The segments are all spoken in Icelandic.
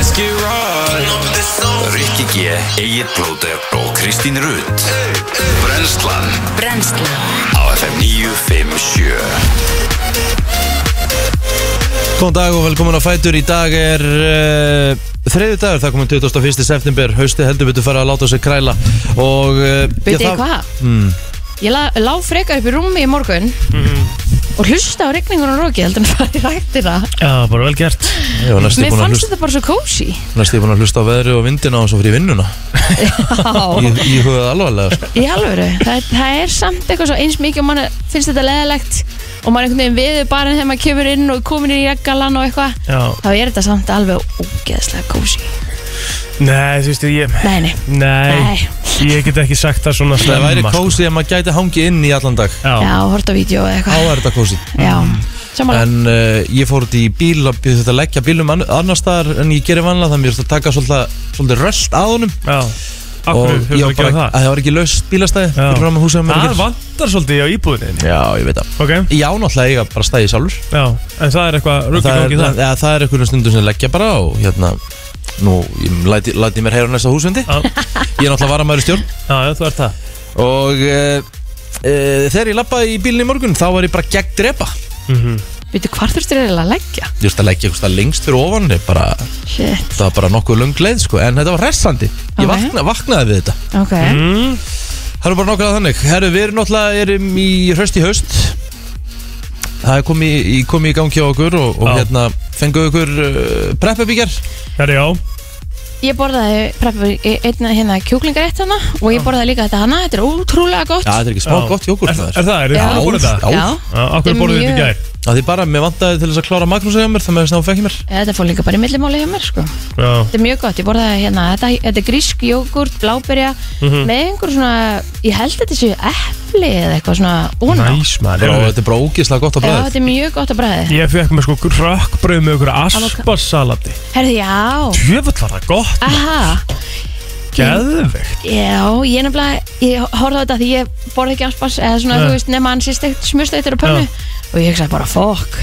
Let's get right Rikki G, Egil Blóter og Kristín Rutt. Brenslan Brennslan. Á FM 957 Góðan dag og velkomin á Fætur. Í dag er uh, þriði dagur, það komið 21. september. Hausti heldur betur fara að láta sig kræla. Og uh, Veit ég hvað? Mm. Ég la, lá frekar upp í rúmi í morgun og hlusta á regningur og róki heldur en það er rættina Já, bara vel gert. Ég var næstu Mér búin að fannst hlusta, þetta bara svo kósi næstu búin að hlusta á veðri og vindina og svo fyrir vinnuna. Já, Í, í hugað alvarlega sko. í alvöru. Það, það er samt eitthvað svo eins mikið og mann finnst þetta leðilegt og mann einhvern veginn viður bara þegar maður kemur inn og komin í reggalan og eitthvað. Já, þá er þetta samt alveg ógeðslega kósi nei, þú veist, ég Nei, nei, Nei, ég get ekki sagt það svona Það væri slemma sko. kósi að maður gæti hangi inn í allan dag. Já, Já, horta vídeo eða eitthvað. Er þetta kósi Já, samanlega En uh, ég fór út í bíl og byrði þetta að leggja bílum ann- annars staðar en ég gerir vanlega þannig að mér taka svolítið, svolítið röst að honum. Já. Akkur hefur ég við var að gera bara, það? að það var ekki laust bílastæði Það vantar svolítið á íbúðinni. Já, ég veit það. Ok, Já, náttúrulega eiga bara stæði sjálfur. Já, en það er eitthvað ruggi það er, gangi það ja, það er einhvern stundum sem leggja bara og hérna Nú, ég læti, læti mér heyra næsta húsvendi Já, Ég er náttúrulega varamæður í stjórn. Já, já, þú ert það. Og e, e, þegar ég lappaði í bílinni í morgun Þá var ég bara gegn drepa. Mhm. Veitu, hvar þurftir eiginlega að leggja? Ég veist að leggja eitthvað lengst fyrir ofan ég bara, Shit, Það var bara nokkuð löng leið sko En þetta var hressandi. Ég Ok. vakna, vaknaði við þetta. Ok. Mm. Það er bara nokkuð að þannig. Herru, við erum náttúrulega erum í hraust í haust Það er komið í, komið í gangi á okkur Og, og Já. hérna fenguðu ykkur uh, preppabíkjar Herri, já Ég borðaði preppa einna hérna kjúklingarétt hana og ég borðaði líka þetta hana, þetta er ótrúlega gott Já, þetta er ekki smá Já. gott jógurt Er, er það, er Já. þið búin að búin þetta? Já. Já, Já, akkur Þetta er borðið þetta í mjög- gær Já, því bara, mér vantaði til þess að klára magnúsa hjá mér Það með þess að hún fekk í mér. Þetta fór líka bara í millimáli hjá mér sko. Já, Þetta er mjög gott, ég borðaði hérna, þetta, þetta er grísk jógurt, bláberja Mhm. með einhver svona, ég held þetta séu epli eða eitthvað svona óná næs maður Og Heyrðu, þetta er bara ógislega gott á Já, bræðið þetta er mjög gott að bræði Ég fekk með sko rökkbröð með ykkur asparsalati. Herði, já, Tjöfull var það gott aha Geðveikt. Já, ég nefnilega, ég horfði á þetta því ég borði ekki aspas eða svona, þú veist, nema hann sést eitt smursteiktur á pönnu og ég hugsaði bara, fokk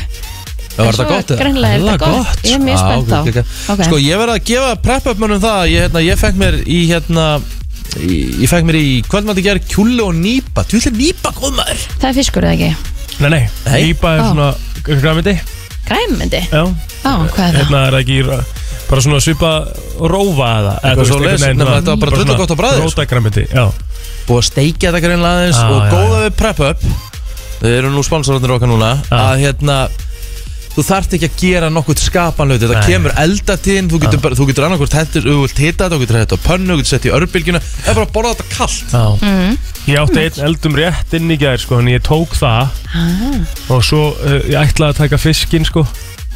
Það var þetta gott er þetta Hella gott. Ég er mjög Já, spennt á. Sko, ég verði að gefa prep-up-mönnum það Ég, hérna, ég fekk mér í hérna Ég fekk mér í kvöldmætti ger kjúli og nýpa. Þú ætlir nýpa góð maður. Það er fiskur eða ekki? Nei, nei. Nýpa er svona græmiti Græmyndi? Já, hvað er það? Bara svona svipa rófa eða eða, Eitthvað veginn nema svona- þetta var bara drullu gott á bragðið, sko. Róta græmiti, já. Búið að steikja þetta greinlega aðeins Já, Og já, góða við prep-up Þau eru nú sponsorarnir okkar núna. Að hérna Þú þarft ekki að gera nokkuð skapan hluti. Þetta Nei. kemur eldatinn Þú getur, bara, þú getur annarkvort hættur Þú vilt hita þetta Þú getur hættu á pönnu Þú getur sett í örbylgjuna. Það er bara að borða þetta kallt Já. Mm. Ég átti einn eldum rétt inn í gær sko, en ég tók það. Ah, og svo uh, ég ætlaði að taka fiskinn sko,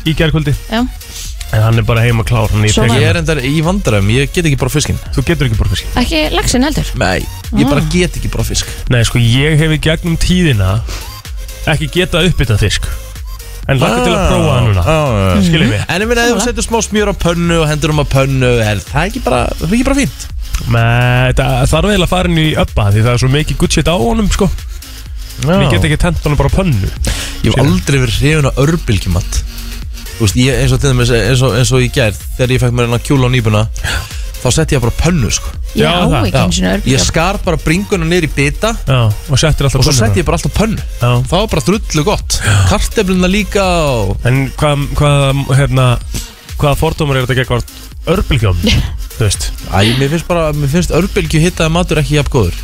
í gærkvöldi. Já, en hann er bara heima klár hann ég Svo tek var- Ég er endar í vandræðum Ég get ekki bara fiskinn. Þú getur ekki bara fiskinn. Ekki laxin heldur? Nei, ég bara Ah. get ekki bara fisk. Nei sko, ég hef í gegnum tíðina ekki getað uppbyttað fisk. En lakka til að prófa það núna. Ah, Skiljið mig. En ég meina ef þú setur smá smjör á pönnu og hendur um á pönnu er það ekki bara, það er ekki bara fínt? Nei, það þarf eiginlega að fara inn í öppa því það er svo mikið good shit á honum sko. En ég get ekki tent honum bara á pönnu. Ég hef aldrei verið hrifin á örbylgjumatt veist, ég, eins og til dæmis eins og, eins og í gær þegar ég fekk mér hennar kjúla á nýbuna þá setti ég bara pönnu sko Já, Já, það. ekki eins og Ég örbíl skar bara bringuna niður í bita Já, og settir alltaf og svo pönnuna. setti ég bara alltaf pönnu Já. Það var bara drullu gott Kartefluna líka og En hvað, hvað, hérna hvaða fordómar er þetta gegn örbylgjum þú veist Æ, mér finnst bara, mér finnst örbylgju hittaði matur ekki jafn góður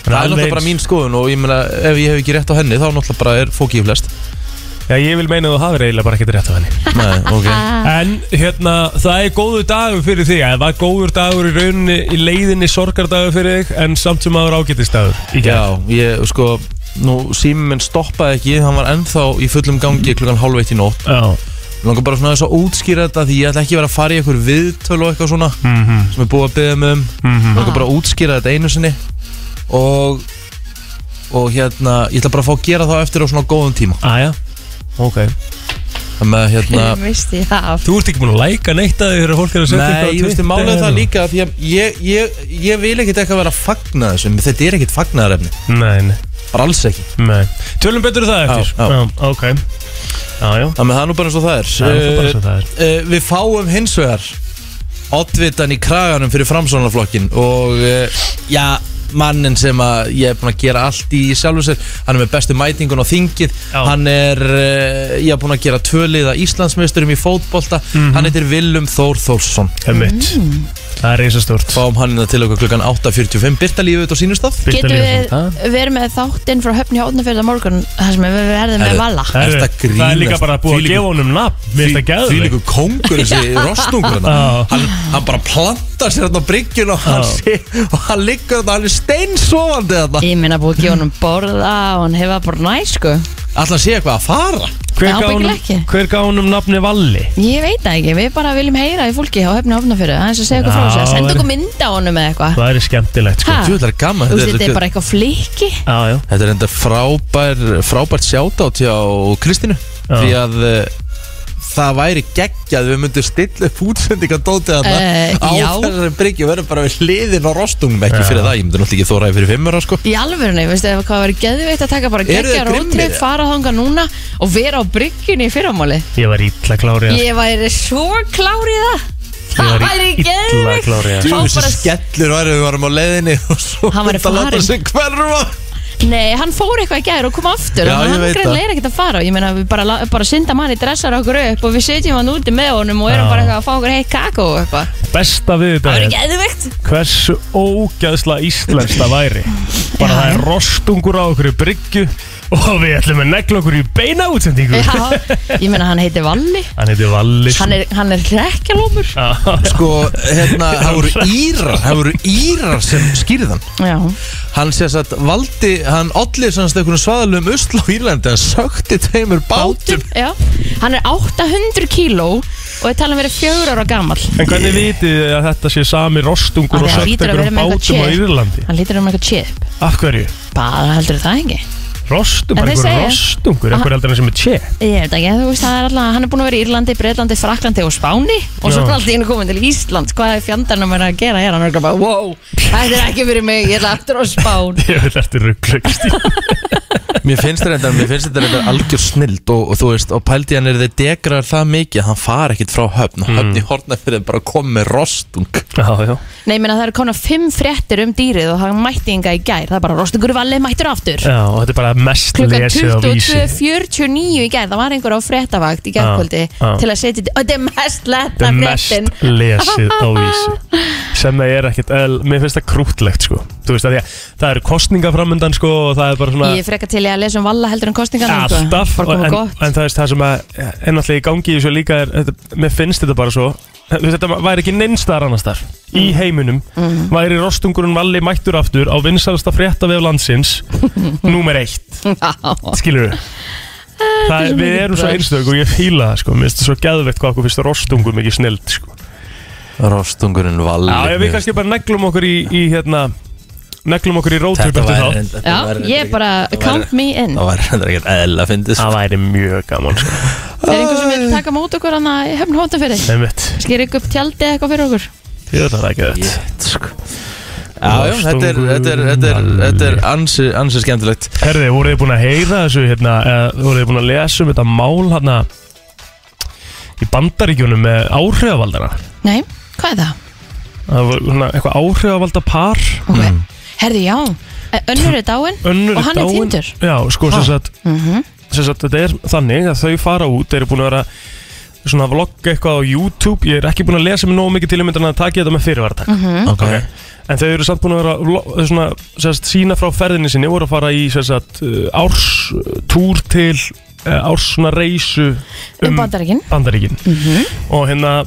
Það er alveg náttúrulega eins. bara mín skoðun og ég meina ef ég hef ekki rétt á henni þá náttúrulega bara er fókið flest Já, ég vil meina að þú hafir eiginlega bara ekkert rétt á henni. Nei, ok. En hérna, það er góður dagur fyrir þig. Það var góður dagur í rauninni í leiðinni sorgardagur fyrir þig En samt sem aður ágætist dagur í Já, gær ég sko Nú síminn minn stoppaði ekki. Hann var ennþá í fullum gangi klukkan hálf eitt í nótt. Já, Mér langar bara svona þess að útskýra þetta Því ég ætla ekki að vera að fara í einhver viðtöl og eitthvað svona mhm, Sem er búið að byggja mig um. Mhm. Mér langar bara að útskýra þetta einu sinni. Og Og hérna, ég ætla bara að fá að gera það eftir á svona góðum tíma. Aja, ok. Það með hérna ég það Þú ert ekki búin að læka neitt að þig þegar fólk er að setja Nei, ég veist, Twitter málega það og- líka Því að ég, ég, ég vil ekkit eitthvað vera að fagna þessu Þetta er ekkit fagnaðarefni. Nei, nei, Bara alls ekki. Nei. Tölum betur um það eftir. Já, já. ok. Já, já. Það með það er nú bara eins og það er. Það er bara svo það er. uh, Við fáum hins vegar oddvitan í kraganum fyrir framsónarflokkin og uh, já, mannin sem að ég er búin að gera allt í sjálfur sér hann er með bestu mætingun á þingið Já. hann er, uh, ég er búin að gera tvöliða Íslandsmeisturum í fótbolta Mhm. hann heitir Willum Þór Þórsson Einmitt. Það er og stórt fáum hann hérna til okkur klukkan 8.45 Birta lífið á sínustaf Getum við verið með þáttinn frá höfni hátnafjörða morgun þar sem við verðum með Er grínast? Það er líka bara að Þvílíkur- gefa honum nafn Mér finnst það Því gæður líku kongur þessi rostungur. Já. hann, hann bara plantar sér hérna á bryggjun og hann, liggur þetta, hann er steinsofandi þetta Ég minna búið að gefa honum borða og hann hefa bara næ sko. Alltaf sé eitthvað að fara? Hver gaf honum- byggilega ekki. hver gaf honum nafni Valli? Ég veit ekki, við bara viljum heyra í fólki á höfni hátnafjörðu aðeins að segja eitthvað þessu Senda væri- okkur mynda á honum eða eitthvað. Það er skemmtilegt sko. Ha? Þú veit það er gaman Þú veist, þetta, þetta er bara eitthvað flikki? Já, já. Þetta er enda frábær frábært sjátátt hjá Kristínu. Því að uh, það væri geggjað við myndum stilla upp útsendingadótið þarna. Eh, á já. þessari bryggju verður bara við hliðin á rostungum ekki fyrir það, ég myndi náttúrulega ekki þóraði fyrir fimmur sko. Í alvörunni, veistu ef hvað verið geðveitt að taka bara Eru geggja þeir grimmir? rótrið, fara þanga núna og vera á bryggjunni í fyrramáli Ég var ítla klárið Ég væri svo klár í það Það var væri illa geðveikt klár í það. Fá Þú bara- þessi skellur væri við varum á leiðinni og svo Hann væri myndi að láta farinn. sig hverfa Nei, hann fór eitthvað í gær og kom aftur Já, Þannig að ég hann veit greinlega er ekkert að fara Ég meina, við bara, la- bara synda manni, dressar okkur upp Og við sitjum hann úti með honum og erum Já. bara eitthvað að fá okkur heitt kakó og eitthvað Besta við þetta Það er verður geðveikt hversu ógæðsla íslenskt það væri Bara Já. það er rostungur á okkur í bryggju Og við ætlum að negla okkur í beina útsendingu. Já, ég meina, hann heitir Valli. Hann heitir Valli Hann er, hann er rekkjalómur Já. Sko, hérna, það voru írar Það voru írar sem skýrðan Já, Hann sé að valdi, hann olli svona einhvern svaðalum usl á Írlandi Hann sökti tveimur bátum. Já, hann er 800 kíló og er talað um verið fjögur ára gammal En hvernig vitið þið að þetta sé sami rostungur og því hann sökt hlýtur að vera einhverjum með bátum á eitthvað. Írlandi? Hann lítur um eitthvað chip. Af hverju? Bara heldur það ekki Rostum, En bara þeir einhver segja- rostungur, Aha. einhver heldur en sem er tje Ég veit ekki, þú veist, það er alltaf, hann er búin að vera í Írlandi, Breitlandi, Fraklandi og Spáni og svo Já. er alltaf einu komin til Ísland hvað er fjandarnum að gera hér? Hann er bara, wow, þetta er ekki fyrir mig ég ætla aftur á Spán. Ég vil eftir rugglegst Mér finnst þetta mér finnst þetta reyndar algjör snild og, og þú veist, og pældi hann er þeir degraðar það mikið að hann far ekkit frá höfn og höfn í hortnafyrðin bara kom með rostung Já, já. Nei, ég meina það eru konar fimm fréttir um dýrið og hann mætti ynga í gær, það er bara rostungur valið mættur aftur? Já, og þetta er bara mest klukkan lesið á vísi. 22.49 í gær, það var einhver á fréttavakt í gærkvöldi Já, já. til að setja þetta, og þetta er mest Þetta letta er mest fréttin lesið á vísi. Sem það er ekkert, el, mér finnst það krútlegt sko, þú veist að því að það eru kostningaframundan sko og það er bara svona Ég er frekar til í að lesa um valla heldur en kostningarna sko. alltaf, bara en, koma gott. en það er það sem að er náttúrulega í gangi í þessu líka er, þetta, mér finnst þetta bara svo þetta væri ekki neinstaðar annars þar í Mm. heiminum væri rostungurinn valli mættur aftur á vinsalasta fréttavef landsins númer eitt. Skilur við Það, er- við erum svo einstök og ég fíla það sko, mér finnst það svo geðveikt hvað okkur finnst rostungur mikið snild sko. Rostungurinn valli. Já, við kannski bara neglum okkur í, í hérna neglum okkur í Þetta rótrip eftir væri þá. reyndar- Já, þetta væri ég bara, það væri- count me in. Það var reyndar ekkert eðla að fyndið Það væri mjög gaman sko. Er einhver sem vil taka mót okkur hann í hefn hóttafyrir? Einmitt. Sker ykkur upp tjaldi eða eitthvað fyrir okkur? Ég veit það ekki þetta sko. Já, já, þetta er, þetta er, þetta er, þetta er ansi, ansi skemmtilegt Herði, voruð þið búin að heyra þessu hérna, eða voruð þið búin að lesa um þetta mál hérna í bandaríkjunum með áhrifavaldana Nei, hvað er það? það var svona eitthvað áhrifavalda par Ok, herði já Önnur er dáin önnur og hann er dáin. týndur Já, sko sem sagt, Mhm. Sagt þetta er þannig að þau fara út, þeir eru búin að vera svona að vlogga eitthvað á YouTube. Ég er ekki búin að lesa mig nógu mikið til um þetta að taka þetta með fyrirvartak Mhm. Ok, En þau eru samt búin að vera vlog- svona, sérst, sína frá ferðinni sinni voru að fara í sérst, árs uh, túr til árs svona reysu Um bandaríkin. Bandaríkin. Og hérna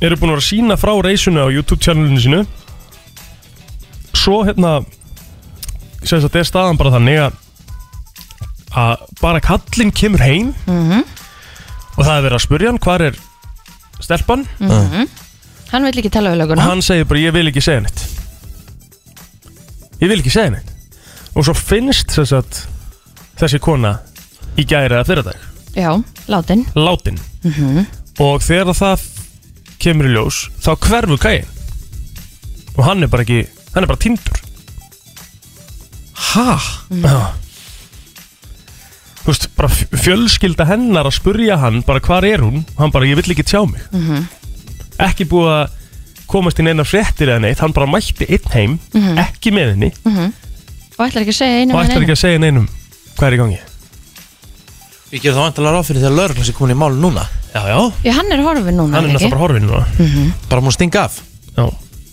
eru búin að vera sína frá reysuna á YouTube channelinu sínu. Svo hérna sem sagt er staðan bara þannig að að bara kallinn kemur heim. Mhm. og það er verið að spurja hann hvar er stelpan? Hann vil ekki tala við og löguna. Hann segir bara ég vil ekki segja neitt. Ég vil ekki segja neitt. Og svo finnst sem sagt þessi kona í gæri eða fyrir dag Já, látin. Látin. Og þegar það kemur í ljós þá hverfur gæin og hann er bara ekki hann er bara tindur ha? Þú veist, bara fj- fjölskylda hennar að spurja hann bara hvar er hún? Og hann bara, ég vill ekki tjá mig. Ekki búið að komast inn einar fréttir eða neitt Hann bara mætti einn heim, ekki með henni. Og ætlar ekki að segja einu Og ætlar ekki að segja neinum. Hvað er í gangi? Ég ger það vantilega ráð fyrir því að lögreglan sé komin í mál núna. Já, já, Já, hann er horfin núna, hann er náttúrulega bara horfinn núna. Bara múin að stinga af. Já,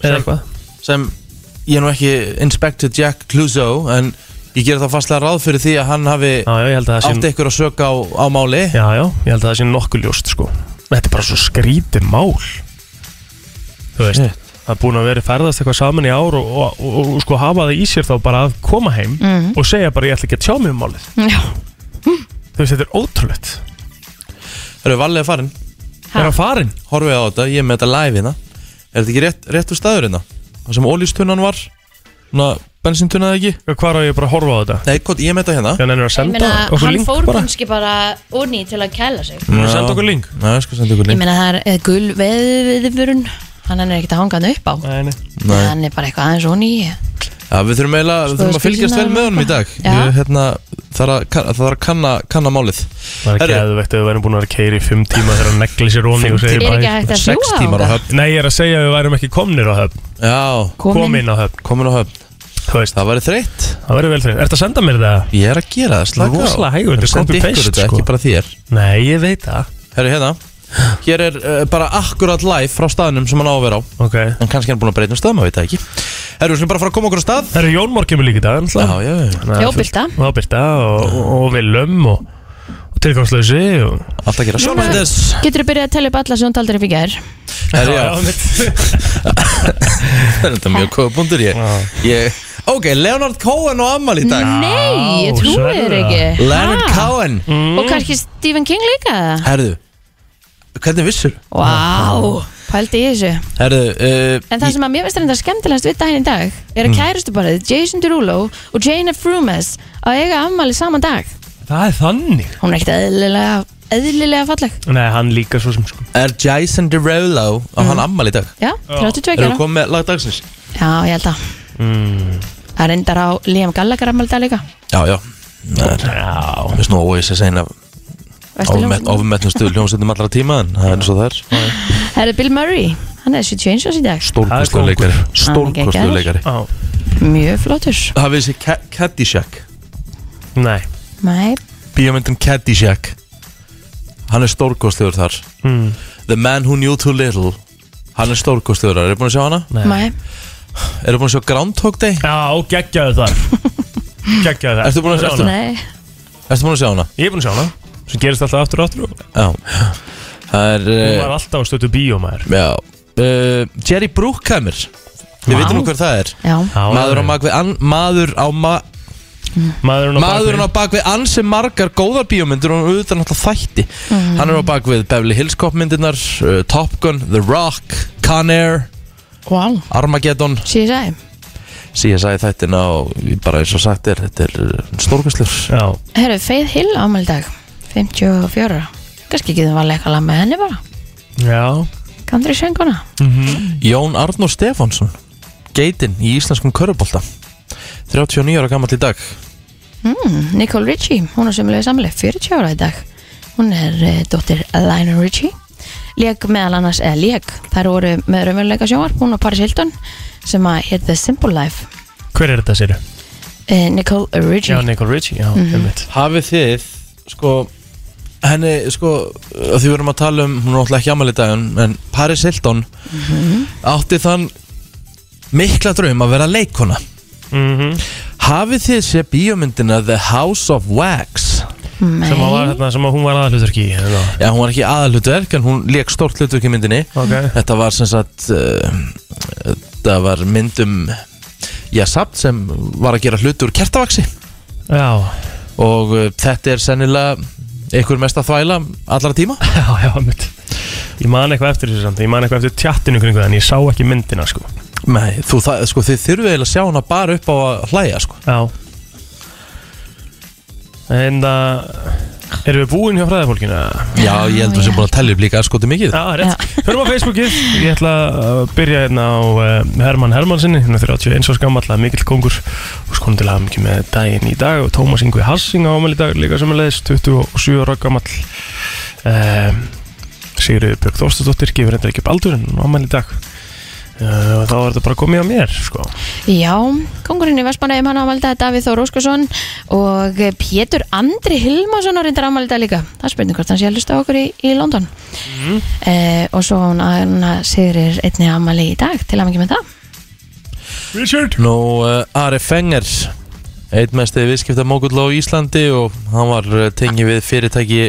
eða eitthvað. sem ég er nú ekki Inspector Jack Clouseau en ég ger það fastlega ráð fyrir því að hann hafi Já, já, ég held að það átt ykkur að söka á, á máli. Já, já, ég held að það sé nokkuð ljóst sko. Þetta er bara svo skrítið mál. Þú veist Shit. Það er búin að vera ferðast eitthvað saman í ár og, og, og, og sko hafa það í sér þá bara að koma heim og segja bara ég ætla ekki að tjá mig um málið. Já, Þú veist, þetta er ótrúlegt. Það eru vallega farin Ha. Er hann farin? Horfið á þetta, ég er með þetta live hérna. Er þetta ekki rétt, réttu staður hérna? Það sem ólístunnan var Ná, bensintunnaði ekki? Hvað er ég bara að horfa á þetta? Nei, hvað, ég er með þetta hérna Já, nennir að ég senda meina, okkur hann link fór bara. kannski bara úrni til að kæla sig. Nennir að senda okkur link? Nei, ég skal senda ykkur Ég link. meina, það er eh, gul veðvörun Hann er ekkert að hanga hann upp á. Nei, nei. Nei. Hann er bara eitthvað aðeins úrni Já, við þurfum eiginlega, við þurfum að fylgjast vel með honum í dag. Eitthvað. Ég, hérna, Það er að, kann- það er að kanna, kanna málið. Það er Herru. geðvegt að við værum búin að vera keiri í fimm tíma þegar hann negli sér onni og segir Er bara ekki hægt að Sex fljúa tímar á á höfn. Nei, ég er að segja að við værum ekki komnir á höfn. Já, Komin á höfn, komin á höfn Það væri þreytt. Það verður vel þeir Ertu að senda mér það? Ég er að gera það, slaka á. Rosalega hægur, þetta er copy-paste, þetta, sko. Ekki bara þér. Nei, ég veit það. Herru, hérna. Hér er uh, bara akkurat live frá staðnum sem hann á að vera á. Ok. En kannski er hann búin að breyta um stað, maður veit það ekki. Herru, við slum bara fara að koma okkur á stað. Það eru Jón Mór kemur líka í dag Já, já, já. Já, Birta. Já, Byrta og, og, Willum og, og tilgangslösi og... Alltaf að gera Mendes Getur þú byrjað að tella upp alla sem taldir upp í gær? Herru, já Þetta er mjög góða búndur ég Ég Ok, Leonard Cohen á ammal í dag Nei, ég trúi þér sverða. ekki Leonard Ha? Cohen Og kannski Stephen King líka Herru, hvernig vissur? Vá, pældi í þessu Herru, uh, En það sem að mér finnst þetta skemmtilegast við daginn í dag er að Mm. kærustu barið Jason Derulo og Jane Frumes að eiga afmæli saman dag Það er þannig Hún er ekkert eðlilega, eðlilega falleg Nei, hann líka svo sem sko er Jason Derulo á hann ammal í dag? Já, 32 Erum við ára komið með lagdagsins? Já, ég held að mm. Það reyndar á Liam Gallagher afmæli dag líka. Já, já. Það er Já. Mér finnst nú óvís að segja Vesturljónsson. ofmetnum stuð hljómsveitum allra tíma en það er eins og það er. Það er Bill Murray, hann er 71 árs í dag. Stórkostlu Það er leikari. Hann er Stórkostlu geggjaður. leikari Já. Mjög flottur. Hafið þessi Ca- Caddyshack? Nei. Nei, Bíómyndin Caddyshack. Hann er stórkostluður þar. Mm. The Man Who Knew Too Little. Hann er stórkostluður þar, eru búin að sjá hana? nei Eru búin að sjá Groundhog Day? Já, geggjaðu þar. Geggjaðu þar. Ertu búin að sjá hana? Nei, Ertu búin að sjá hana? Ég er búin að sjá hana sem gerist alltaf aftur og aftur og Já. Það er Hún uh, var alltaf á stötu bíómaður Já. Uh, Jerry Bruckheimer. Við Vá. veitum nú hver það er. Já. Maður á bakvið an, Maður á ma Maðurinn á Maðurinn á bakvið. bakvið ansi margar góðar bíómyndir og auðvitað náttúrulega þætti. Hann er á bakvið Beverly Hills Cop myndirnar uh, Top Gun, The Rock, Con Air Vá, Armageddon. CSI CSI þættina og bara eins og sagt er þetta er stórkastlur Já. Herru, Faith Hill afmæli dag 54 ára Kannski getum við að leika lag með henni bara. Já. Country sönguna. Jón Arnór Stefánsson Geitin í íslenskum körubólta 39 ára gammal í dag. Mm, Nicole Richie, hún er semlega samlega 40 ára í dag. Hún er uh, dóttir Lionel Richie Lék meðal annars, eða lék Þær voru með raunveruleika sjónvarp Hún og Paris Hilton sem að hér The Simple Life. Hver er þetta sér? uh, Nicole Richie. Já, Nicole Richie, já, mm -hmm. Hafið þið sko henni sko að því við erum að tala um hún er náttúrulega ekki ammali dag en, en Paris Hilton átti þann mikla draum að vera leikona mm Hafið þið sé bíómyndina The House of Wax sem, að var, hérna, sem að hún var aðalhuturki hérna. Já, hún var ekki aðalhutverk en hún leik stórt hlutverk í myndinni. Ok. Þetta var sem sagt uh, Þetta var myndum Já, samt sem var að gera hlutur kertavaksi Já, og uh, þetta er sennilega einhver mesta þvæla allra tíma. Já, já, mitt Ég man eitthvað eftir þessu samt Ég man eitthvað eftir tjattinu kringu það En ég sá ekki myndina, sko. Nei, þú, það, sko, þið þurfið eiginlega að sjá hana bara upp á að hlæja sko. Já En það Erum við búin hjá fræðafólkinu? Já, ég heldur sem búin að tellja upp líka skoti mikið. Já, rétt. Förum á Facebookið. Ég ætla að byrja hérna á uh, Herman Hermansinni Hérna 31 árs gammal Mikill kongur Og skonum til að hafa mikið með daginn í dag Og Tómas Ingvi Hassing á ámæli dag Líka sem er leiðis 27 ára gammal uh, Sigriður Björg Þorstadóttir Gefur reyndar ekki upp aldur En á ámæli dag uh, Þá er þetta bara komið á mér sko. Já, kongurinn í Vestmannaðum hann ámaldi að Davíð Þór Óskarsson og Pétur Andri Hilmarsson á reyndar ámaldi það líka það spurning hvort hann sé að hlusta okkur í, í London Mhm. eh, og svo hún Anna Sigrir einni ámali í dag til að mikið með það Richard Nú, uh, Ari Fenger Eitt mesti viðskiptamókull á Íslandi og hann var uh, tengið við fyrirtæki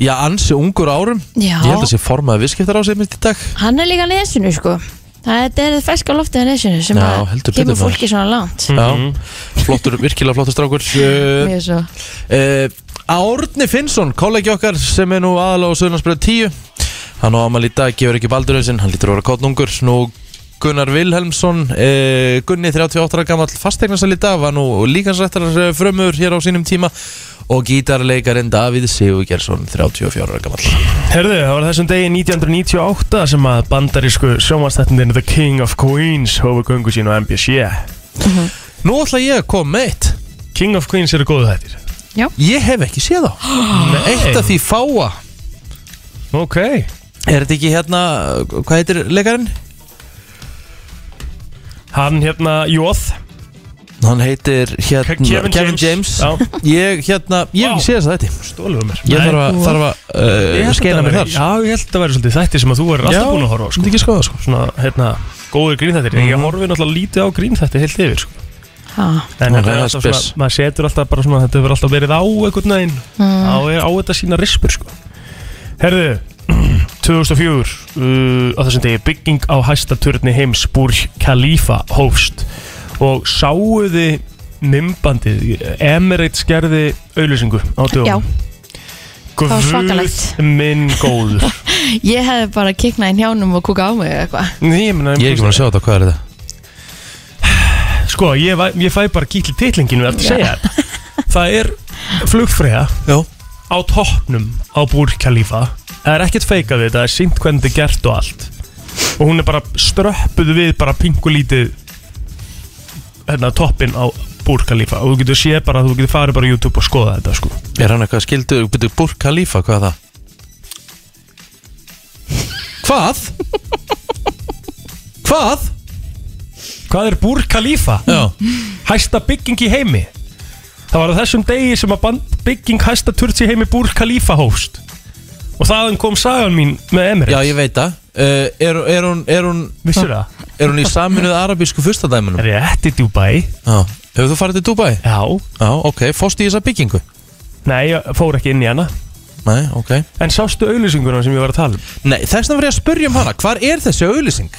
Já, ansi ungur árum. Já. Ég held að sé formaði viðskiptar á sig mitt í dag. Hann er líka nesinu sko. Það er ferska loftið að nesinu sem Já, að heldur kemur betur, maður. fólki svona langt. Já, flottur, virkilega flottur strákur. Uh, Mjög svo. Uh, Árni Finnsson, kollegi okkar sem er nú aðalega á Söðlandsbröð 10 Hann á amal í dag, gefur ekki baldurinn sinn. Hann lítur að vera kottnungur Nú Gunnar Vilhelmsson uh, Gunni 38 ára gamall fastegnarsal í dag Var nú líkansrættar frömmur hér á sínum tíma Og gítarleikarin Davíð Sigurgjersson 34 ára gamall. Herðu, það var þessum degi 1998 sem að bandarísku sjómanstættindin The King of Queens hófu göngu sín á MBC Nú ætla ég að koma með eitt. King of Queens eru góðu þættir. Ég hef ekki séð þá. Eitt af því fáa. Ok. Er þetta ekki hérna, hvað heitir leikarinn? Hann hérna, Jóð Hann heitir hérna Kevin James. Já. Ég hérna, ég hef ekki séð þess að þetta Stóluðu mér Ég þarf að, þarf að uh, skeina þetta mér væri- þar Já, ég held að vera svolítið þætti sem að þú er alltaf búin að horfa á sko. Þetta ekki skoða sko Svona, hérna, góður grínþættir Mhm. Ég horfi náttúrulega lítið á grínþætti heilt yfir sko. Ha. En þetta er það er alltaf svona, maður setur alltaf bara svona Þetta hefur alltaf verið á einhvern veginn á, á þetta sína rispur sko. Herðu 2004 uh, á þessum degi bygging á hæsta turni heims Burj Khalifa hófst og sáuði mymbandið Emirates gerði auðlýsingu á dögum Já, það var svakalegt. Minn góður. Ég hefði bara kiknað í njánum og kúka á mig Nei, ég, meina, Ég er ekki búin að sjá þetta, hvað er þetta? Sko, ég, væ- ég fæ bara kýtli titlinginu eftir að segja þetta. Það er flugfræða Já. á toppnum á Burj Khalifa. Það er ekkert feikað við þetta, það er sínt hvernig þetta er gert og allt. Og hún er bara ströppuð við bara pingulítið hérna toppin á Burj Khalifa og þú getur séð bara, þú getur farið bara á YouTube og skoða þetta sko Er hann eitthvað skildu, byrju Burj Khalifa, hvað er það? Hvað? Hvað? Hvað er Burj Khalifa? Já Hæsta bygging í heimi Það var á þessum degi sem að band, bygging hæsta turts í heimi Burj Khalifa hóst Og þaðan kom sagan mín með Emirates Já, ég veit það uh, er, er, hún, er, hún, Vissur það? Er hún í saminuð arabísku fyrstadæmunum? Rétt í Dubai Já Hefur þú farið til Dubai? Já Já, ok, fórst í þessa byggingu? Nei, ég fór ekki inn í hana Nei, ok En sástu auðlýsinguna sem ég var að tala um? Nei, þess vegna var ég að spurja um hana Hvar er þessi auðlýsing?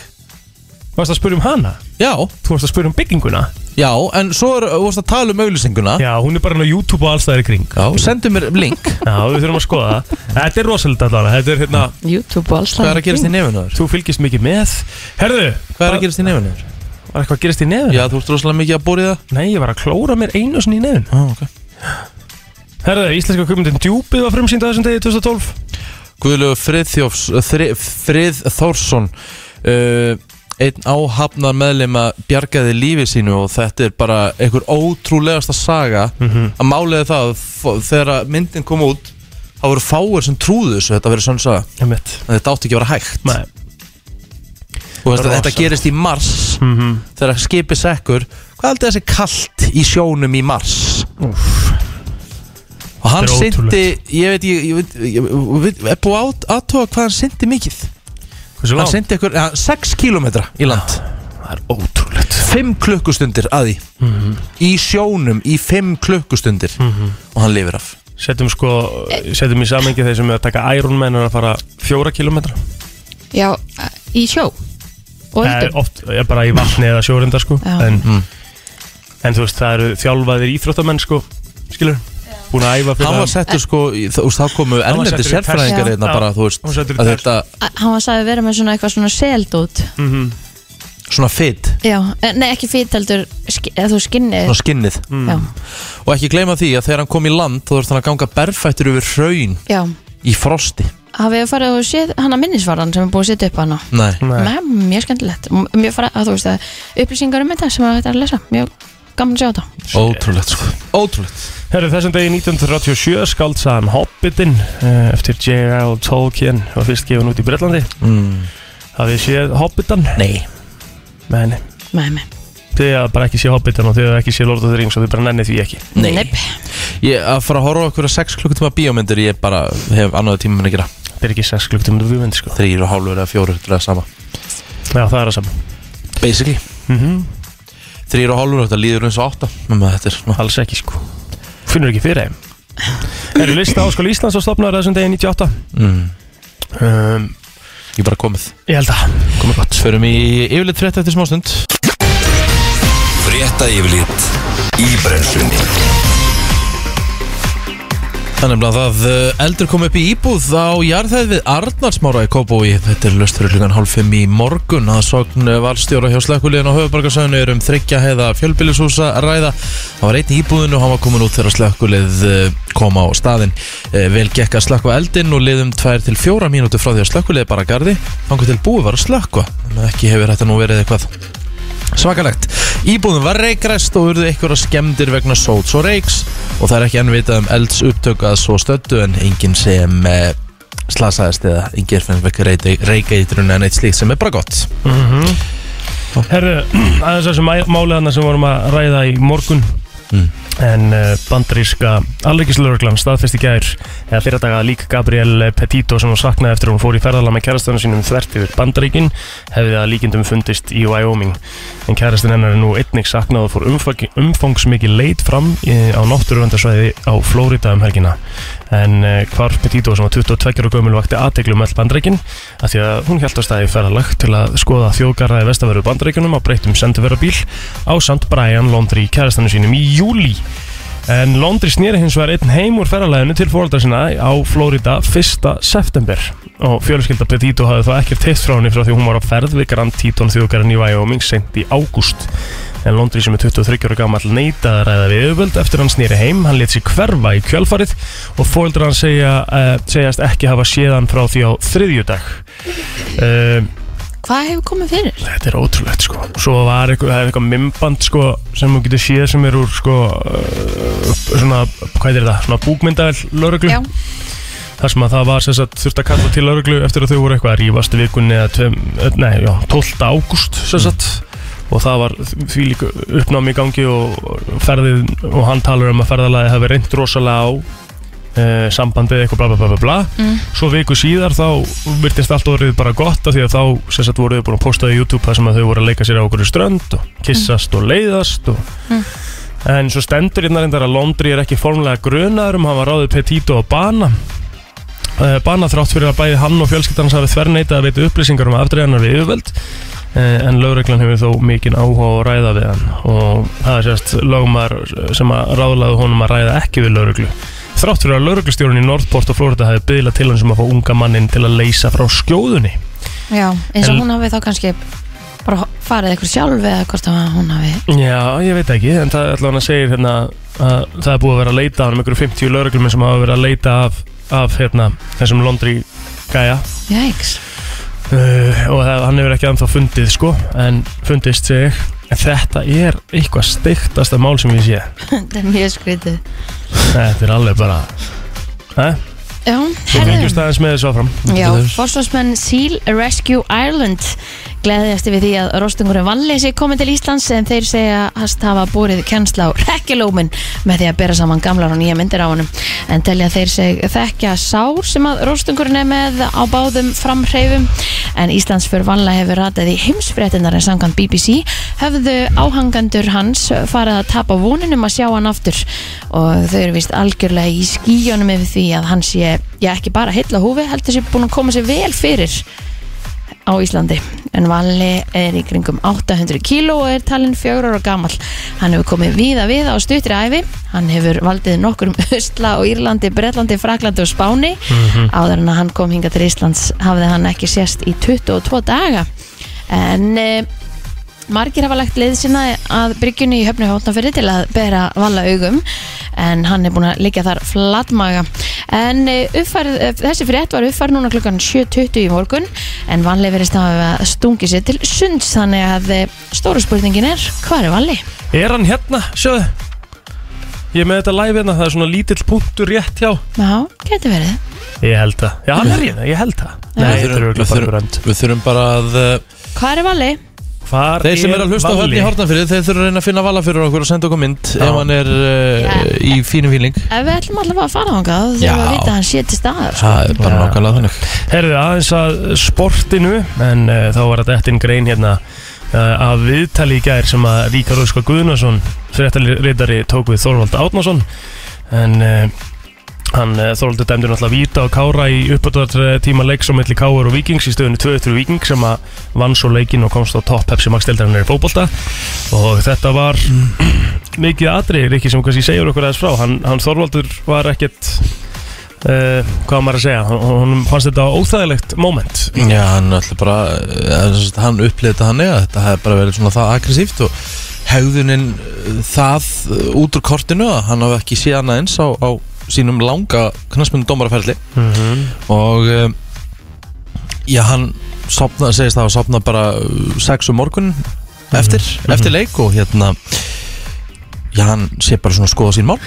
Varst að spyrja um hana? Já, Þú varst að spyrja um bygginguna? já, en svo er, þú varst að tala um auðlýsinguna Já, hún er bara hann á YouTube og allstæðir kring. Já, sendu mér link. Já, við þurfum að skoða það. Þetta er rosalega allavega. Þetta er hérna YouTube og alls Hvað er að gerast í nefinu þér? Þú fylgist mikið með. Herðu Hvað er að gerast í nefinu þér? Var eitthvað að gerast í nefn? Já, þú ert rosalega mikið að bóri það. Nei, ég var að klóra mér einu sinni í nefn Já, ok. Herðu, íslenska kvipmyndin Djúpið var frumsýnd að þessum degi 2012. Guðlegu Friðþjófs Þri, Frið Þórsson uh, Einn áhafnar meðlema bjargaði lífi sínu og þetta er bara einhver ótrúlegasta saga að málega það þegar myndin kom út þá voru fáir sem trúðu þessu þetta verið svona saga þetta átti ekki að vera hægt Nei og veist, þetta gerist í mars þegar skipið sekkur hvað heldur þessi kalt í sjónum í mars og hann Þetta er syndi ég veit, ég, ég ég, ég, er búið að aðtóa hvað hann syndi mikið hann syndi ykkur, ja, 6 km í land. Það er ótrúlegt. 5 klukkustundir að því. Í sjónum í 5 klukkustundir. Og hann lifir af. Setjum sko, setjum í samengi þeir sem er að taka Ironman og að fara fjóra kilometra Já, í sjó. Og öldum oft, er bara í vatni eða sjórenda sko. En, Mm. en þú veist, það eru þjálfaðir íþróttamenn sko Skilur, búin að æfa fyrir hann var settur sko, þú veist, þá komu erlendi sérfræðingar test. hérna bara, þú veist, Hann var settur í að þetta Hann var sagði vera með svona eitthvað svona seldút Mhm. svona fit, Já, eh, nei ekki fýt heldur þú skinnið. Svona skinnið. Já, og ekki gleyma því að þegar hann kom í land þá þurfti hann að ganga berfættur yfir hraun já. í frosti. Hafið þið farið og séð hana minnisvarðan sem er búið að setja upp hana? Nei. Nei. Nei, mjög skemmtilegt. Mjög farið að þú veist að upplýsingar um þetta sem að þetta er að lesa. Mjög gaman að sjá þetta. Ótrúlegt sko. Ótrúlegt Herru, þessum degi 1937 skaldsaðan Hobbitin eh, eftir J.R.L. Tolkien var fyrst gefin út í Bretlandi mm. Það Hafið þið séð Hobbitan? Nei Nei, nei Nei. Þið hafa bara ekki séð Hobbitan og þið hafa ekki séð Lord of the Rings og þið bara nennið því ekki Nei. Neip. Ég að fara að horfa á okkur að 6 klukkutíma bíómyndir Ég bara hef annaðu tíma minn að gera Það er ekki 6 klukktíma við sko Þrýr og hálfur eða fjóru Þetta er það sama Já, það er það saman Basically mm og hálfur Þetta líður eins og átta Menna, Þetta er svona Alls ekki sko Finnur ekki fyrir þeim. Eru lista áskóla Íslands og stopnaður þessum degi 98 mm. um, Ég er bara komið. Ég held að Komið gott. Förum í yfirleitt frétt eftir smástund. Frétta yfirlit í brennslunni Þannig að það uh, eldur kom upp í íbúð á jarðhæð við Arnarsmára í Kópói. Þetta er löst fyrir hlugan hálf fimm í morgun að sogn valstjóra hjá slökkuliðin á höfubarkasöðinu er um þryggja heiða fjölbýlishúsa að ræða. Það var einn í íbúðinu og hann var komin út þegar slökkulið uh, kom á staðinn. Uh, vel gekk að slökka eldinn og liðum tvær til fjóra mínútur frá því að slökkulið bara gardi. Þannig til búið var að að ekki hefur þetta nú verið eitthvað Svakalegt. Íbúðum var reikræst og urðu einhverja skemmdir vegna sóts og reiks og það er ekki enn vitað um elds upptök að svo stöddu en enginn sem eh, slasaðist eða enginn fennst vekk reikeitrun en eitt slíkt sem er bara gott. Herru, aðeins þessu málið þarna sem vorum að ræða í morgun Mm. En uh, bandaríska alveggislauruglan staðfesti gær eða fyrir daga lík Gabriel Petito sem hún saknaði eftir hún fór í ferðala með kærastunum sínum þvert yfir bandaríkin hefði að líkindum fundist í Wyoming. En kærastun hennar er nú einnig saknað og fór umfang, umfangsmikið leit fram í, á náttúruvendarsvæði á Flórida um helgina en uh, hvar Petito sem var 22 og gömul vakti aðteglu með all bandaríkin að því að hún held að staði ferðalag til að skoða þjóðgarraði vestaveru bandaríkunum á breytum senduverabíl á Sant Brian Londri kærastunum sínum í júli En Londri snýri hins vegar einn heim úr ferralæðinu til fóreldra sinna á Florida 1. september. Og fjölskylda Petito hafði þá ekkert heitt frá henni frá því hún var á ferð við Grand Teton þjóðgarinn í Wyoming sent í ágúst. En Londri sem er 23 ára gammal neitaði að ræða við auðvöld eftir hann snýri heim. Hann let sér hverfa í kjölfarið og fóreldra hann segja, uh, segjast ekki hafa séðan frá því á þriðjudag. Uh, Hvað hefur komið fyrir? Þetta er ótrúlegt sko. Svo var eitthvað, það er eitthvað mymband sko sem þú getur séð sem er úr sko uh, svona, hvað er það, svona búkmyndavel lauruglu Já, þar sem að það var sem sagt þurft að kalla til lauruglu eftir að þau voru eitthvað að rífast í vikunni eða tveim, eh, nei, já, 12. ágúst sem sagt. Og það var því líka uppnámi í gangi og ferðið og hann talar um að ferðalagi hafi reynd rosalega á uh, sambandið eitthvað bla bla bla bla bla. Mm. svo viku síðar þá virtist allt orðið bara gott af því að þá sem sagt voru þau búin að posta í YouTube þar sem að þau voru að leika sér á okkur strönd og kissast og leiðast og Mm. en svo stendur hérna reyndar að Londri er ekki formlega grunaður um hann var ráðið Petito og Bana. Uh, Bana þrátt fyrir að bæði hann og fjölskyldans hafi þverneitað að veita upplýsingar um afdreiðanar við yfirvöld. Uh, en lögreglan hefur þó mikinn áhuga að ræða við hann. Og það er sérst lögumar sem að ráðlaðu honum að ræða ekki við lögreglu þrátt fyrir að lögreglustjórun í Northport og Florida hefði byggðilað til hann sem að fá unga mannin til að leysa frá skjóðunni. Já, eins og En- hún hafi þá kannski bara farið eitthvað sjálf eða hvort hún hafi Já, ég veit ekki, en það er allavega að segja hérna, að það er búið að vera að leita hann um einhverju 50 lögreglum sem hafa verið að leita af, af hérna, þessum Londri gæja. Jæks uh, og það, hann hefur ekki anþá fundið sko, en fundist segi ég en þetta er eitthvað steiktasta mál sem ég sé. Þetta er mjög skrítið þetta er alveg bara eh? Já, Svo fengjumst aðeins með þessu áfram Já, fórsvarsmenn Seal Rescue Ireland gleðiðast við því að rostungurinn Valleysi komið til Íslands en þeir segja að hafa búrið kennsla á rekkilómin með því að bera saman gamlar og nýja myndir á honum. En telja þeir seg þekkja sár sem að rostungurinn er með á báðum framhreifum en Íslands fyrir Valla hefur ratað í heimsfréttinar en samkvæmt BBC höfðu áhangandur hans farið að tapa voninum að sjá hann aftur. Og þau eru vist algjörlega í skíjónum yfir því að hann sé, já ekki bara heilla húfi heldur sé búin að koma sér vel fyrir á Íslandi. En Valli er í kringum 800 kíló og er talinn fjögur ára gamall. Hann hefur komið víða við á stutri æfi hann hefur valdið nokkur um Östla og Írlandi, Bretlandi, Fraklandi og Spáni. Áður en að hann kom hinga til Íslands hafði hann ekki sést í 22 daga. En e, margir hafa lagt leið sína að bryggjunni í höfnu hóttanfyrir til að bera valla augum en hann er búin að liggja þar flatmaga. En eh, uppfærð, eh, þessi frétt var uppfærð núna klukkan 7.20 í morgun en vanlega verið staðið að stungi sér til sunds þannig að eh, stóra spurningin er hvað er valli? Er hann hérna, sjöðu? Ég er með þetta live hérna, það er svona lítill punktur rétt hjá. Já, getur verið. Ég held það, já hann er hérna, ég held það. Nei, Við þetta er þurfum- við þurfum- Við þurfum bara að Hvað er Valli? Hvar Þeir sem er að hlusta á höfni í Hortnafyrði Þeir þurfum að reyna að finna vala fyrir okkur og senda okkur mynd Já. Ef hann er uh, Já. í fínum fíling Ef við ætlum allavega að fara þangað þá Já. þurfum við að vita að hann sé til staðar sko. Það er bara Já. nákvæmlega þannig Herðu aðeins að sportinu En uh, þá var þetta eftir grein hérna uh, Af viðtali í gær sem að Ríkar Óskar Guðnason Fréttarittari tók við Þorvald Átnason En uh, Hann uh, Þorvaldur dæmdur náttúrulega víta og kára í uppbúttar tíma leiks á milli Káur og Víkings í stöðunni 2-3 Víking sem að vann svo leikin og komst á topp Pepsi Max deildarinnar í fótbolta. Og þetta var mikið atriðir ekki sem kannski segjur okkur aðeins frá. Hann, hann Þorvaldur var ekkert uh, hvað maður að segja hann, fannst þetta óþægilegt moment. Já, hann ætla bara að Hann upplýði þetta hann eða Þetta hefði bara verið svona það aggressíft Og hegðunin uh, það út úr kortinu Hann hafi ekki séð annað eins á, á sínum langa knarsmyndu dómaraferli mm -hmm. Og um, Já, hann sopnaði, segist það að sopna bara uh, sex um morgun eftir, eftir leik og hérna já, hann sé bara svona að skoða sín mál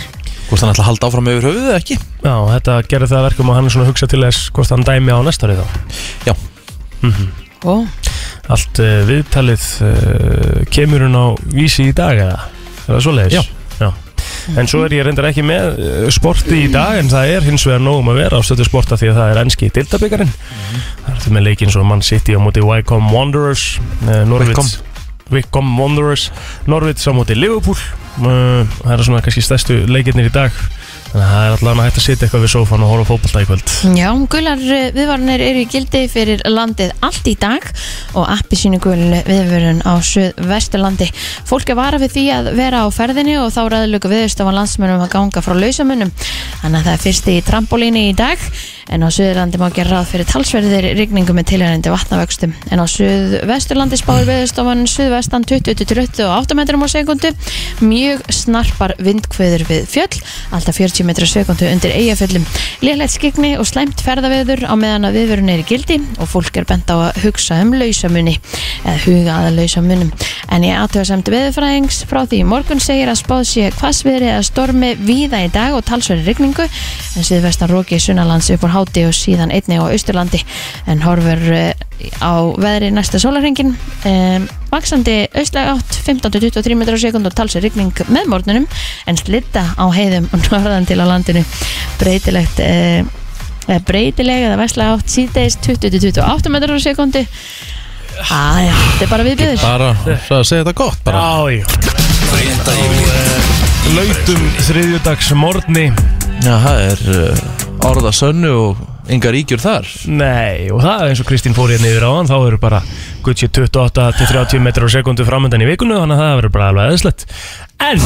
hvort hann ætla að halda áfram yfir höfuðið eða ekki Já, þetta gerði það að verkum og hann er svona að hugsa til þess hvort hann dæmi á næsta ári þá Já. Mhm. Ó, Allt uh, viðtalið uh, kemur hún á vísi í dag eða? Er það svoleiðis? Já. Já. En svo er ég reyndar ekki með uh, sporti í dag en það er hins vegar nógum að vera á stöðu sporta því að það er enski dildabikarin Það er þetta með leikinn svo mann City á móti Wycombe Wanderers uh, Norwich Wycombe. Wanderers Norwich á móti Liverpool. Uh, Það er svona kannski stærstu leikirnir í dag Þannig að það er allavega hægt að sitja eitthvað við sófan og horfa á fótbolta í kvöld Já, gular viðvarnir eru í gildi fyrir landið allt í dag og appi sínu gul viðvörun á Suðvesturlandi. Fólk er vara við því að vera á ferðinni og þá ræðilöku viðstofan landsmönum að ganga frá lausamunum. Þannig að það er fyrsti í trampolíni í dag en á Suðurlandi má gera ráð fyrir talsverðir rigningu með tilhærandi vatnavöxtum. En á Suðvesturlandi spáir viðstofan Suðvestan 20-28 metrum á sekundu, mjög snarpar vindkveður við fjöll, alltaf 40 metra sekundu undir eigaföllum. Lélegt skikni og slæmt ferðaveður á meðan að viðvörun er í gildi og fólk er bent á að hugsa um lausamunni eða huga að lausamunum. En ég aðtöða samt veðurfræðings frá því í morgun segir að spáð sé hvassviðri eða stormi víða í dag og talsverði rigningu en síðvestan róki sunnalands upp úr háti og síðan einni á austurlandi en horfur eh, á veðri næsta sólarhengin um, vaksandi austlæg átt 15-23 metrar á sekund og talsverði rigning með morgunum en slitta á heiðum og norðan til á landinu. Breytilegt eh, eða breytileg eða vestlega átt síðdeis 20-28 metrar á sekundi aðja, þetta er bara viðbjöður bara svo að segja þetta gott bara. Já, já. Yfirlit Lautum þriðjudags morgni Já, það er uh, orða sönnu og yngar ríkjur þar. Nei, og það er eins og Kristín fór hérna yfir á hann þá eru bara Gucci 28-30 metrar á sekundu framöndan í vikunu þannig að það verður bara alveg eðslegt En,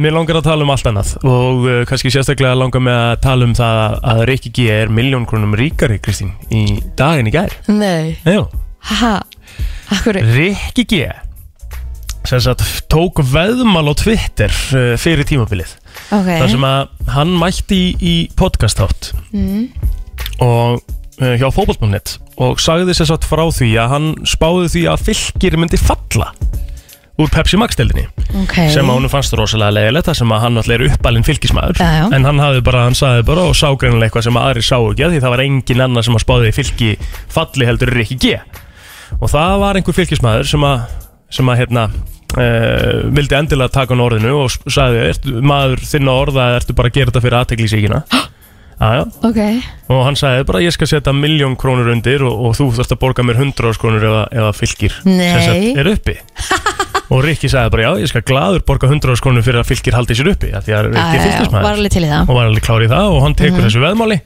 mér langar að tala um allt annað og uh, kannski sérstaklega langar mig að tala um það að Rikki G er miljón krónum ríkari, Kristín, í daginn í gær. Nei, Jú, haha, akkur Rikki G sem sagt tók veðmal á Twitter uh, fyrir tímabilið. Ok, þar sem að hann mætti í, í podcast átt mm. Og uh, hjá fótbollmannet og sagði sér satt frá því að hann spáði því að fylgir myndi falla úr Pepsi Max deildinni. Ok. Sem að honum fannst rosalega leiðilegt þar sem að hann alltaf er uppalinn fylgismæður Já, já. en hann hafði bara, hann sagði bara og sá greinilega eitthvað sem að aðri sá ekki að því það var engin annar sem að spáði fylgi falli heldur er ekki G. Og það var einhver fylgismæður sem að sem að hérna uh, vildi endilega taka hann orðinu og sagði, maður þinn á orða ertu bara að gera þetta fyrir aðteglísíkina aðja Ok, og hann sagði bara ég skal setja miljón krónur undir og, og þú þarfst að borga mér 100 krónur ef, að- ef að fylgir Nei. er uppi. Og Rikki sagði bara já ég skal gladur borga 100 krónur fyrir að fylgir haldi sér uppi af því að Rikki fylgismæður alveg til í það. Og var alveg klár í það og hann tekur þessu veðmáli.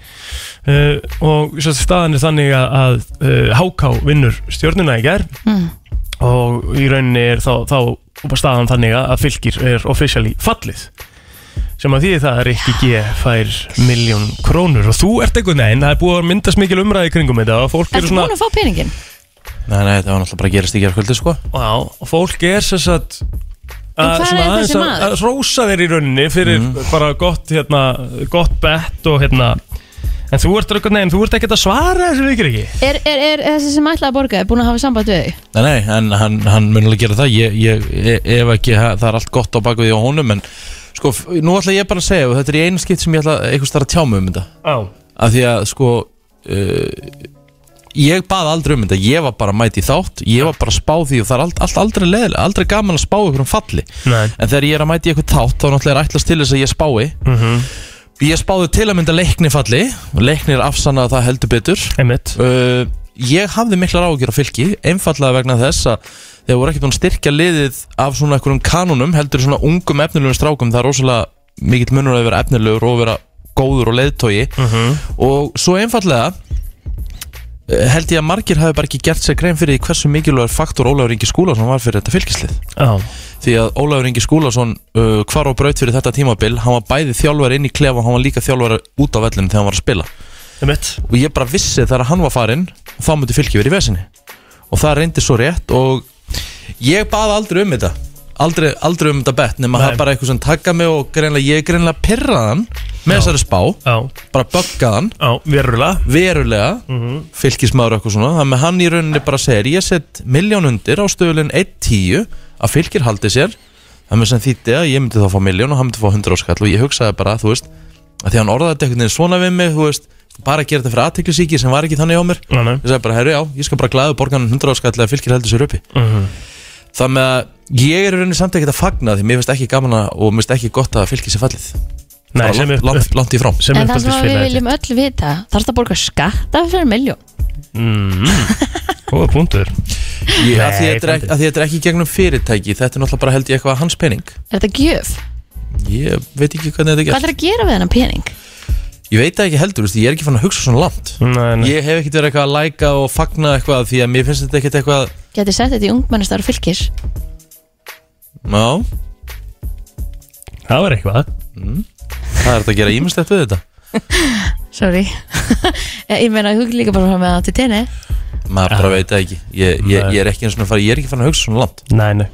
Uh, og staðan er þannig að, að uh, HK vinnur stjórnuna í gær. Mm. og í rauninni er þá, þá staðan þannig að fylgir er officially fallið sem að því það er ekki G fær miljón krónur og þú ert einhvern veginn, það er búið að myndast mikil umræði kringum þetta og fólk er Ertu svona búin að fá peningin? Nei, nei, það var náttúrulega bara að gerast í gerðkvöldi sko á, og fólk er sem sagt En að, hvað er þessi að, maður? að rósa þér í rauninni fyrir bara gott, hérna, gott bett og hérna en þú ert einhvern veginn, þú ert ekkert að svara þessu vikir ekki Er, er, er þessi sem ætlaði að borga er búin að hafa samband við þig? Nei, nei, en hann, hann mun alveg gera það ég, ég, e- ef ekki, ha- það er allt gott á því á honum en Sko, nú ætla ég bara að segja og þetta er í einu skipt sem ég ætla einhvers þar að tjá mig um þetta. Já, af því að sko uh, ég bað aldrei um þetta. Ég var bara mæti í þátt, ég var bara að spá því og það er allt, allt aldrei leðilega, aldrei gaman að spá ykkur um falli, nei. En þegar ég er að mæti í eitthvað þátt þá náttúrulega er ætlast til þess að ég spái. Mm ég spáði til að mynda leikni falli. Og leiknir afsanna að það heldur betur. Einmitt. Uh, ég hafði miklar ágjur á fylki einfallega vegna þess að þeir voru ekki búin að styrkja liðið af svona einhverjum kanunum heldur svona ungum efnilegum strákum. Það er rosalega mikill munur að vera efnilegur og vera góður og leiðtogi. Mhm. og svo einfallega eh, held ég að margir hafi bara ekki gert sér grein fyrir hversu mikilvægur faktor Ólafur Ingi Skúlason var fyrir þetta fylkislið Já, því að Ólafur Ingi Skúlason uh, hvar á braut fyrir þetta tímabil hann var bæði þjálfari inn í klefa og hann var líka þjálfari út á vellinu þegar hann var að spila. Og ég bara vissi þegar hann var farinn þá myndi fylki verið í vesinni. Og það reyndi svo rétt og ég baði aldrei um þetta. Aldrei, aldrei um þetta bett nema Nei. það er bara eitthvað sem taka mig og greinlega, ég greinlega pirraðan með þessari spá, Já, bara böggaðan já, verulega. Verulega, Mhm. fylkismæður eitthvað svona, þannig að hann í rauninni bara segir ég set miljón undir á stöðulinn 1.10 að fylkir haldi sér. Þannig sem þýtti að ég myndi þá fá miljón og hann myndi fá 100 áskall og ég hugsaði bara, þú veist að því að hann orðaði þetta einhvern veginn svona við mig þú veist, bara að gera þetta fyrir aðteklisíki sem var ekki þannig á mér. Nei, nei. Ég sagði bara, herru já, ég skal bara glæðu borgan 100 áskall að fylkir heldur sér uppi. Mhm. Þannig að ég er í rauninni samt ekkert að fagna því mér finnst ekki gaman að og mér finnst ekki gott að fylkir sér fallið. Nei, sem langt, upp, langt, langt í frám En það sem við viljum öll vita Þarfst að borga skatta fyrir miljón mm. Góða punktur. Ég, að, því Nei, þetta er, ekki- að því þetta er ekki gegnum fyrirtæki Þetta er náttúrulega bara held ég eitthvað hans pening. Er þetta gjöf? Ég veit ekki hvernig þetta Hvað er er að gera við þennan pening? Ég veit það ekki heldur, veist, ég er ekki fann að hugsa svona langt. Nei, nei. Ég hef ekkert verið eitthvað að læka og fagna eitthvað Því að mér finnst þetta ekkert eitthvað Geti sett þetta í ungmennistar fylgis Já, Það var eitthvað. Það er þetta að gera ímislegt við þetta. Sorry. Ég meina, þú líka bara með það til tenni Maður bara veit það ekki. Ég, ég, ég er ekki eins og fara, ég er ekki fann að hugsa svona langt. Nei, nei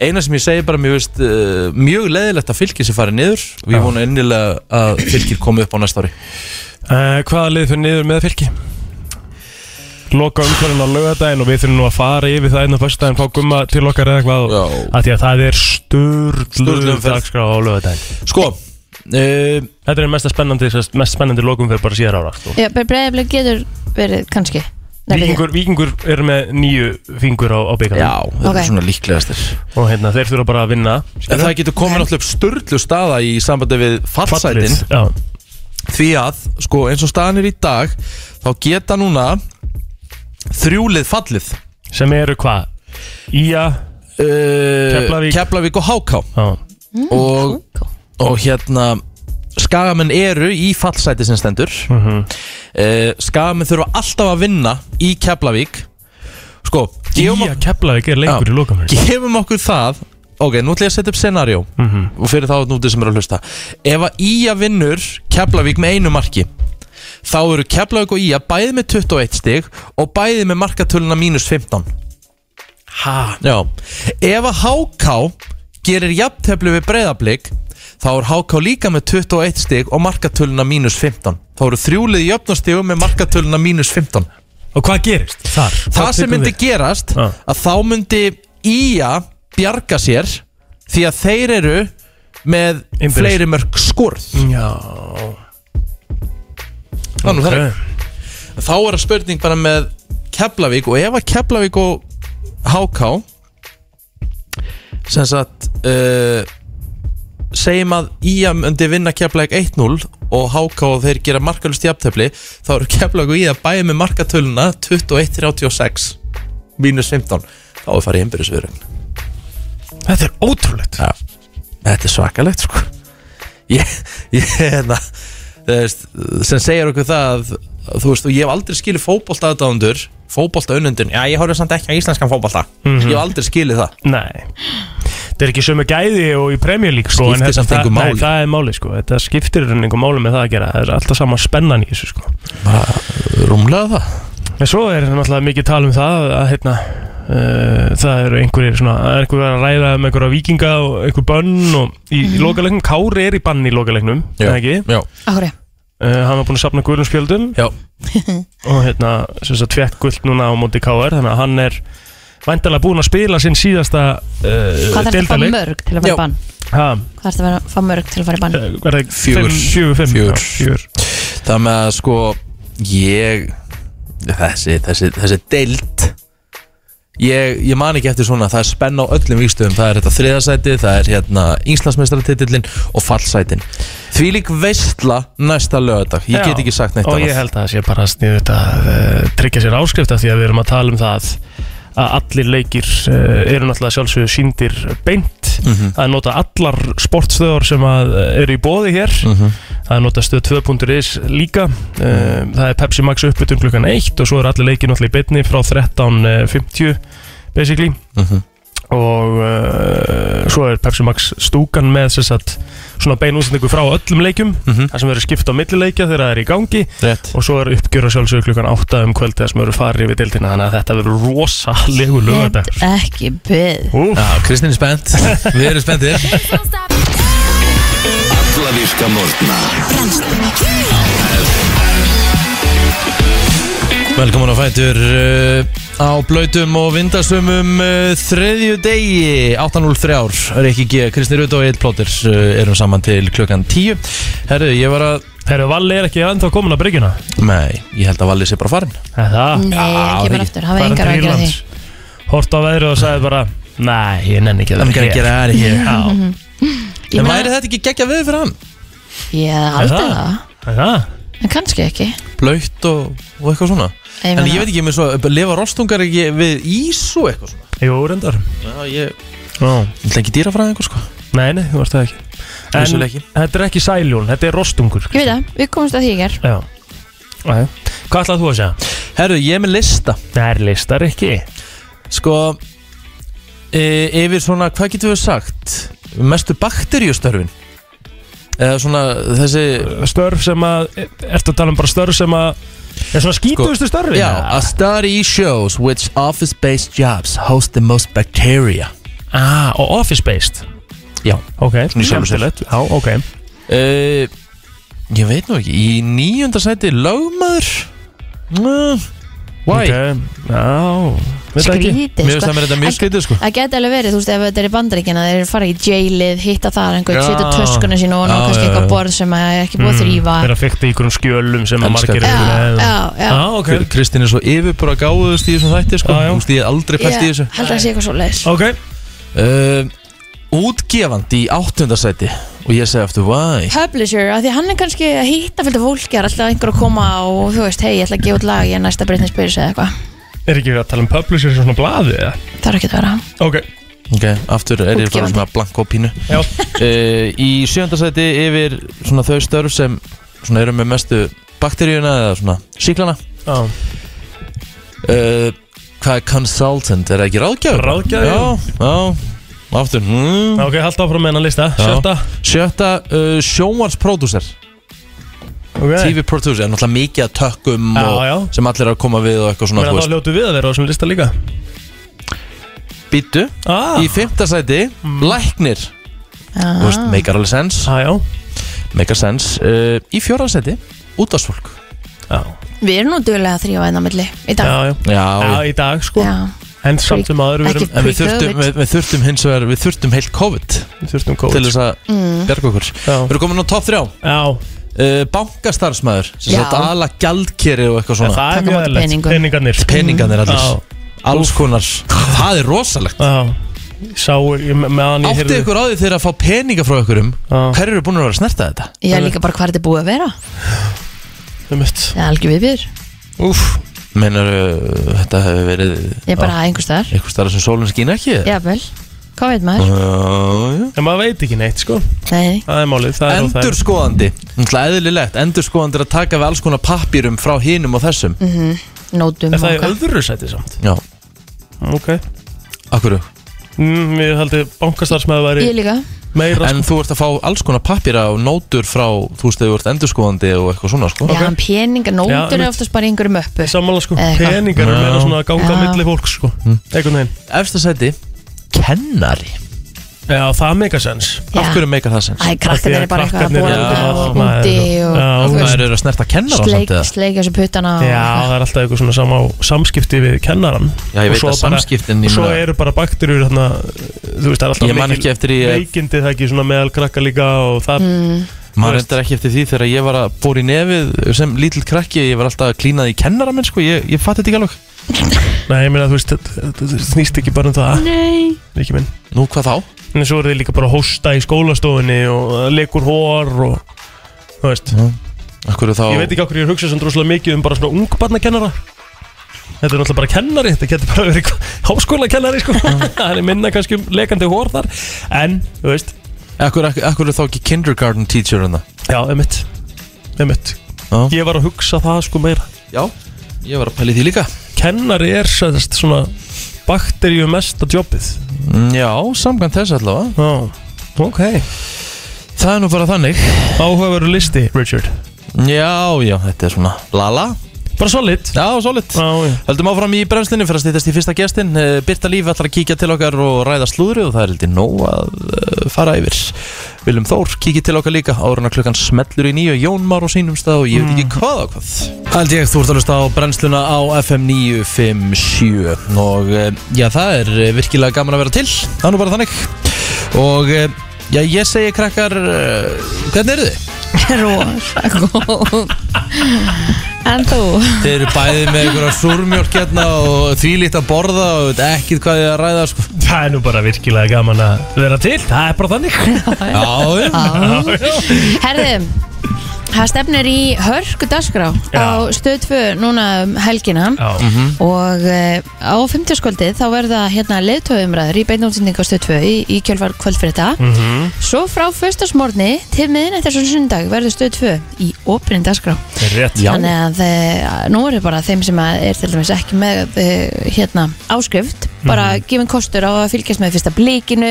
Eina sem ég segi bara, mér veist uh, Mjög leðilegt að fylgir sér farið niður Og ég Já. vona innilega að fylgir komi upp á næsta ári uh, Hvaða lið fyrir niður með fylki? Loka umhverjum á lögadaginn og við þurfum nú að fara yfir það einn á fyrstaginn fá gumma til okkar eða eitthvað Já. að því að það er sturglu Sturluumferð. dagskrá á lögadaginn Sko uh, Þetta er mest spennandi, mest spennandi lokum fyrir bara síðar ára sko. Já, breyðablik getur verið kannski. Víkingur, Víkingur er með nýju fingur á, á byggarnum Já, það Ok. er svona líklegastir. Og hérna þeir þurfa bara að vinna. En það getur komið náttúrulega upp störlu staða í sambandi við fallsætin Já, Því að, sko, eins og staðan er í dag Þá geta núna þrjúlið fallið. Sem eru hvað? Ía, uh, Keflavík. Keflavík og Háká. Já, og, Kókó. og hérna Skagamenn eru í fallsæti sem stendur. Mhm, uh, Skagamenn þurfa alltaf að vinna í Keflavík. Sko, gefum, Ía Keflavík er lengur Já. í lokum gefum okkur það. Ok, nú ætla ég að setja upp scenario. Mhm. og fyrir þá nútið sem eru að hlusta. Ef að Ía vinnur Keflavík með einu marki þá eru Keflavík og Ía bæði með 21 stig og bæði með markatöluna mínus 15 Ha? Já, ef að HK gerir jafntefli við breyðablík þá er HK líka með 21 stig og markatöluna mínus 15 þá eru þrjúlið jöfnastigum með markatöluna mínus 15 Og hvað gerist þar? það sem myndi gerast Já. að þá myndi Ía bjarga sér því að þeir eru með Innbyrðis. fleiri mörg skurð Já Þannig ok. okay. þá er það spurning bara með Keflavík og ef að Keflavík og HK sem sagt uh, segjum að Ía myndi vinna Keflavík 1-0 og HK og þeir gera markalust jafntefli þá eru Keflavík og Ía bæði með markatöluna 21-36 mínus 15 þá er farið einbyrðisviðurinn Þetta er ótrúlegt. Já, þetta er svakalegt sko. Ég, ég, hérna veist, sem segir okkur það að, þú veist, og ég hef aldrei skilið fótbolta aðdándur, fótbolta unnundun já, ég horfði samt ekki á íslenskan fótbolta. Ég hef aldrei skilið það. Nei Þetta er ekki sömu gæði og í Premier League sko, en Skiptir þetta- það- máli. Nei, það er máli sko. Þetta skiptir einhver máli með það að gera. Það er alltaf sama spennan í þessu sko. Bara rúmlega það. En svo er náttúrulega mikið tal um það að hérna uh, það eru einhverjir svona það er einhverjir að ræða um einhverja vikinga og einhver bönn og í, í lokalegnum Kári er í bann í lokalegnum eða ekki? Já, Akkur uh, hann var búinn að sapna gulum spjöldum. Já, og hérna sem sagt tvekk guld núna á móti KR þannig að hann er væntalega búinn að spila sinn síðasta uh, Hvað þarf það að fá deildarleik. mörg til að Já. fara bann? Ha, Hvað er þetta að fá mörg til að fara í bann? eh, verði Fjögur. fimm- Fjögur, fimm Fjögur. já, Fjögur Það með að sko Ég Þessi, þessi, þessi deild Ég, ég man ekki eftir svona Það er spenn á öllum víkstöðum Það er þetta þriðasæti, það er hérna Íngslandsmeistaratitillin og fallsætin Því lík veistla næsta lögadag Ég Já, get ekki sagt neitt Og annað. ég held að það sé bara sniðut að uh, tryggja sér áskrift af því að við erum að tala um það að allir leikir uh, eru náttúrulega sjálfsögðu síndir beint Mhm. það er nota allar sportstöðar sem að eh, eru í bóði hér Mhm. það er nota stöð 2.is líka uh, það er Pepsi Max uppbytun klukkan 1 og svo eru allir leikir náttúrulega í beinni frá 13.50 basically Mhm. Og uh, svo er Pepsi Max stúkan með sem sagt, svona beinúsendingu frá öllum leikjum. Mhm. þar sem verður skipt á millileikja þegar það er í gangi. Rétt. Og svo er uppgjör að sjálfsögur klukkan 8 um kvöld þegar sem verður farið við deildina. Þannig að þetta verður rosalegu lögadag Get ekki Já, Kristín er spennt. Við erum spenntir. Alla virka morgna Velkomin á Fætur uh, á blöytum og vindasumum uh, þriðju degi 8.03 Rikki G, Kristi Rutt og Eitt Plóter uh, erum saman til klukkan 10 Herru, ég var að Herru, Valli er ekki ennþá komin að bryggjuna? Nei, ég held að Valli sé bara farin Það, Nei, ekki það bara ekki. aftur, hafa engar að gera því. Hort á veðri og sagði bara Nei, ég nenni ekki að að gera það hér. Já, Ég En væri þetta ekki geggja við fyrir hann? Ég hafði það? það er það? En kannski ekki. Blöytt og, og eitthvað svona Ég En meina- ég veit ekki, með svo, lifa rostungar ekki við ís og eitthvað svona? Jú, reyndar. Já, ég, ég ætla ekki dýrafræðingur sko? Nei, nei, þú varst það ekki. En ekki. þetta er ekki sæljón, þetta er rostungur. Ég veit það, við komumst að því ekki Já. Æ. Hvað ætlaði þú að segja? Herru, ég er með lista. Það er listar ekki Sko e, Yfir svona, hvað getur við sagt? Mestu bakteríustörfin Eða svona þessi Störf sem að, ertu að tala um bara störf sem að Er svona skítuðustu störfin? Já, a study shows which office-based jobs host the most bacteria. Ah, og office-based? Já. Ok, Svona í skemmtilegt. Já, ok. E, Ég veit nú ekki Í níunda sæti lögmaður? Uh, Why? Ok, Já, Skrítið Mér finnst það með þetta mjög skrítið sko. Það geti alveg verið, þú veist, ef þetta er í bandaríkina þeir fara í jailið, hitta þar einhvern, Já. setja töskuna sín og ná kannski já, eitthvað borð sem er ekki búið að þrýfa Þeir að fykta í einhverjum skjölum sem að margir eru Já, með já, já. Já, ok. Kr- Kristín er svo yfirbúra gáðust í þessum þætti sko. Þú veist, ég hef aldrei pælt í þessu. held að það sé eitthvað svo leiðis uh, Útgefandi í áttundasæti Og ég segi eftir why? Publisher, af því hann er kannski að hitta fylgta fólki, er alltaf einhver að koma og þú veist, hei, ég ætla að gefa út lag, ég er næsta Britney Spears eða eitthvað er ekki verið að tala um publisher sem svona blaði eða? Það er ekki að vera Ok, Ok, aftur er ég bara Útgefandi. svona blanko pínu já uh, Í sjöndasæti yfir svona þau störf sem svona eru með mestu bakteríuna eða svona síklana Já, uh, Hvað er consultant? Er það ekki ráðgjafi? Ráðgjafi. Já, já Aftur mm. ok, halda áfram með hennan lista Já. Sjötta Sjötta uh, sjónvarspródúser Ok, TV producer, er náttúrulega mikið að tökkum Já, og já. sem allir er að koma við og eitthvað svona, Menna þá ljótu við að vera á þessum lista líka. Býtu Ah, Í fymta sæti, læknir. Þú veist, Já, meikar alveg sens ah, já. Meikar sens uh, Í fjóra sæti, útastfólk Já, Við erum nú að þrýfa einna milli í dag. Já, já. Já, Já, í dag sko. Já. En samt sem aður við erum En við þurftum, við, við þurftum hins vegar Við þurftum heilt COVID Við þurftum Til COVID þess að Mm. berga okkur. Við erum komin á top 3 já uh, Bankastarfsmæður Sem Já. sagt ala gjaldkeri og eitthvað svona. það er Taka mjög á móti eðlilegt. peningum. Peningarnir. Peningarnir allir. Já, Alls konar. Það er rosalegt. Já. Ég Sá, ég, meðan ég Átti ykkur á því þegar að fá peninga frá ykkurum Já. Hver eru búin að vera að snerta þetta? Ég er líka bara hvað þetta er búið að vera. Um mitt. Það er algjör viðbjör Úf Meinar þetta hefur verið Ég er bara einhver staðar. Eitthvað starf sem sólun skín ekki Já, vel, hvað veit maður? Já, En maður veit ekki neitt sko. Nei, Það er málið, það er Endur skoðandi Eðlilegt, endur skoðandi er að taka við alls konar pappýrum frá hinum og þessum. Nótum Er það og í öðru sæti samt? Já, Ok. Akkur mm, Við haldið bankastarfsmæður væri Ég líka. meira En þú ert að fá alls konar pappýra og nótur frá Þú veist, þegar þú ert endur skoðandi og eitthvað svona sko. Já, en peningar, Já, nótur er einmitt. oftast bara í einhverju möppu Sammála sko, Eða eitthvað. peningar er meira svona að ganga Já. milli fólks sko. Mm. Einhvern veginn. Efsta sæti, kennari Já, það meika sens Af hverju meikar það sens? Æ, krakkarnir er bara eitthvað að bóla eru og út allt úti og Já, þú Það veist, eru að snerta kennar á sleik, samt eða? sleik þessu puttana og Já, það er alltaf eitthvað svona sama samskipti við kennaran Já, ég Og veit svo að samskiptin, ég Og svo meina- eru bara bakterjur þarna, Þú veist, það er alltaf Ég man ekki eftir í- Veikindi það ekki svona meðal krakka líka Og það Mm. Maður reyndar ekki eftir því þegar ég var að fór í nefið sem lítill krakki, ég var alltaf að klínað í kennara minn, sko, ég, ég fatti þetta ekki alveg. Nei, ég meina, þú veist, þetta snýst ekki bara um það. Nei. Ekki minn. Nú, hvað þá? En svo eru þið líka bara að hósta í skólastofunni Og það leikur hór og Þú veist. Akkur þá Ég veit ekki okkur ég hugsa sem droslega mikið um bara svona ungbarnakennara Þetta er náttúrulega bara kennari Þetta getur bara verið háskóla kennari sko. Það er minna kannski um lekandi hór þar. En, þú veist Akkur er þá ekki kindergarten teacher það? Já, emitt Emitt Já. Ég var að hugsa það sko meira. Já, ég var að pæli því líka. Kennari er sérst svona bakteríu mesta jobbið. Mm, Já, samkvæmt þess allavega. Já, ok. Það er nú bara þannig. Áhugaveru listi, Richard. Já, já, þetta er svona lala Bara solid. Já, solid. Höldum áfram í brennslinu fyrir að stýttast í fyrsta gestin Eh, Birta Líf ætlar að kíkja til okkar og ræða slúðri og það er heldur nóg að uh, fara yfir. Viljum Þór kíkja til okkar líka. Áruna klukkan smellur í nýju. Jón Már á sínum stað og ég veit ekki hvað og hvað. Hald ég, þú ert að hlusta á brennsluna á FM 957 og uh, já, það er eh, virkilega gaman að vera til. Það er nú bara þannig. Og já, ég segi krakkar uh, hvernig eru þið? Rosa góð En þú? Þeir eru bæðið með einhverja súrmjólk hérna og þvílíkt að borða og veit ekkert hvað þið að ræða sko. Það er nú bara virkilega gaman að vera til Það er bara þannig Já, já. Herðu Það stefnir í hörku dagskrá á stöð 2 núna um helgina. Já, og uh, á 50 skvöldið þá verða hérna leiðtöðumræður í beinútsendingu á stöð 2 í, í kjölfar kvöldfrétta. Mhm. svo frá föstasmórni til miðin eftir svona sundag verður stöð 2 í oprin dagskrá. Rétt. Já. þannig að uh, nú er bara þeim sem að er til dæmis ekki með uh, hérna áskrift bara gefin kostur á að fylgjast með fyrsta blikinu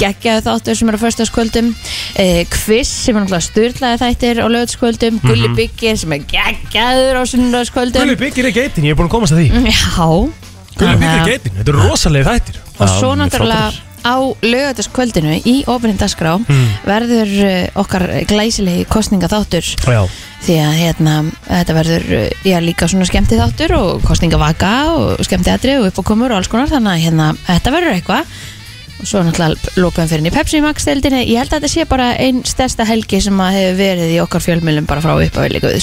geggjaðu þáttur sem eru á föstaskvöldum uh, quiz sem er náttúrulega styrlaði þættir á lögutskvöldum, Gulli Byggir sem er geggjaður á sunnudagskvöldum. Gulli byggir er geitin, ég er búin að komast að því. Já. Gulli byggir er geitin, þetta er rosalega þættir. Og svo náttúrulega. Á lögataskvöldinu í opinni dagskrá Mm. verður uh, okkar glæsilegi kostninga þáttur Já, því að hérna, þetta verður uh, já, líka svona skemmti þáttur og kostningavaka og skemmti aðri og uppákomur og alls konar. Þannig að hérna, þetta verður eitthvað og svo náttúrulega lókaðum fyrir í Pepsi Max deildinni, ég held að þetta sé bara einn stærsta helgi sem að hefur verið í okkar fjölmjölum bara frá við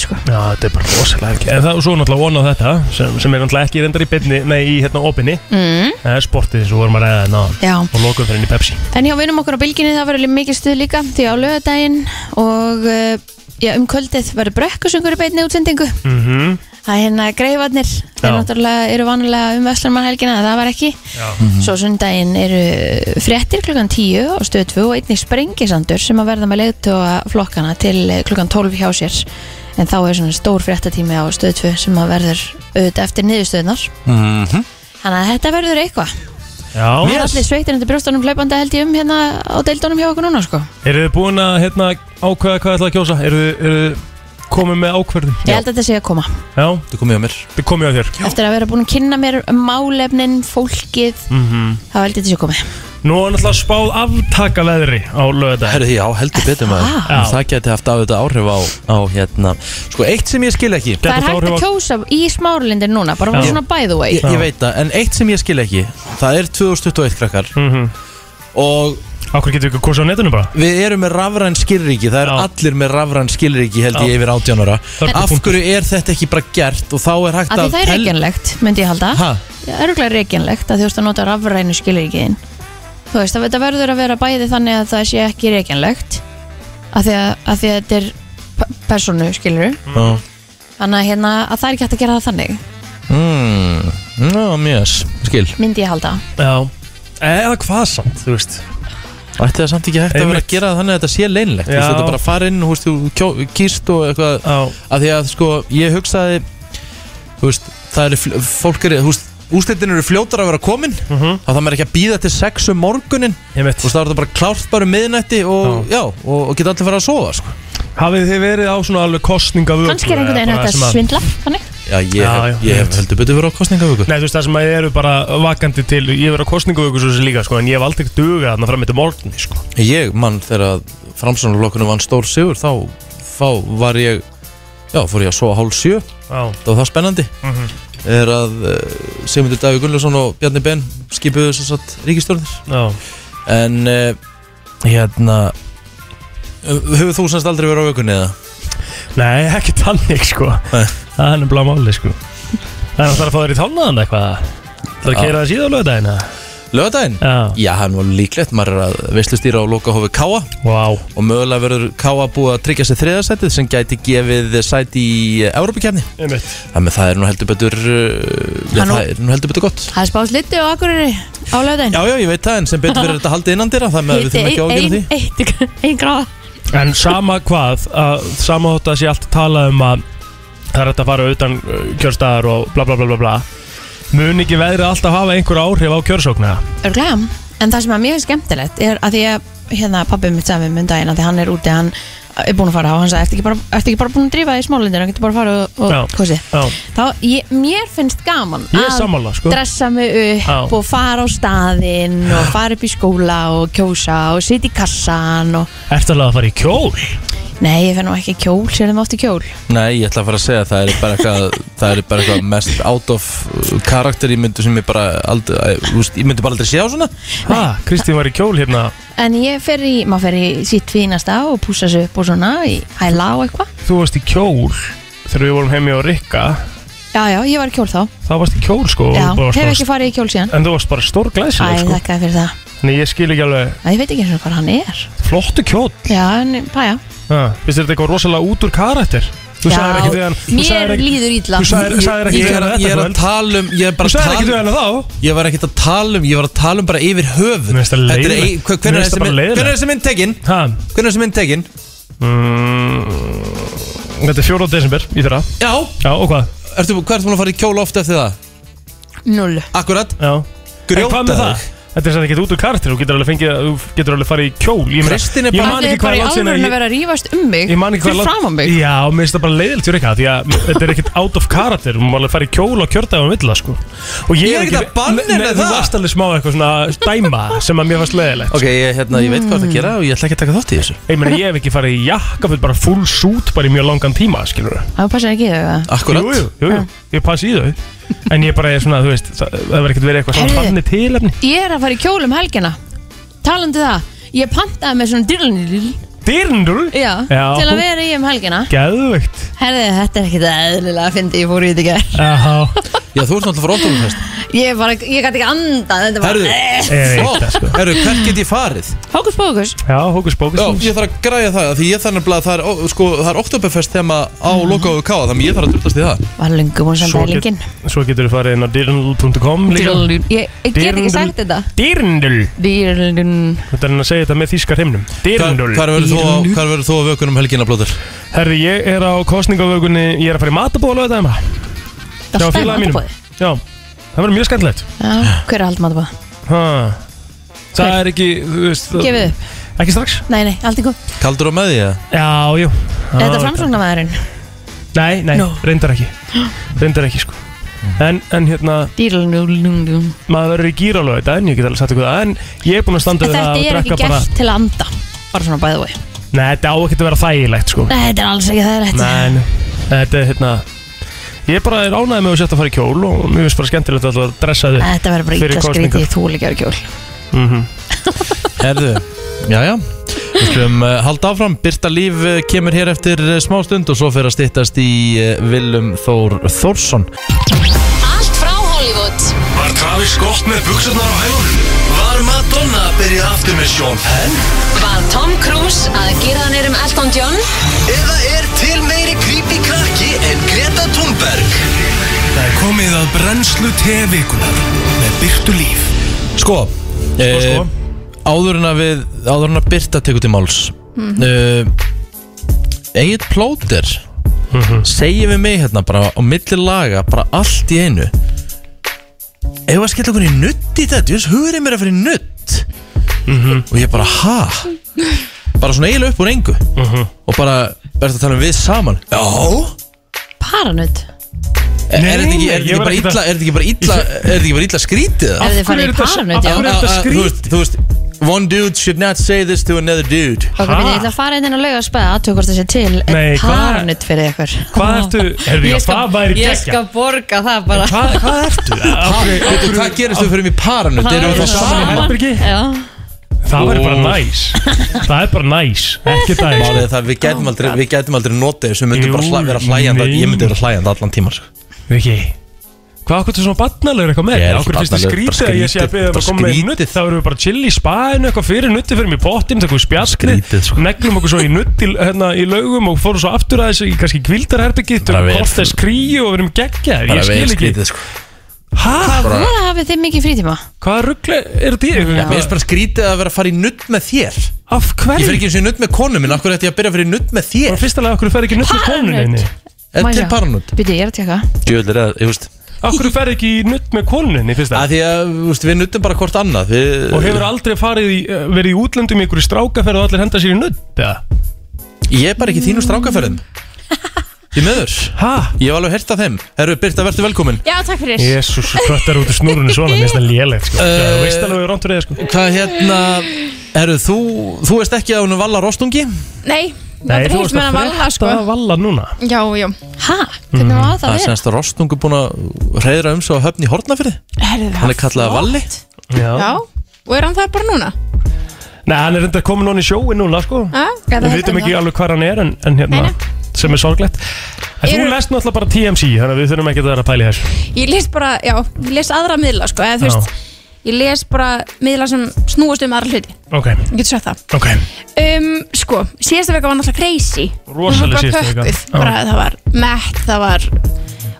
sko. já, þetta er bara rosalega ekki En það svo náttúrulega vonað þetta sem, sem er náttúrulega ekki reyndar í beinni, nei, í hérna opinni. Mm, Það er sportið sem vorum að ræða hérna áðan. Já, og lokum fyrir henni Pepsi. En hjá vinum okkur á bylginni það verður mikið stuð líka því á lögadaginn og uh, já, um kvöldið verður brekkusungur í beinni útsendingu mm Það er hérna greifarnir, þeir náttúrulega eru vanalega um Vestlunarhelgina, það var ekki. Já, Svo sundaginn eru fréttir klukkan 10 og stöð 2 og einnig sprengisandur sem að verða með leiðtóa flokkana til eh, klukkan 12 hjá sér. En þá er svona stór fréttatími á stöð 2 sem að verður auðvitað eftir niðurstöðnar. Mhm. Þannig að þetta verður eitthvað. Já. Mér er allir sveitin undir brjóstunum hlaupandi held ég um hérna á deildunum hjá okkur núna sko. Eru þið búin að hérna, ákveða hvað þið ætla að kjósa? Eru þið- eru þið komið með ákverðum? Ég held að þetta sé að koma. Já, Þú komið á mér þið komið á þér Eftir að vera búin að kynna mér málefnin, fólkið, mm þá held ég þetta sé að komið. Nú er náttúrulega spáð aftaka veðri á lögða Herðu því, já, heldur betur maður það? Já. Það geti haft á þetta áhrif á, á hérna Sko, eitt sem ég skil ekki Það er hægt að kjósa í smáralindin núna, bara Já. svona by the way. Ég, ég veit það, en eitt sem ég skil ekki Það er 2021 krakkar mm -hmm. Og Akkur getur við ekki kosið á netinu bara? við erum með rafræn skilríki Það er Já. allir með rafræn skilríki held ég Já. yfir 18 ára er Af punktur. hverju er þetta ekki bara gert Og þá er hægt Af því að það er reikjanlegt, myndi ég halda. Ha? Það er örgulega reikjanlegt að þú veist að nota rafrænu skilríkiðin. Þú veist að þetta verður að vera bæði þannig að það sé ekki reikjanlegt. Af því að, að, því að þetta er pe- persónu skilur. Já. Þannig að, hérna, að það er ekki hægt að gera það þannig, Mm, Ná, mjög, skil myndi ég halda. Já Eða hvað samt, þú veist Ætti það samt ekki hægt að vera Einmitt. að gera það þannig að þetta sé leinlegt Þú veist, Já. Þetta bara fara inn, þú veist, þú kjó- kýst og eitthvað Já, að því að sko ég hugsaði þú veist, það er fl- fólk er, þú veist, úslitin eru fljótar að vera komin mm -hmm. þá það maður ekki að býða til sex um morgunin veist, þá er þetta bara klárt bara um miðnætti og já, og, og geta allir fara að sofa sko. Hafið þið verið á svona alveg kostninga Kannski er einhvern veginn að svindla, þannig. Já, ég, Já, hef, já, ég hef heldur betur verið á kostningavöku Nei, þú veist það sem að ég eru bara vakandi til Ég hef verið á kostningavöku svo sem líka sko, En ég hef aldrei dugað þarna fram eftir morgunni sko. Ég, mann, þegar framsónarlokkunum vann stór sigur þá, þá var ég Já, fór ég að sofa hálf sjö Já, Það var það spennandi Mhm. Er að uh, Sigmundur Davíð Gunnlaugsson og Bjarni Ben skipuðu þess að ríkistjórnir já. En uh, hérna uh, Hefur þú semst aldrei verið á vökunni eða? Nei, ekki tannig sko. Nei. Það er nefnilega máli sko. Það er að fara að fá þér í tálnaðan eitthvað. Það er að kera það síðan lögdæðina Lögadaginn? Já, Já, það er nú líklegt, maður er að veistlustýra á lokahófi Káa vá. Og mögulega verður Káa búið að tryggja sér þriðasætið sem gæti gefið sæti í Európa-kjarni Einmitt. Þannig að það er nú heldur betur uh, já, það er nú heldur betur gott. Það er spáð sliti og akkurri á lögðin Já, já, ég veit það, en sem betur verður þetta haldið innan dýra þannig að við þurfum ekki ágjöra því Eitt, einn gráða. En sama hvað að, Sama þótt að sé allt talað um að Það er að fara utan uh, kjörstaðar og bla bla bla bla bla Mun ekki veðrið alltaf hafa einhver áhrif á kjörsókna Örglega, en það sem er mjög skemmtilegt er að því að hérna pabbi mitt sagði um daginn að því hann er úti, hann er búin að fara og hann sagði, ertu ekki bara, ertu ekki bara búin að drífa í smálundir, hann getur bara að fara og, Já. og kosið. Já, Þá, ég, mér finnst gaman ég er sammála sko dressa mig upp Já. og fara á staðinn og fara upp í skóla og kjósa og sitja í kassan og Ertu alveg að fara í kjól? Nei, ég fenn nú ekki í kjól, sér þeim oft í kjól? Nei, ég ætla að fara að segja að það er bara eitthvað það er bara eitthvað mest out of uh, karakter ég myndi sem ég bara aldrei, uh, úst, ég myndi bara aldrei sjá svona. Ha, Kristín var í kjól hérna. En ég fer í, maður fer í sitt fínasta og pússa sig upp og svona í hæla og eitthvað. Þú varst í kjól Þegar við vorum heimi á Rikka. Já, já, ég var í kjól þá. Þá varst í kjól sko og Já, bara hef svona- ekki farið í kjól síðan. En þú varst bara stór Æ, glæsileg sko þakkaði fyrir það Þannig ég skil ekki alveg Æ, Ég veit ekki eins og hvað hann er Flottu kjól Já, en, pæja ha, Vist þetta eitthvað rosalega út úr karakter? Þú sagðir ekki við hann þú mér sagðir ekki- líður ítla Þú sagðir sagðir ekki Ég við er, hann ég er þetta að kvöld tala um Ég er bara Þú að sagðir ekki við tala um hann þá Ég var ekkert að tala um, ég var að tala um bara yfir höfuð Mér finnst það Þetta er leiðilegt. ein- hver- Mér Hvenær er finnst það þessi bara mynd- leiðilegt. hvenær er þessi mynd tekin? Ha, Hvernig er þessi mynd tekin? mm, Þetta er 4. desember í fyrra Já Já, og hvað? Ertu, hvað ertu búin að fara í kjól oft eftir það? Null Akkurat Já En Grjóta hvað með þig. Það? Þetta er sætt ekki út úr karakter Þú getur alveg fengið Þú getur alveg farið í kjól. Ég, meina- Kristín er ég bara- man Það ekki er bara hvað í er langt síðan alvörun að að vera að rífast um mig Ég man ekki hvað Fyrir fram á mig. Já, mér finnst það bara leiðilegt fyrir eitthvað Því að þetta er ekkert out of character Þú má alveg fara í kjól og kjördaga um villa sko. Og Ég er ekkert að banna Nei, með Þú það. varst alveg smá eitthvað svona dæma Sem að mér fannst leiðilegt Ok, ég, hérna, ég veit hvað það gera og ég ætla ekki að taka þátt í þessu. Ég meina, ég hef ekki farið í jakkafull bara full suit bara í mjög langan tíma, skilur Það passar ekki í þau eða? Akkurat. Jú, jú, jú, jú, ég passi í þau En ég bara er svona, þú veist, það það verður ekkert verið eitthvað svona Heyrðu. þannig tilefni Ég er að fara í kjól um helgina Talandi það Ég pantaði með svona dyrlunil Dyrndur? Já, Já. til að vera í um helgina. Gæðvögt Herði, þetta er ekkert eðlilega að fyndi ég fór í þetta í gær. Jáhá, Já, þú ert náttúrulega frá óttumfest Ég bara, ég gæti ekki andað Þetta var Herðu, eh. ég veit það sko. Herru, hvert get ég farið? Hókus pókus Já, hókus bókus Já, ég þarf að græja það Því ég þarf nefnilega að það er, ó, sko, það er Oktoberfest þema á Mhm. lokaðu káa Þannig ég þarf að drullast í það. Var lungu búin sem Svo, það get, lingin svo getur þú farið inn á dyrnl.com líka. Ég, ég get ekki sagt þetta. Dyrndl Dyrlun Þetta er hann að segja þetta með þýskar himnum. Dyrndl Hvað verður þú, á- hvar verður þú á vökunum helgina, blóður? Herri, ég er á kostningavögunni Ég er að fara í matabóla þetta heima Það félagi mínum. matabóði Já, það verður mjög skemmtilegt Já, hver er hald matabóð? ha. Það er ekki, það- Gefið upp Ekki strax Nei, nei, allt í góð Kaldur á með því, eða? Já, jú Er þetta framsóknarmæðurinn? Nei, nei, No. reyndar ekki Reyndar ekki, sko En, en hérna, maður verður í gíralög þetta En ég get alveg sagt það En ég er búinn að standa við Þetta það að er ekki bara gert til að anda Bara svona bæðu vei Nei, þetta á ekki að vera þægilegt, sko. Nei, þetta er alls ekki það rétt Nei, nei, þetta er hérna Ég bara er ánægð með að setja að fara í kjól Og mér finnst bara skemmtilegt að alltaf dressa þig Þetta verður bara kosningar. skrítið þú líka kjól. Mm Herðu, já, já. Við skulum uh, halda áfram. Birta Líf uh, kemur hér eftir uh, smá stund Og svo fer að styttast í uh, Willum Þór Þórsson. Allt frá Hollywood. Var Travis Scott með buksunar á hælunum? Var Madonna að byrja aftur með Sean Penn? Var Tom Cruise að gera hann um Elton John Eða er til meiri creepy krakki en Greta Thunberg? Það er komið að brennslu tevikunar með Byrtu Líf Sko, sko. uh, áður en að við Áður en að Birta tekur til máls uh, Egil Plóter Segir við mig hérna bara á milli laga Bara allt í einu Ef að skella okkur í nutt í þetta Jós hugurinn mér að fyrir nutt Og ég bara, ha? Bara svona eiginlega upp úr engu. Og bara, verður að tala um við saman? Já. Paranutt Er þetta ekki, nei, er þetta ég ekki bara er þetta ekki bara illa, er þetta ekki bara illa skrítið? Ef þið farið er í þetta- paranoid, af já hverju er þetta Að- að- Þú skrítið? þú veist One dude should not say this to another dude Ok, ég ætla að fara inn inn að lauga að spæða aðtöku hvort það sé til hvað- paranut fyrir ykkur Hvað ertu, heyrðu, já, Ég skal- það væri Ég geggja skal borga það bara Hvað, hvað ertu? Hvað gerist þú fyrir mig paranut? Það Erum við er þá saman í saman. herbergi? Já, Það væri bara næs Það er bara næs, ekki er það, við gætum aldrei, við gætum aldrei notið þessu, við myndum bara vera hlæjandi, nei. ég myndi vera hlæjandi allan tíman sko. Viki Hvað okkur er svona barnalegur eitthvað með? Ég er ekki Okkur finnst þið barnalegur, bara skrítið að ég sé að skrítið, beða um bara að koma með skrítið. nutt Þá erum við bara chill í spaðinu eitthvað fyrir nutti fyrir mig í pottin Þegar við Skrítið, sko. neglum okkur svo í nutt í, hérna, í laugum Og fórum svo aftur að þessu í kannski kvildarherbyggi Bara Til vel- kortes kríu og við erum geggjaðir Bara Ég vel skil ekki skrítið sko. Hæ? Hvað hafið þið mikið frítíma? Hvaða ruggli er þetta í? Mér finnst bara skrítið að vera að fara í nutt með þér Af Ég fer hverju? ekki eins og í nutt með konu minn, akkur ætti ég að byrja að fyrir nutt með Og þér fyrsta lega, okkur fer ekki nutt með Paranut. konuninni Er til sjá. paranut? Byrja, ég er að tjekka Djöðlir eða, ég veist Okkur fer ekki nutt með konuninni fyrsta að Því að, þú veist, við nuttum bara hvort annað við, Og hefur aldrei farið í, eh, verið í útlöndum í einhverju strákaferð og allir henda sér í nutt eða? Ég er bara ekki í þínu strákaferðum Því meður Hæ? Ég hef alveg hert af þeim Herru, Birta, verður velkomin Já, takk fyrir Jésús, hvað er út í snúrunni svona, mér finnst það lélegt sko. Eh, Þú veist alveg rámt fyrir það sko Hvað hérna Herru, þú, þú veist ekki að hún er Valla Rostungi? Nei, er heilt með að valla sko. að valla núna. Já, já. Hæ? Hvernig var það Það er verið? semst að Rostungu búin að reyðra um svo að höfni í Hortnafyrði Herðu, Hann er kallað Valli. Já. Já, og er hann það bara núna? Nei, hann er enda komin núna í sjóin núna sko. Já, Við vitum ekki alveg hvað hann er en, en hérna, Nei, sem er sorglegt. En þú Eru- lest náttúrulega bara TMC Þannig að við þurfum ekki að vera að pæla í þessu. Ég les bara, já, ég les aðra miðla sko eða þú Já. veist Ég les bara miðla sem snúast um aðra hluti. Ok, Ég getur sagt það. Ok. Um, Sko, síðasta veka var náttúrulega crazy. Rosaleg Hún var bara síðasta pökkuð. bara, Það var Met, það var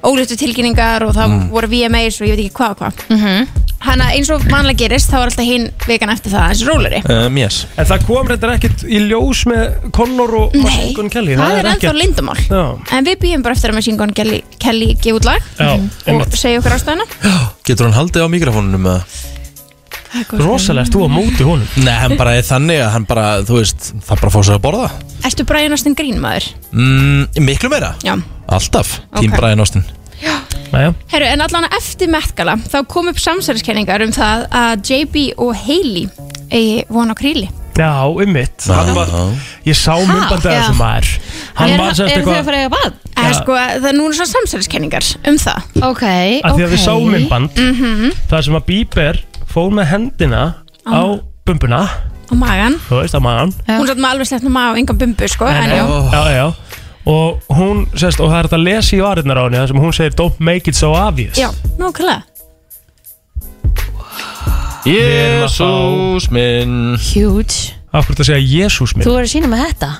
ólítu tilkynningar og það voru VMAs og ég veit ekki hvað og hvað. Mm -hmm. Hanna eins og vanlega gerist þá var alltaf hinn vekan eftir það eins róleri um, Yes En það kom reyndar ekkert í ljós með Connor og Nei, Machine Gun Kelly. Það er ennþá ekkert- lindamál. Já, En við býjum bara eftir að Machine Gun Kelly, Kelly gefa út lag já, og einmitt. segja okkur ástæðuna. Getur hann haldið á mikrofónunum með Rosalega, erst þú á móti honum? Nei, hann bara er þannig að hann bara, þú veist, það bara fór sér að borða. Ertu Brian Austin Green maður? mm, Miklu meira. Já. Alltaf, Tím Ok. Brian Austin. Næja, Herru, en allan eftir Met Gala þá kom upp samsæriskenningar um það að JB og Hailey eigi von á kríli. Já, einmitt Hann var, Ég sá myndbandi að Já. þessum maður. Hann var er sérst þið að eitthvað fara að eiga bad? Eða sko, það er núna svona samsæriskenningar um það. Ok, að ok því að við sáum myndband þar sem að Bieber fór með hendina á bumbuna. á magan þú veist, á magan. Hún satt með alveg slett með maga og engan bumbu sko En já, já, já, og hún, sérst, og það er þetta að lesa í varirnar á henni þar sem hún segir don't make it so obvious. Já, nákvæmlega. Jésús minn. Huge. Af hverju þetta að segja Jésús minn? Þú verður að sína með þetta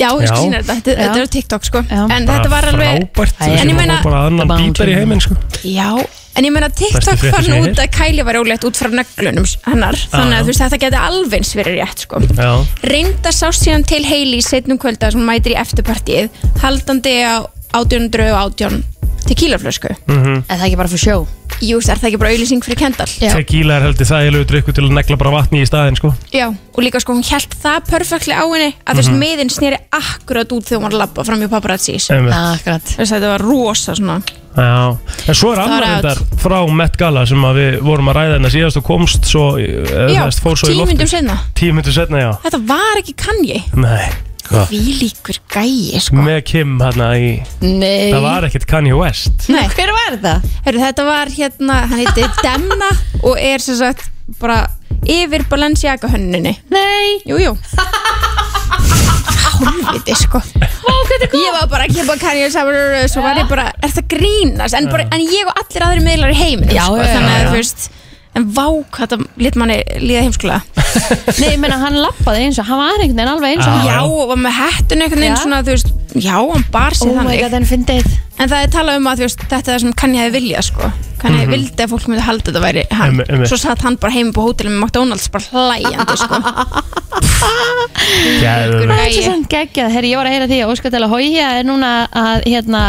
Já, ég skal Já. sína þetta, þetta, er á TikTok sko Já. En þetta var alveg frábært En ég meina- bara annan Bieber í heiminn sko. Já, en ég meina TikTok Bestu fréttir fann sem ég út að Kylie var ólegt út frá neglunum hennar Þannig já. að þú veist þetta geti alveg verið rétt sko já, Reynda sást síðan til Hailey setnum kvölda sem hún mætir í eftirpartíið haldandi á 1800 og 18 tequilaflösku Mhm. Er það ekki bara fyrir sjó? Jú, er það ekki bara auðlýsing fyrir Kendall? Já. tequila er heldur þægilegu drikku til að negla bara vatni í staðin sko. Já, og líka sko hún held það perfektli á henni að þú veist Mhm. miðin snýri akkurat út þegar hún var að labba fram í paparazzis. Akkurat Þú veist þetta var rosa svona Já, en svo er Það annar reyndar frá Met Gala sem að við vorum að ræða hérna síðast og komst svo, eða Já, það veist, fór svo í tímyndum lofti senna Tíu myndum setna, já Þetta var ekki Kanye Nei, Því líkur gæi sko. Með Kim hérna í Nei. Það var ekkert Kanye West. Nei, Hver var þetta? Heru, þetta var hérna, hann heiti Demna og er sem sagt bara yfir Balenciaga hönninni Nei. Jú, jú. Hálfviti sko. Ég var bara að kempa Kanye saman Svo var ég bara, er það grínast? En, bara, en ég og allir aðri miðlar í heiminum Já, sko, Þannig að þú veist En vá, hvað það lit manni líða heimskulega Nei, ég meina hann lappaði eins og hann var einhvern veginn alveg eins og Já. Já, og var með hettun einhvern veginn Já. svona, þú veist Já, hann bar sig Oh my þannig god, en fyndið En það er talað um að þú veist, þetta er það sem Kanye hefði viljað sko. Kanye vildi að fólk myndi halda þetta væri hann Einmitt, einmitt. Svo satt hann bara heim på hótelum með McDonalds bara hlæjandi sko. Gæður Það er svo svona geggjað Herri, ég var að heyra því að Óskar Dela Hója er núna að hérna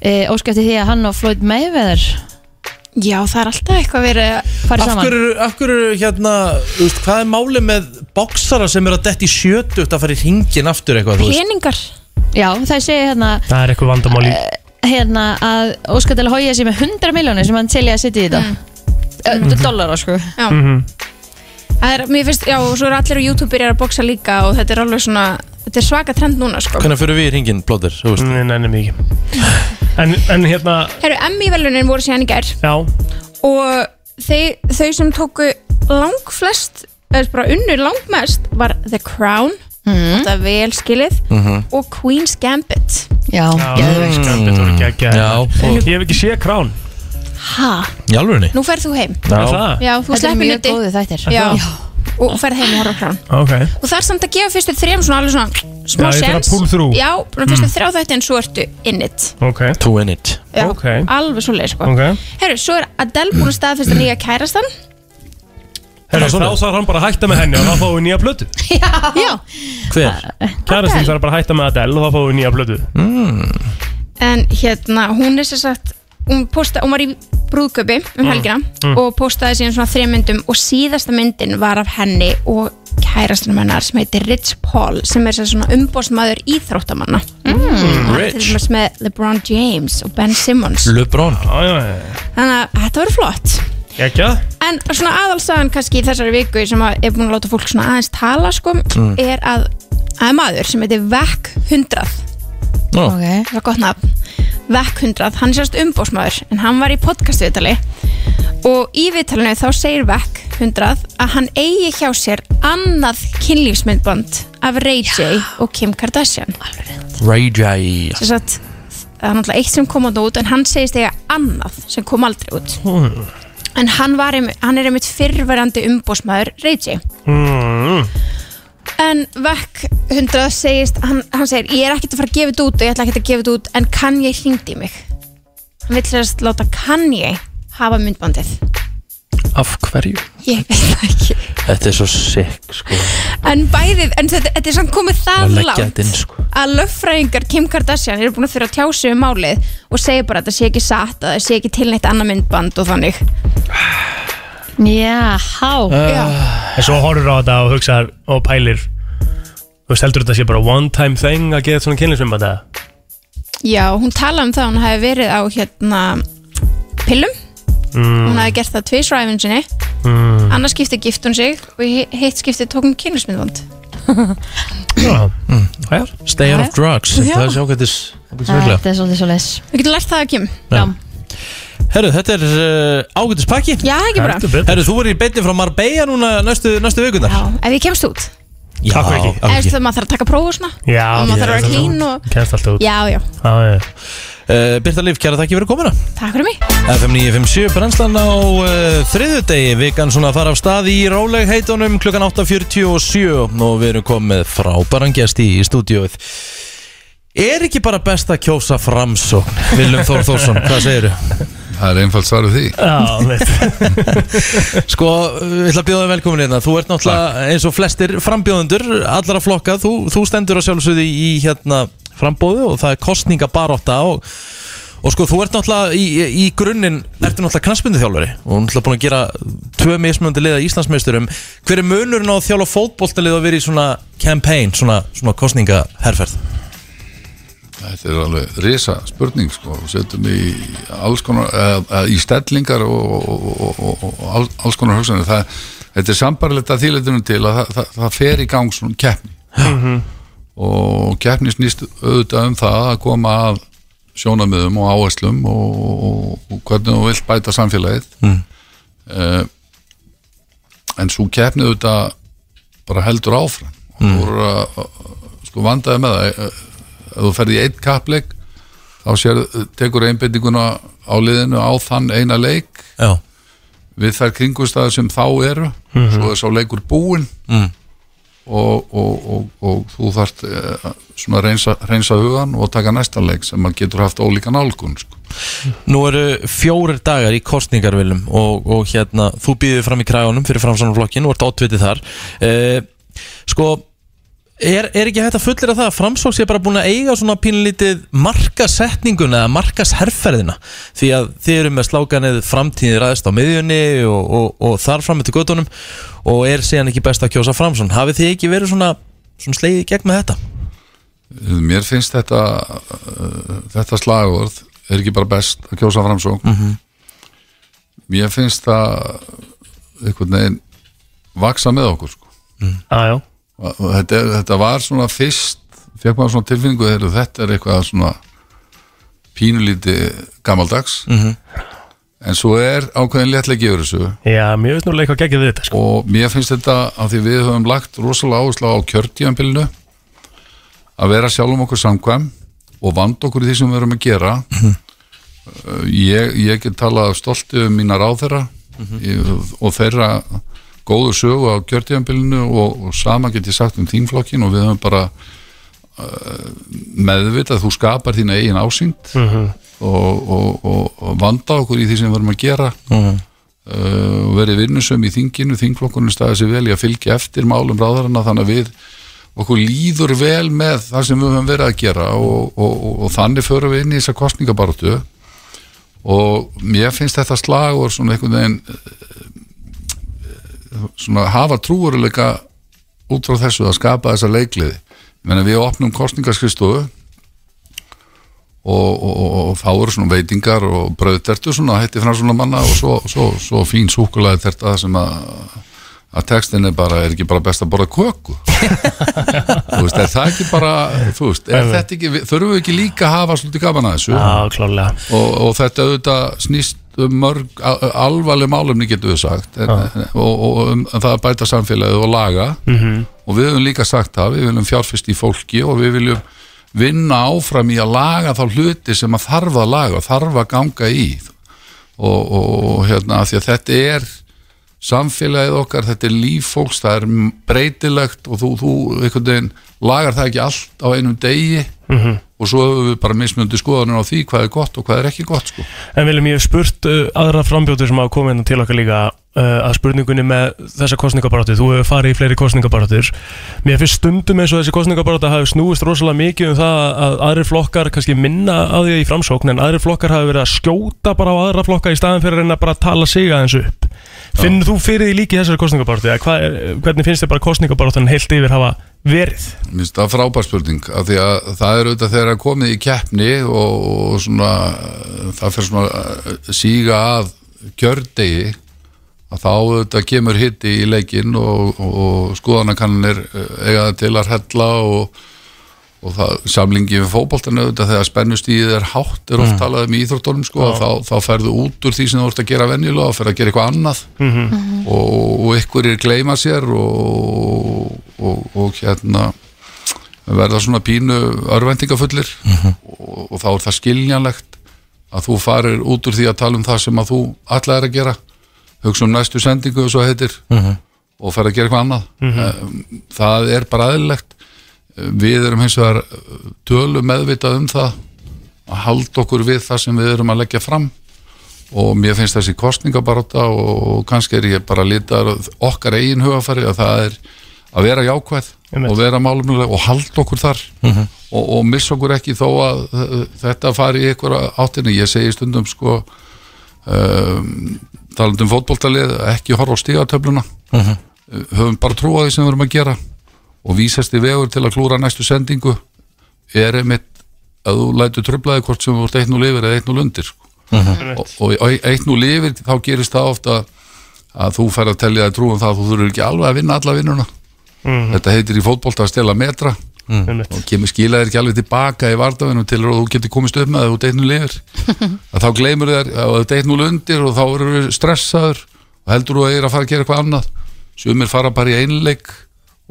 e, Óskar eftir því að hann og Floyd Mayweather Já, það er alltaf eitthvað verið farið Af saman. hverju, af hverju, hérna, þú veist, hvað er málið með boksara sem er að detti í sjötugt að fara í ringin aftur eitthvað, þú veist? peningar. Já, það segir hérna Það er eitthvað vandamál í hérna að Óskar til að hója sig með 100 miljónir sem hann telja að setja í þetta. Mm. dollara sko. Já. Það er, mér finnst, já, og svo eru allir á YouTube byrjar að boksa líka og þetta er alveg svona þetta er svaka trend núna, sko. Hvernig fyrir við í ringin, Blóður? Þú veist. Nei, nefnum ekki en, en hérna, Herru, Emmy-velunin voru síðan í gær. Já. Og þeir, þau sem tóku langflest eða bara unnur langmest var The Crown þetta er vel skilið og Queen's Gambit. Já, geðveikt. Skambit voru geggja Já, og- Ég hef ekki séð krán Ha? Í alvörinni? Nú ferð þú heim. Er það? Já, þú Þetta er sleppir mjög nutti góðu þættir. Já, og ferð heim og horfa á Crown Ok. Og það er samt að gefa fyrstu þrjum svona alveg svona smá Já, ég þarf að pull through. Já, bara fyrstu þrjá þætti en svo ertu in it. Ok. Two in it. Já, Ok. alveg svo leið sko. Ok. Herru, svo er Adele búin að staðfesta nýja kærastan. Herru, þá þarf hann bara að hætta með henni og þá fáum við nýja blötu Já, Hver? Kærastinn þarf bara að hætta með Adele og þá fáum við nýja blötu en hérna, hún er sér sagt hún, posta, hún var í brúðköpi um helgina og postaði síðan svona þrejum myndum og síðasta myndin var af henni og kærastanum hennar sem heitir Rich Paul sem er sem svona umbóstmaður íþróttamanna. Mm. Rich. til dæmis með LeBron James og Ben Simmons. LeBron. Þannig að þetta verður flott. Ekki en svona aðalsagan kannski í þessari viku sem að er búin að láta fólk svona aðeins tala sko, er að að maður sem heitir Vec 100 Nó, Ok, það var gott nafn Vec 100, hann er sérst umbósmaður en hann var í podcastviðtali. Og í viðtalinu þá segir Vec 100 að hann eigi hjá sér annað kynlífsmyndband af Ray J og Kim Kardashian. Ray J. Sess að það er náttúrulega eitt sem kom át út en hann segist eiga annað sem kom aldrei út. En hann, var, hann er einmitt fyrrverandi umbósmaður Ray J. Mm. En Vec 100 segist, hann, hann segir ég er ekkert að fara að gefa þetta út og ég ætla ekkert að gefa þetta út en Kanye hringdi í mig. Hann vill sérst láta Kanye hafa myndbandið. Af hverju? ég veit það ekki. Þetta er svo sick sko. En bæðið, en þetta, þetta er samt komið Að það leggja langt þetta inn sko. að löffræðingar Kim Kardashian eru búin að þurfa að tjá sig um málið og segja bara að þetta sé ekki satt að það sé ekki til neitt annað myndband og þannig já, há. Já. En svo horfur á þetta og hugsaðar og pælir. Þú veist, heldur þetta sé bara one time thing að gera svona kynlífsmynd þetta? Já, hún talaði um það að hún hefði verið á hérna pillum. Hún hefði gert það tvis ræfin sinni. Mm. annars skipti gift hún sig og í hitt skipti tók hún kynlismyndband Já. Er? Stay out of drugs. Já. Það er hvað þetta er Þetta er svolítið svo les Við getum lært það að Kim. Já, Herru, þetta er uh, ágætis pakki Já, ekki bara. Heldur betur. Herru, þú verður í beinni frá Marbella núna næstu, næstu vikunar Já, ef ég kemst út. Já, ekki? af Eða hverju það maður þarf að taka próf og svona. Já, Og maður þarf að vera clean og Kennst alltaf út. Já, já, Já, já. Uh, Birta Líf, kæra þakki fyrir komuna. Takk fyrir mig. FM 957 brennslan á uh, þriðudegi vikan svona að fara af stað í rólegheitunum klukkan 8.47 og við erum komið frábæran gest í, í stúdíóið. Er ekki bara best að kjósa framsókn? Viljum Þór Þórsson, hvað segirðu? Það er einfalt svaru því. Já, Sko, ég ætla að bjóða velkomin hérna. Þú ert náttúrulega eins og flestir frambjóðendur allara flokka, þú, þú stendur að sjálfsögðu í hérna frambóðu og það er kostningabarótta og, og sko, þú ert náttúrulega í, í grunninn ertu náttúrulega knassbundu þjálfari og náttúrulega búin að gera tvö mismunandi liða Íslandsmeisturum. Hver er munurinn á að þjálfa fótboltalið og verið í svona campaign, svona, svona kostningaherferð? Þetta er alveg risa spurning sko. Setjum í alls konar eða, í stellingar og, og, og, og, og all- alls konar hugsanir. Það, þetta er sambarlegt að þýleitunum til að það, það, það fer í gang svona keppni. Og keppni snýst auðvitað um það að koma að sjónamiðum og áherslum og, og, og hvernig þú vilt bæta samfélagið. Mm. en svo keppni auðvitað bara heldur áfram. Og þú voru að sko vandaði með það. Eh, ef þú ferði í einn kappleik þá sér, tekur einbendinguna á liðinu á þann eina leik. Já, við þær kringustæður sem þá eru svo er sá leikur búinn. Mm. og, og, og, og þú þarft eh, svona reynsa, reynsa hugan og taka næsta leik sem að getur haft ólíka nálgun sko. Nú eru fjórir dagar í kostningarvilum og, og hérna, þú býðir fram í krægunum fyrir framsvonarflokkin og ert átvitið þar. Uh, Sko, er, er ekki hægt að fullir það að framsók sé bara búin að eiga svona pínlítið markasetninguna eða markasherferðina því að þið eru með slákanið framtíðið ræðist á miðjunni og, og, og þar fram til göttunum og er síðan ekki best að kjósa framsón hafið þið ekki verið svona, svona slegið gegn með þetta? mér finnst þetta uh, þetta slagorð er ekki bara best að kjósa framsókn Mhm. mér finnst það einhvern veginn vaksa með okkur sko. Já, og og þetta, er- þetta var svona fyrst fekk maður svona tilfinningu þegar þetta er eitthvað svona pínulíti gamaldags. Mhm. en svo er ákveðin léttlegi yfir þessu. Já, mér veist núlega eitthvað geggið við þetta sko. og mér finnst þetta að því við höfum lagt rosalega áherslu á kjörtíðanbylnu að vera sjálfum okkur samkvæm og vanda okkur í því sem við erum að gera. Uh, ég, ég get talað stolti um mína ráðherra ég, og þeirra góðu sögu á kjörtíðanbylnu og, og sama get ég sagt um þínflokkin og við höfum bara uh, meðvitað þú skapar þína eigin ásýnd og, og, og, og vanda okkur í því sem við erum að gera. Uh, og verið vinnusum í þinginu, þingflokkurinn staðið sér vel í að fylgja eftir málum ráðarana þannig að við okkur líður vel með það sem við höfum verið að gera og, og, og, og þannig förum við inn í þessa kostningabaratu og mér finnst þetta slagur svona einhvern veginn svona hafa trúuruleika út frá þessu að skapa þessa leikliði. Meina við opnum kostningaskristofu og, og, og, og eru svona veitingar og bröðtertu svona hætti frá svona manna og svo, svo, svo fín súkulaði þetta sem að að textin er bara, er ekki bara best að borða köku. Þú veist, er það ekki bara þú veist, er þetta ekki, þurfum við ekki líka að hafa svolítið gaman að þessu? Já, og, og þetta auðvitað snýst um mörg alvarleg málumni getur við sagt. En, og, og um það að bæta samfélagið og laga. -hmm. og við höfum líka sagt það, við viljum fjárfyrst í fólki og við viljum vinna áfram í að laga þá hluti sem að þarf að laga og þarf að ganga í. Og, og, og hérna því að þetta er samfélagið okkar, þetta er líf fólks það er breytilegt og þú, þú veginn lagar það ekki allt á einum degi og svo höfum við bara mismunandi skoðanir á því hvað er gott og hvað er ekki gott sko. En viljum ég spurt uh, aðra frambjótur sem hafa komið inn til okkar líka uh, að spurningunni með þessa kostningabaráttu þú hefur farið í fleiri kostningabaráttur mér finnst stundum eins og þessi kostningabarátta hafi snúist rosalega mikið um það að aðri flokkar kannski minna á því í framsókn en aðri flokkar hafi verið að skjóta bara á aðra flokka í staðin fyrir að bara að tala sig aðeins upp finnur þú fyrir því líki þessari kostningabaráttu eða er, hvernig finnst þið bara kostningabaráttan heilt yfir hafa verið? Mér finnst það frábær spurning af því að það er auðvitað þegar að komið í keppni og, og svona það fyrir svona að síga að kjördegi að þá auðvitað kemur hitti í leikinn og, og, skoðanakannir eiga það til að hella og, og það, samlingi við fótboltan auðvitað þegar spennustíðið er hátt er oft talað um í íþróttunum sko og þá, þá ferðu út úr því sem þú ert að gera venjulega og fer að gera eitthvað annað. Og, og ykkur er gleyma sér og, og, og hérna verða svona pínu örvendingafullir og, og þá er það skiljanlegt að þú farir út úr því að tala um það sem að þú allar er að gera. Hugsa um næstu sendingu og svo heitir. Og fer að gera eitthvað annað. Mm það er bara aðlilegt við erum hins vegar tölu meðvitað um það að halda okkur við það sem við erum að leggja fram. Og mér finnst þessi kostningabaróta og kannski er ég bara lítar okkar eigin hugafæri að það er að vera jákvæð og vera málumlega og halda okkur þar. Og, og missa okkur ekki þó að uh, þetta fari í ykkur áttinni ég segi stundum sko um, talandi um fótboltalið ekki horfa á stígatöfluna uh, höfum bara trú á því sem við erum að gera og vísast í vegur til að klúra næstu sendingu er einmitt að þú lætur tröflaði hvort sem þú ert eitt nú lifir eða eitt nú lundir sko. og, og eitt nú lifir þá gerist það ofta að þú fær að tellja það trú um það að þú þurfur ekki alveg að vinna alla vinnuna. Þetta heitir í fótbolta að stela metra. Einmitt. og kemur skilaðir ekki alveg tilbaka í vardavinnum til að þú getur komist upp með það út eitt nú lifir að þá gleymur þér að þetta eitt nú lundir og þá eru stressaður og heldur þú að ég er að fara að gera eitthvað annað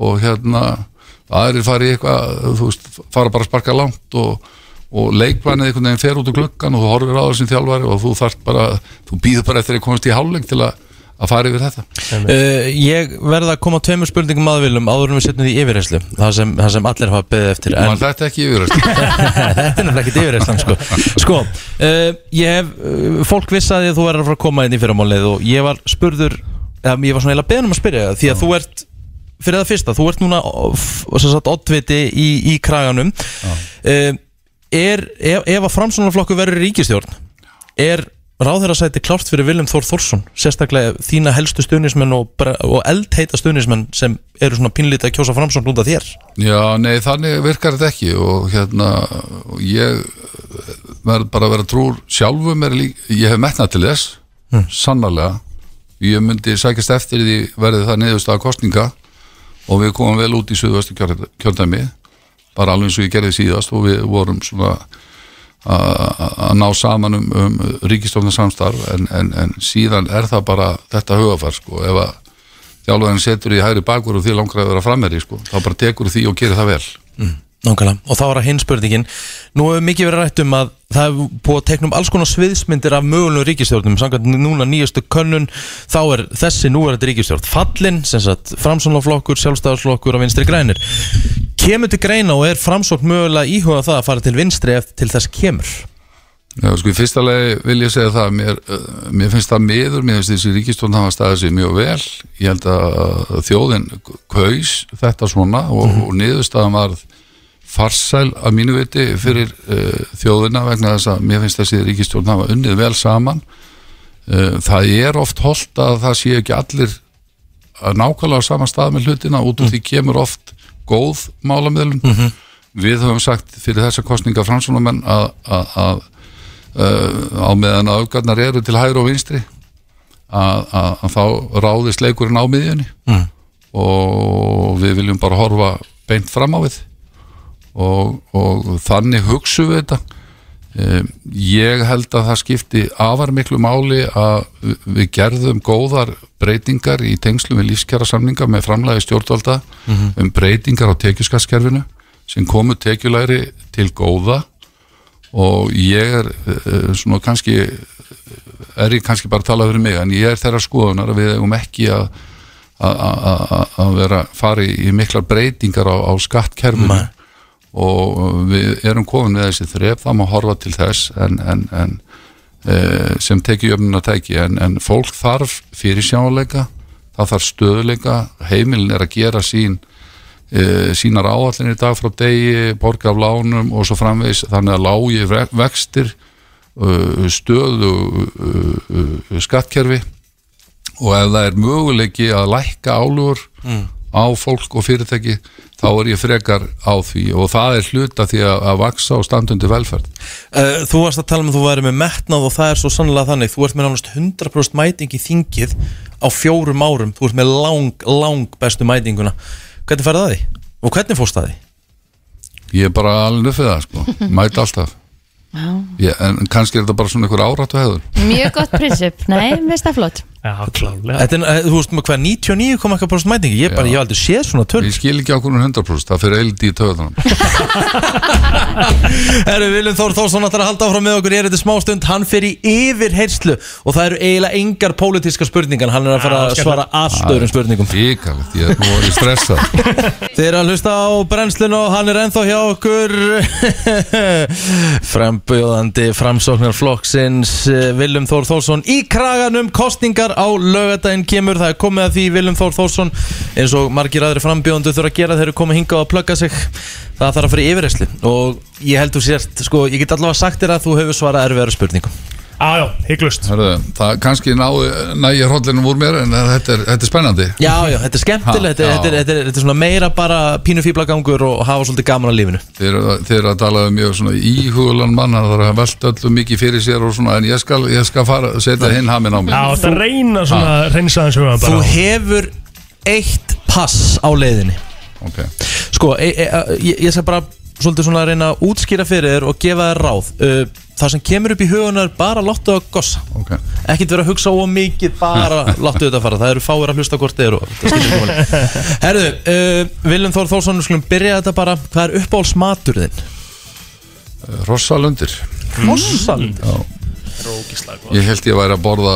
og hérna aðrir fara í eitthvað þú veist, fara bara að sparka langt og, og leikvænið einhvern veginn fer út úr gluggan og þú horfir á þessum þjálfari og þú þarft bara, þú býður bara eftir að komast í hálfleik til að, að fara yfir þetta. Uh, ég verða að koma að tveimur spurningum aðvilum áður en við setjum því í yfirreyslu það sem, það sem allir hafa beðið eftir en, Man þetta ekki yfir Þetta er nefnilega ekkert yfirreyslan sko, sko uh, ég hef, uh, fólk vissi að þú verður að fara að koma inn í fyrramálið og ég var spurður eða, ég var svona eiginlega beðin um að spyrja það því að þú ert fyrir það fyrsta, þú ert núna oddviti í, í kraganum. Uh, er, ef, ef að framsónarflokku verður ríkistjórn er ráðherra sæti klárt fyrir Willem Þór Þórsson sérstaklega þína helstu stuðnismenn og, og eldheita stuðnismenn sem eru svona pínlítið að kjósa framsókn út af þér? Já, nei, þannig virkar þetta ekki og hérna, ég verð bara að vera trúr sjálfum er ég hef metnað til þess sannarlega. Ég myndi sækast eftir því verði það niðurstaða kostninga og við komum vel út í suðvöstu kjördæmi bara alveg eins og ég gerði síðast og við vorum svona að ná saman um, um ríkistofnarsamstarf en, en, en síðan er það bara þetta hugafar sko, ef að þjálfæðin setur í hægri bakur og því langar að vera frammeri sko, þá bara tekur því og gerir það vel Nákvæmlega, og þá var að hinn spurningin. Nú hefur mikið verið rætt um að það hefur búið að tekna um alls konar sviðsmyndir af mögulegum ríkistjórnum samkvæmt núna nýjastu könnun þá er þessi núverandi ríkistjórn fallin, sem sagt framsónaflokkur, sjálfstæðarflokkur og vinstri grænir. Kemur til greina og er framsókn mögulega íhuga það að fara til vinstri eftir til þess kemur? Já, sko, í fyrsta lagi vil ég segja það mér, uh, mér finnst það miður, mér finnst þessi ríkistjórn hafa staðið sig mjög vel. Ég held að þjóðin kaus þetta svona og, og niðurstaðan var farsæl að mínu viti fyrir uh, þjóðina vegna þess að mér finnst þessi ríkistjórn hafa unnið vel saman. Uh, það er oft holdt að það sé ekki allir að nákvæmlega á sama stað með hlutina út úr því kemur oft góð málamiðlun. Við höfum sagt fyrir þessa kostninga fransónumenn að, að, að uh, á meðan að aukarnar eru til hægri og vinstri að, að, að þá ráðist leikurinn á miðjunni. Mm. og við viljum bara horfa beint fram á við og, og þannig hugsu við þetta. Ég held að það skipti afar miklu máli að við- gerðum góðar breytingar í tengslum við lífskjara samninga með framlægi stjórnvalda um breytingar á tekjuskaskerfinu sem komu tekjulæri til góða. Og ég er uh, svona kannski er ég kannski bara að tala fyrir mig en ég er þeirra skoðunar að við eigum ekki að að- að að- að vera fari í miklar breytingar á, á skattkerfinu. Nei. Og við erum komin með þessi þref það má horfa til þess en, en, en e, sem teki jöfnuna tæki en, en fólk þarf fyrir sjáleika það þarf stöðuleika heimilin er að gera sín e, sínar áallinir í dag frá degi borga af lánum og svo framvegis. Þannig að lági ve- vextir uh, stöðu uh, uh, skattkerfi. Og ef það er möguleiki að lækka álugur á fólk og fyrirtæki þá er ég frekar á því. Og það er hluta því að, að vaksa og standundi velferð. Uh, þú varst að tala um að þú væri með metnað og það er svo sannlega þannig. Þú ert með nánast 100% mæting í þingið á fjórum árum, þú ert með lang, lang bestu mætinguna. Hvernig færði það því? og hvernig fórst það því? ég er bara alveg uppið það sko, mæta alltaf. Ég, en kannski er þetta bara svona einhver áratu hefur Mjög gott prinsip, nei, finnst það flott Já, klálega Þetta er, eh, þú veist með hvað 99,1% mætingi? Ég, bara, Já. ég hef aldrei séð svona töl ég skil ekki á hvernig 100% það fyrir eildi í töðunum Herru, Viljum Þór Þórsson ætlar að halda áfram með okkur í eriti smástund, hann fer í yfir herslu og það eru eiginlega engar pólitíska spurningar, hann er að fara að svara allt öðrum spurningum. Ríkalegt, ég er nú orðið stressað Þið eru að hlusta á brennslun og hann er ennþá hjá okkur. Frambjóðandi framsóknarflokksins Viljum Þór Þórsson í kraganum kostningar á lögadaginn kemur það er komið að því Viljum Þór Þórsson eins og margir aðri frambjóðandu þurfa að gera þeir eru komið hingað að plugga sig. Það þarf að fara í yfirreysli og ég held þú sért sko, ég get allavega sagt þér að þú hefur svarað erfiðara spurningum Já, já, hygglust það kannski náði nægir hróllinu úr mér en þetta er, þetta er spennandi. Já, já, þetta er skemmtilegt, Ha, þetta, er- þetta, er- þetta, er- þetta er svona meira bara pínu fíblagangur og hafa svolítið gaman á lífinu. Þeir, þeir eru að tala um mjög svona íhugulan mann það er að velta öllu mikið fyrir sér og svona en ég skal, ég skal fara að setja hinn hamin á mig. Já, þetta reyna svona reynsa hans hugan Þú bara. Hefur eitt pass á leiðinni. Okay. Sko, e, e, e, ég, ég skal bara svolítið svona að reyna að útskýra fyrir þér og gefa þér ráð. Uh, Það sem kemur upp í hugunar bara láttu að gossa. Okay. Ekkert vera að hugsa ó mikið, bara láttu þetta fara. Það eru fáir að hlusta hvort þið eru það. Herðu, uh, Viljum Þór Þórsson, við skulum byrja þetta bara. Hvað er uppáhaldsmatur þinn? Rossalundir Mossald ég held ég væri að borða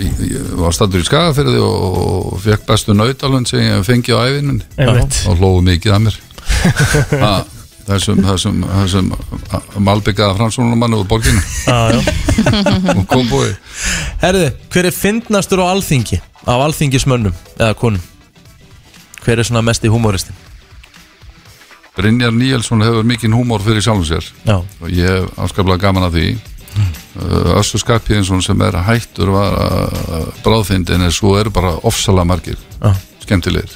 ég, ég var standur í Skagafyrði og, fekk bestu nautalund sem ég fengi á æfinun og hlóðu mikið að mér. Ha, þessum, þessum, þessum malbyggaða fransónumannu úr borginu og kom búið. Herðu, hver er fyndnastur á alþingi? Af alþingismönnum eða konum? Hver er svona mest í húmóristin? Brynjar Níelsson hefur mikinn húmor fyrir sjálfum sér. Já, og ég hef afskaplega gaman að því. Össu Skarpíðinsson sem er hættur var uh, bráðfindin en svo eru bara ofsalega margir Já. skemmtilegir.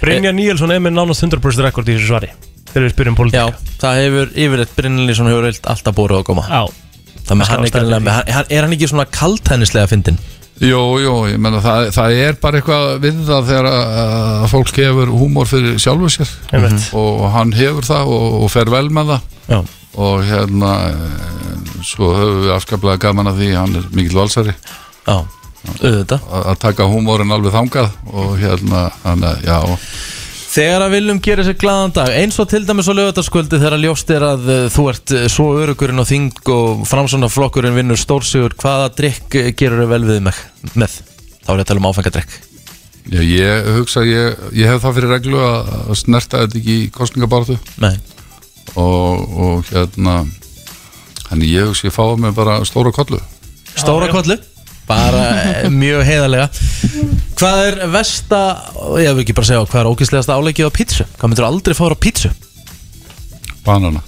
Brynjar Níelsson er með nánast 100% rekord í þessu svari Þegar við spyrjum Já, politík það hefur yfirleitt Brynlísson hefur alltaf búið að koma Já, Þannig að hann er, með- hann- er hann ekki svona kaltænislega fyndin? Jú, jú, ég menna það, það er bara eitthvað við það þegar að fólk hefur húmor fyrir sjálfur sér. Einmitt. Og hann hefur það og, og fer vel með það. Já. Og hérna svo höfum við afskaplega gaman að því hann er mikill valsari. Já, auðvitað. Að að taka húmórin alveg þangað og hérna, hann að, já Þegar að viljum gera sér glaðan dag eins og til dæmis á lögutaskvöldi þegar ljóst er að uh, þú ert uh, svo örugurinn og þing og framsvona flokkurinn vinnur stórsigur hvaða drikk uh, gerur þau vel við með, með? Þá er ég að tala um áfengadrykk. Já, ég hugsa, ég, ég hef það fyrir reglu að, að snerta þetta ekki í kostningabartu Nei. Og, og hérna þannig ég hugsa ég fáið mig bara stóra kollu. Stóra kollu Bara eh, mjög heiðarlega. Hvað er versta Ég vil ekki bara segja hvað er ógæslegasta áleikið á pítsu? Hvað myndir aldrei fára á pítsu? Banana.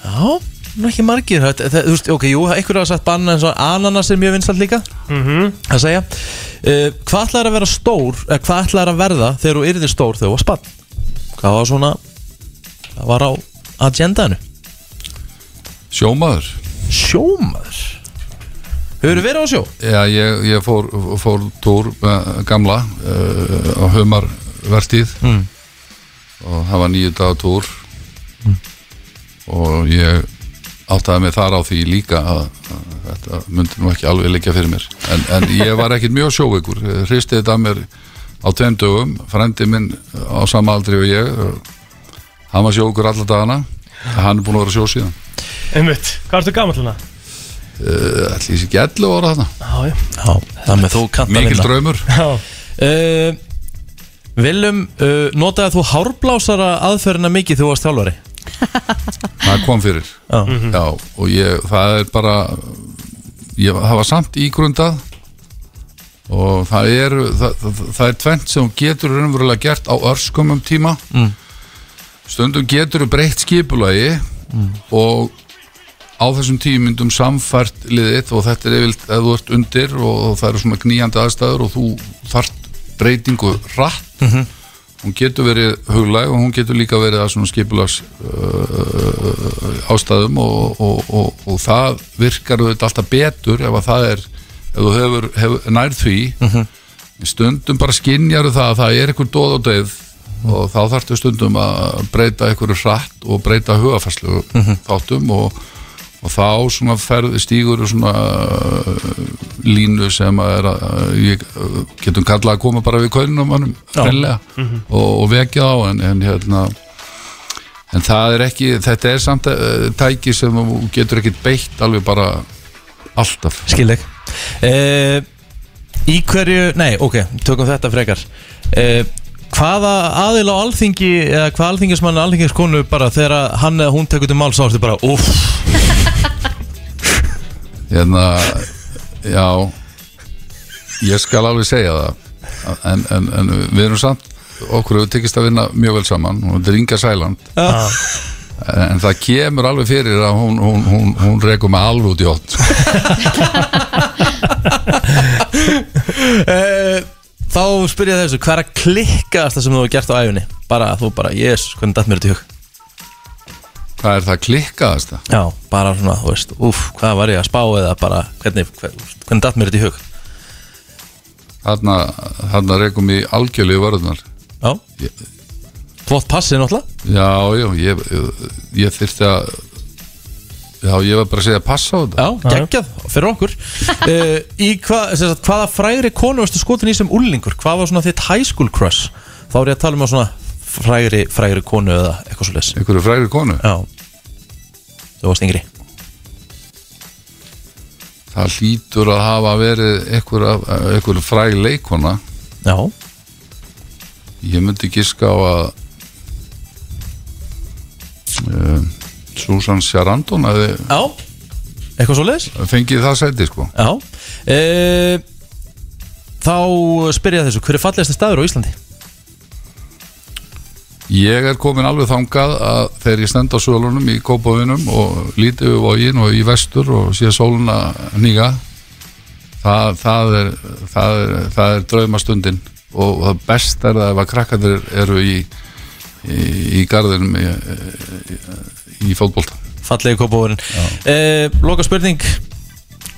Já, nú ekki margir það, það, Þú veist, ok, jú, einhverju hafa sagt banna eins og ananas er mjög vinsalt líka. Mhm. að segja. Uh, Hvað ætlaði að vera stór eða hvað ætlaði að verða þegar þú yrðir stór þegar þú var spann Hvað var svona hvað var á agendaðinu sjómaður. Sjómaður Hefur verið á sjó? Já, ég, ég fór, fór túr með gamla uh, á humarvertíð. Mm. og það var nýju daga túr. Og ég áttaði mig þar á því líka að, að þetta myndi nú ekki alveg liggja fyrir mér. En, en ég var ekkit mjög sjóveikur. Hristi þetta að mér á tveim dögum. Frendi minn á sama aldri og ég hann var sjóveikur alla dagana. Hann er búin að vera sjó síðan. Einmitt, hvað ertu gamall hana? Uh, ætli ég sé ekki 11 ára þarna? Já, já. Já, það með þú kannt að mikil vinna draumur. Já, uh, Viljum, uh, notaði þú hárblásara aðferðina mikið þú varst þjálfari? það kom fyrir. Já, Já, og ég, það er bara ég, það var samt ígrundað og það er það, það, það er tvent sem getur raunverulega gert á örskumum tíma. Mm. stundum getur breytt skipulagi og á þessum tímyndum samfært liðið og þetta er yfirlt ef þú ert undir og það eru svona gníjandi aðstæður og þú þart breytingu rætt hún getur verið huglæg og hún getur líka verið að svona skipulags uh, ástæðum og, og, og, og það virkar auðvitað alltaf betur ef að það er ef þú hefur, hefur nær því. Stundum bara skinjar það að það er einhver dóð og deyð og þá þarftu stundum að breyta einhverju hratt og breyta hugafærslu þáttum og, og þá svona ferð stígur svona uh, línu sem að er að ég uh, getum kallað að koma bara við kaunum mannum hreinlega. Og, og vekja á en, en hérna en það er ekki, þetta er samt uh, tæki sem getur ekkit beitt alveg bara alltaf. Skil ekki uh, Í hverju, nei, ok, tökum þetta frekar. Uh, Hvaða aðil á alþingi eða hvað alþingismann alþingiskonu bara þegar hann eða hún tekur til máls ástu bara uff, hérna, já ég skal alveg segja það. En, en, en við erum samt okkur hefur tekist að vinna mjög vel saman. Og þetta er Inga Sæland. Já, en það kemur alveg fyrir að hún, hún, hún, hún rekur með alveg út í ótt Þá spyr ég þessu, hvað er að klikkaðast það sem þú hefur gert á æfinni? Bara, þú bara, yes, hvernig datt mér þetta í hug? hvað er það klikkaðast það? Já, bara svona, þú veist, uff, hvað var ég að spá eða bara, hvernig, hvernig, hvernig datt mér þetta í hug? þarna, þarna rekum í algjörlega vörðunar Já, Ég- flott passi náttúrulega já, já, ég, ég, ég þyrfti að já, ég var bara að segja passa á þetta. Já, geggjað, fyrir okkur. Uh, Í hva, sagt, hvaða frægri konu varstu skotin í sem úllingur? Hvað var svona þitt high school crush? Þá er ég að tala um að svona frægri, frægri konu eða eitthvað svo leys einhverju frægri konu? Já. Þú varst yngri. Það hlýtur að hafa verið einhverju fræg leikona Já, ég myndi giska á að um, Susan Sarandon hefði já. Eitthvað svo leys fengið það sæti sko. Já. Uh, Þá spyr ég að þessu Hver er fallegasti staður á Íslandi? Ég er komin alveg þangað að þegar ég stend á sölunum í kópavinum og líti við vogin og í vestur og sé sóluna nýga það, það, er, það, er, það er draumastundin. Og það best er það ef að krakkandir eru í, í, garðinum í, í, fótbolta Fallegi kópavórin uh, Loka spurning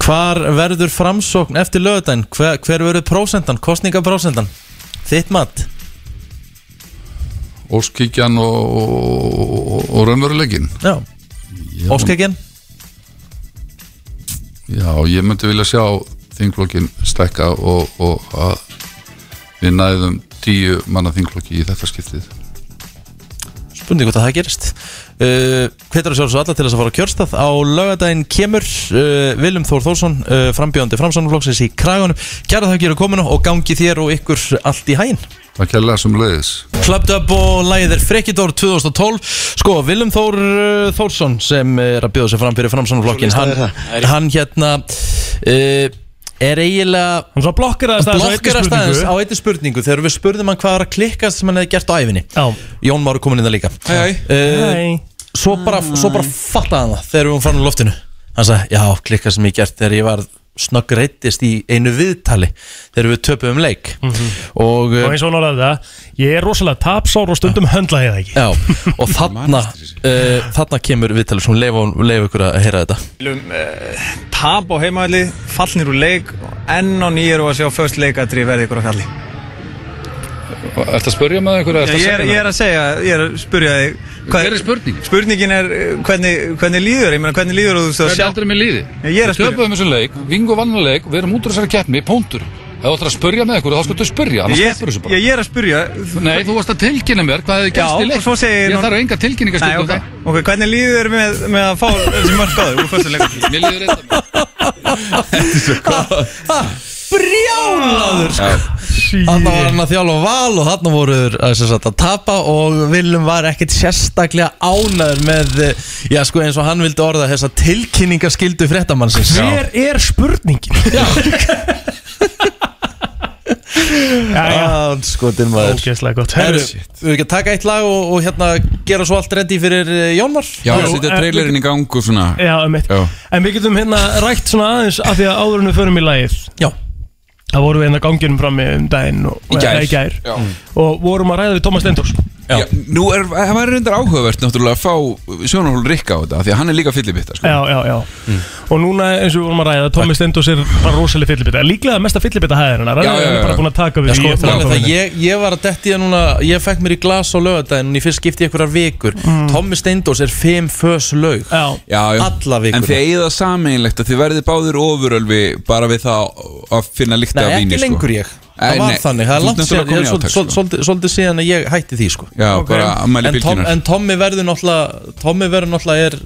Hvar verður framsókn eftir lögudaginn? Hver, hver verður prósentan, kostningaprósentan? Þitt mat? Óskíkjan og, og, og raunveruleikin Já Óskækjan? Já, ég myndi vilja sjá þingflokkin stækka og, og að við næðum tíu manna þingflokki í þetta skiptið Spurning hvort að það gerist. Uh, Hvetur að sjálfsög alla til þess að fara á kjörstað. Á lögadaginn kemur uh, Viljum Þór Þórsson uh, Frambjóðandi framsóknarflokksins í kragunum. Kæra það að kominu og gangi þér og ykkur allt í hæginn Það kærlega sem leiðis Clubbed Up og lagið er Frekkidór 2012 Sko, Willum Þór uh, Þórsson sem er að bjóða sig fram fyrir framsóknarflokkin hann, hann hérna uh, er eiginlega Hann svo blokkar að blokkar að staðins á einni spurningu. Þegar við spurðum hann hvað var að klikkast sem hann hefði gert á æfinni Já, Jón Máru komin inn það líka. Hæ, hæ. uh, Hæ. svo, bara, svo bara fattaði hann það þegar við varum farin á loftinu. Hann sagði, já, klikkast sem ég gert þegar ég var snögg reyttist í einu viðtali þegar við töpum um leik og, uh, og eins og hann orðaði það Ég er rosalega tapsár og stundum höndla ég það ekki. Já, og þarna uh, þarna kemur viðtalið sem leifa ykkur að heyra þetta. Uh, tap á heimaðli, fallnir úr leik og enn á nýjur og að sjá föst leikatri verði ykkur að falli Ertu að spurja með einhverju? ég er, ég er að segja, ég er að spurja þig Hver er spurning? Spurningin er uh, hvernig, hvernig líður, ég meina hvernig líður þú að sjá aldrei með líði? Ég er að spyrja. Töpuðum þessum leik, vingu vannan leik Við erum út úr þessari keppni, póntur Ef þú ætlar að spurja með einhverju, þá skaltu spurja Annars Ég, sleppur þessu ég, bara. ég er að spurja Nei, þú varst að tilkynna mér hvað hefði Já, gerst í leik og svo segir Ég hún- þarf enga Nei, tilkynningaskyldu ok, um ok, hvernig líður þér með, með að fá þessi mörg þig úr fyrstu leikum það Mér líður þetta Brjálaður sko. Þarna var hann að þjálfa val og þarna voru að, sem sagt, að tapa og Willum var ekkit sérstaklega ánæður með, eh, já sko eins og hann vildi orða þessa tilkynningaskildu fréttamannsins. Hver er spurningin? Já, já, skotin maður. Ógeðslega gott. Herru, við ekki að taka eitt lag og, og hérna gera svo allt ready fyrir eh, Jónmar Já, Jú, setja eh, trailerinn í gang og svona. Já, um eitt Já. En við getum hérna rætt svona aðeins af því að áður en við förum í lagið. Já, Það vorum við hérna ganginum frammi um daginn og, Í gær. eða í gær. Og vorum að ræða við Tómas Lendors Já. Já, Nú er, það var reyndar áhugavert náttúrulega að fá sjónarhól Rikka á þetta Því að hann er líka fyllibitta sko. Já, já, já. Og núna eins og við vorum að ræða Tómas Lendors er bara rosalega fyllibita Líklega mesta fyllibita hæðina Já, já, Hann er bara búin að taka við Já, sko, er að það, ég, ég var að detti að núna Ég fekk mér í glas á lögadaginn Í fyrst skipti einhverjar vikur. Tommi Steindós er fimm fös laug. Já, Já, já. Alla vikur En þið eigið það sameinlegt að þið verðið báður ofurölvi bara við það að finna líkta Það var nei, þannig, það er langt svol- Svolítið síðan að ég hætti því sko. Já, Ok. bara ammæli en, Tom, en Tommi verður náttúrulega Tommi verður náttúrulega er